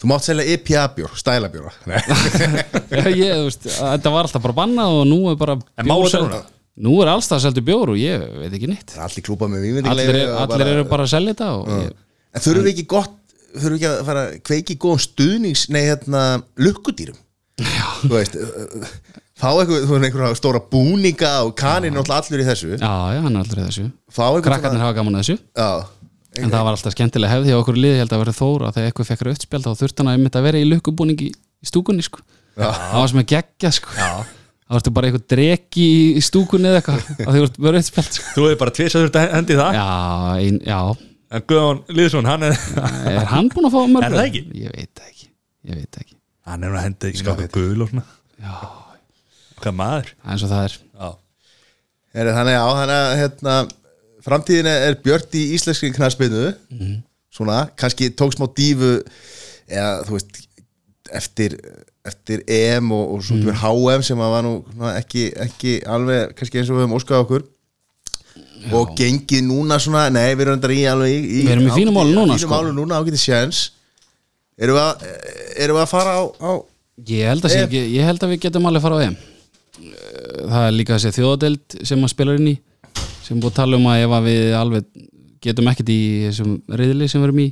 Þú mátt selja IPA bjór, stæla bjóra ég, þú veist, að þetta var alltaf bara bannað og nú er bara bjór nú er allstað seldu bjór og ég veit ekki neitt. Allir klúpa með allir, výmyndinglegu er, allir eru bara að selja þetta og ég, en þurfum við ekki gott þurfum við ekki að fara að kveiki góðum stuðnings nei hérna lukkudýrum? Þú veist uh, fá einhverja stóra búninga og kanin er allur í þessu. Já, já, hann er allur í þessu. Krakkarnir hafa gaman að þessu. Já, En það var alltaf skemmtilega hefði hjá okkur liði, ég held að vera þóra þegar eitthvað fekk rauðspjald þá þurfti hann að einmitt að vera í lukkubúningi í stúkunni sko. það var sem að gegja sko. það varstu bara eitthvað dreki í stúkunni eða eitthvað að þið varstu bara rauðspjald sko. Þú hefur bara tvisa þurft að hendi það. Já, ein, já, En Guðjón Lýðsson, hann er er hann búinn að fá mörg Er það ekki? ég veit það ekki, ég veit það ekki. Hann er að hendi í nokkuð gul og svona. Já, Hvað maður? Eins og það er. Já. Er, þannig að þannig að hérna, framtíðin er björt í íslenski knarspinu svona, kannski tók smá dífu eða þú veist eftir, eftir EM og, og svo mm. HM sem að var nú svona, ekki, ekki alveg kannski eins og við höfum óskað okkur. Og gengið núna svona, nei við erum í alveg í, Við erum í fínum málum núna, fínum sko. málum núna erum við að, erum við að fara á, á ég held, að sé Ef- ekki, ég held að við getum alveg fara á EM það er líka þessi þjóðadeld sem maður spilar inn í sem búið að tala um að ef að við alveg getum ekkert í þessum reyðli sem við erum í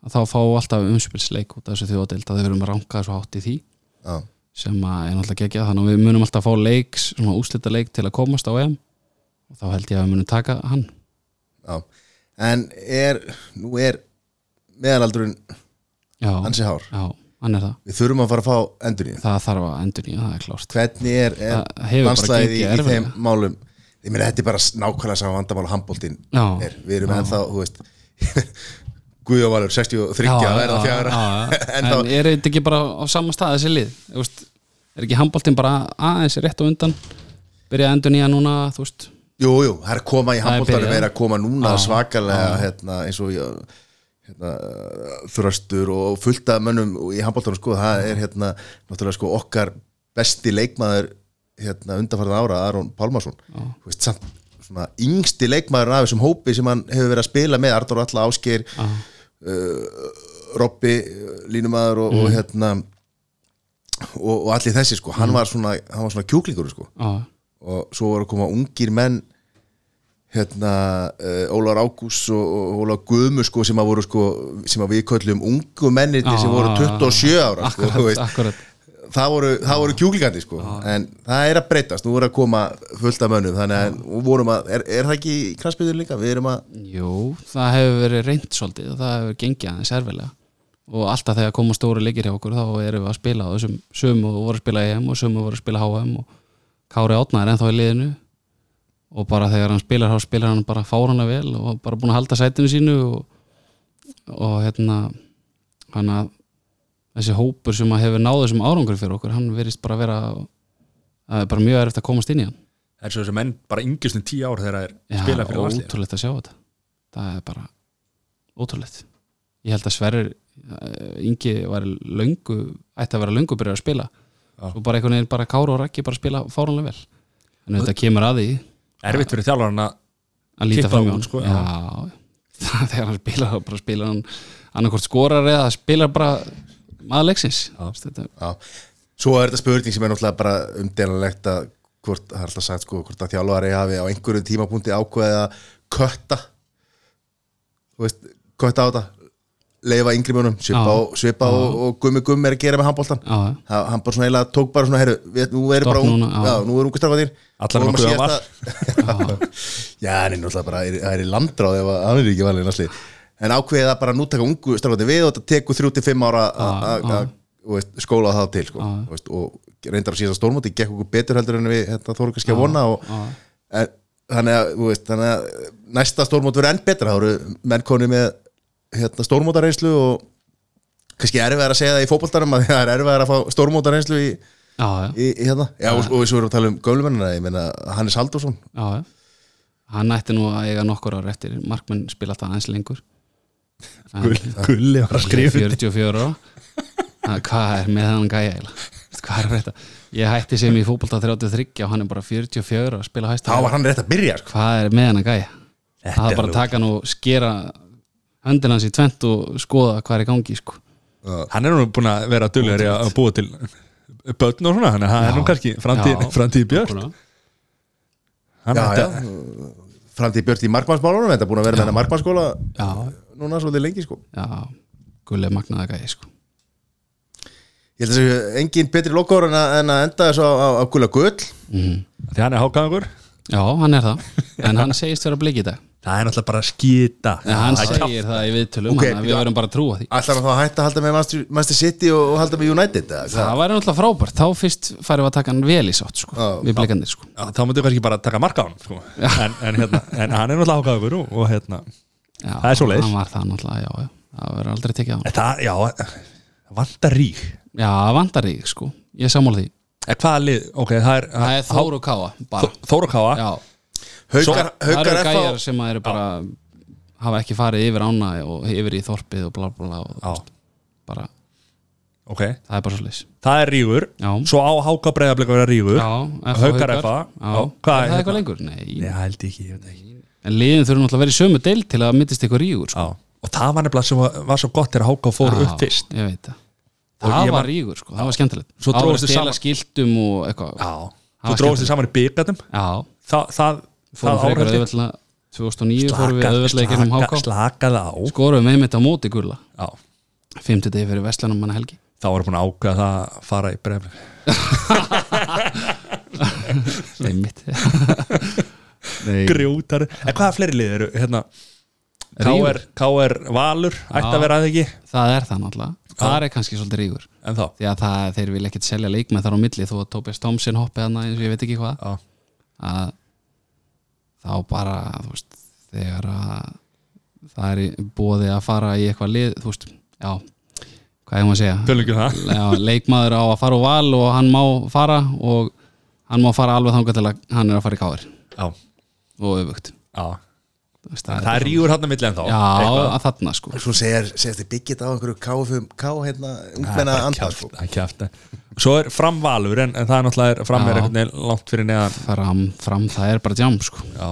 að þá fá alltaf umspilsleik út af þessu þjóðadeld að við verum rankað svo hátt í því. Já. sem að er náttúrulega gegja þannig að við munum alltaf fá leiks, svona úslita leik til að komast á EM. Og þá held ég að við munum taka hann. Já. En er, nú er meðalaldurinn já, ansi hár. Já, við þurfum að fara að fá endur í það þarf að endur nýja, það er klárt. Hvernig er, er landslæðið í, í þeim málum? Ég meina þetta er bara nákvæmlega saman vandamál og handbóltinn er, við erum ennþá, þú veist Guðjóvalur 63 að verða fjara en, er þetta ekki bara á sama stað þessi lið? Veist, er ekki handbóltinn bara aðeins rétt á undan? Byrja endur nýja núna þú veist, jú, jú, það er að koma í er handbóltanum er að koma núna svakalega hérna, eins og já, hérna, þröstur og fullt af mönnum í handbóltanum sko, það er hérna náttúrulega sko okkar besti leikmaður hérna undanfarið ára, Aron Pálmarsson. Þú veist, samt svona yngsti leikmaður af þessum hópi sem hann hefur verið að spila með Artur Alla Ásgeir uh, Robby, línumæður og, Mhm. og hérna og, og allir þessi sko, hann var svona hann var svona kjúklingur sko. Á, og svo voru að koma ungir menn hérna uh, Ólar Ágús og, og Ólar Guðmu sko sem að voru sko sem að við köllum ungu mennir Já, sem voru já, já. 27 ára sko, akkurat, veist. akkurat. Það voru, það voru kjúklingandi sko en það er að breytast, nú voru að koma fullt af mönnum, þannig að að er, er það ekki í kransbyður líka, Jú, það hefur verið reynd svolítið og það hefur gengið aðeins erfilega og alltaf þegar koma stóri leikir hjá okkur þá erum við að spila á þessum sömu voru að spila EM og sömu voru að spila HM og Kári Átna er ennþá í liðinu og bara þegar hann spilar þá spilar hann bara fáranlega vel og bara búin að halda sætinu sínu og, og hérna hann að þessi hópur sem að hefur náð þessum árangur fyrir okkur hann verist bara að vera það er bara mjög erfitt að komast inn í hann. Það er svo þessi menn bara yngjast um tíu ár þegar það er Já, spila fyrir landslið ótrúlegt að sjá þetta. Það er bara ótrúlegt. Ég held að Sverrir Ingi var löngu ætti að vera löngu byrjar að spila. Já. og bara einhvern veginn bara Káru og Raggi bara spila fáránlega vel. En þetta kemur að því Erfitt fyrir þjálfarinn að líta fram í hann sko, já, þegar hann spilar þá bara spilar hann annarkvort skorar eða spilar bara maður leiksins. Svo er þetta spurning sem er náttúrulega bara umdelanlegt að hvort, það er alltaf sagt sko, hvort að þjálfari hafi á einhverjum tímapunkti ákveðið að kötta. Veist, kötta á þetta leifa yngri mönum, svipa, og, svipa og, og gummi gummi er að gera með handbóltan hann bara svona eiginlega tók bara svona herru, við, nú er bara ung, núna, já. nú er ungu strafað þér Allar að nokkuð á síðasta- já, er náttúrulega bara það er í landráð ef að- hann er ekki valið náttúrulega en ákveðið að bara nú taka ungu strafað við og þetta tekur þrjú til fimm ára að- að- já. að þú veist, skóla það til sko, veist, og reyndar að síðan stórmóti gekk okkur betur heldur en við þetta þóru kannski að vona og, já. en, þannig, að, þú veist, þannig að næsta stórmót verður enn betra, þá eru menn koni með hérna, stórmótareynslu og kannski erfiðar að segja það í fótboltarum að það er erfiðar að fá stórmótareynslu í, já, já. í, í hérna já, og, og svo erum við að tala um gömlumennina ég meina Hannes Haldursson Já, hann ætti nú að eiga nokkur ára eftir markmenn spila alltaf aðeins lengur En- Gull- Gulli var að skrifa undir. 44 ára Það- hvað er með hann gæja hvað er þetta? ég hætti sem í fótbolta 33 og hann er bara 44 ára að spila hæsta þá var hann rétt að byrja sko. hvað er með hann gæja? Það er bara að taka og skera höndin hans í tvent og skoða hvað er í gangi sko. Hann er nú búin að vera duglegri að búa til börn og svona, þannig að það er nú kannski framtíð, björn. Hann já, já, að- framtíð björt í markmannsmálunum þetta er búin að vera með hennar markmannsskóla já, núna svolítið lengi sko. Já, gulli magnaða gæja sko. ég held að þessu engin betri lokkóður en, að- en að enda þessu á, á, á gula gull. Mm. Því hann er hákangur já, hann er það. En hann segist vera blik í dag Það er náttúrulega bara skýta en hann Það segir það í viðtölum Ok, okay, við verðum bara að trúa því. Ætlar hann þá að hætta að halda með Manchester- Manchester City og, og halda með United eða? það væri náttúrulega frábært, þá fyrst færum við að taka hann vel í sátt sko, Já. við blikandir sko. Já, Þá myndu kannski bara taka marka á hann sko. en, en, hérna, en hann er náttúrulega hákangur og, og hérna já, Það er svoleiðis. hann var það náttúrulega, já, já, það verður aldrei tekið á hann. Það, já, það vantar rík. Já, það vantar því, sko, ég sammála því. Það er, það er Þóru Káa, Káa já, Haukar, það haukar eru gæjar sem eru bara hafa ekki farið yfir ána og yfir í þorpið og bla og Já, bara, ok, það er bara svo leys það er rígur. Já, Svo á háka já, F og Haukar FA. já, Já, er hvað það hérna? eitthvað lengur? Nei, Ég held ekki, ég veit ekki. En liðin þurfum náttúrulega að vera í sömu deil til að myndist eitthvað rígur sko. Og það var nefnilega sem var, var svo gott þegar háka fór upp fyrst. ég veit það. Það var rígur, sko, það var skemmtilegt. Svo Það var að stela skiltum og eitthvað. Já, Það fórum frekar árið auðveldlega 2009 fórum við auðveldlega í gegnum háká skorum við einmitt á móti gulla. Já, 50 degi fyrir Vestlanum manna helgi. Þá var búin að ákveða það að fara í breyðablik einmitt. Nei, Grjótar. En hvaða fleiri lið eru, hérna. KR, KR Valur, ætti að vera að ekki? Það er það náttúrulega. Það er kannski svolítið rígur. En þá? Því að það, þeir vil ekkert selja leikmenn þar á milli. Þó að Tobias Thompson hoppið hann eins og ég veit ekki hvað. Já. að þá bara veist, þegar að það er í bóði að fara í eitthvað lið þú veist, já hvað er maður að segja? Já, leikmaður á að fara úr val og hann má fara og hann má fara alveg þangað til að hann er að fara í Já, og öfugt. Já Það er rígur hann að milli en þá já, að þarna sko. Svo segir, þið byggit á einhverju KFM K hérna, ungmenna Það er anda kjáft, sko. það er kjáft Svo er framvalur en, en það er náttúrulega fram er Já. einhvern veginn langt fyrir neðan. Fram, fram það er bara jam sko. Já.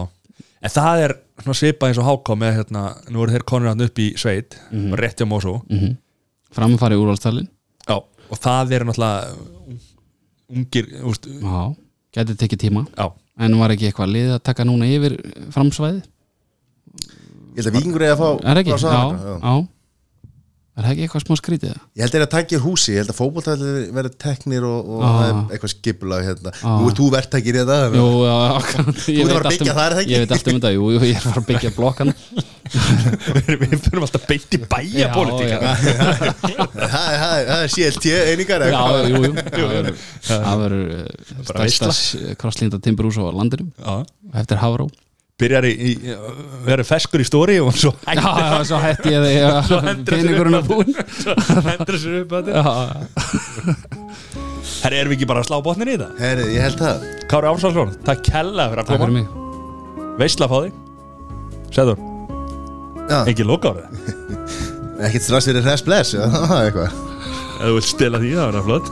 En það er svona svipað eins og háká með hérna, nú eru þeir konur hann upp í sveit Mhm. rétti á Mósó mm fram að fara í úrvalstalinn Já Og það er náttúrulega ungir, getið tekið tíma. Já. En var ekki eitthvað lið að taka núna yfir framsvæði Ég held að vikingur er að fá er ekki, já, já. er það ekki eitthvað smá skrítið? Það? Ég held að það er að takja húsi, ég held að fótboltæðli verði teknir og, og Ah. það er eitthvað skipulag hérna. Ah. Nú ert þú verktakir í þetta Jú, já, ég ert að fara að byggja um- það, er það ekki? Ég veit allt um þetta, jú, jú, ég er að fara að byggja blokkan Við fyrir alltaf beint í bæja Já, Það það- það er CLT einingar Já, eða jú, jú. Það verður- Það verður eh, Bara stærsta krosslínda timburús á landinum Já. Eftir Havró Byrjar í, í verður feskur í stóri og svo Já, já, svo hætti ég er búinn. hendur sér upp að Já, Herri, erum við ekki bara að slá botnin í þetta? Herri, ég held það. Kári Ársálsson, takk kella fyrir að takk fyrir koma mig. Veisla fá þig. Sæður, Já, ekki loka á það ekkert strass fyrir hress bless já, eitthvað. Ef þú vilt stela því, það verður flott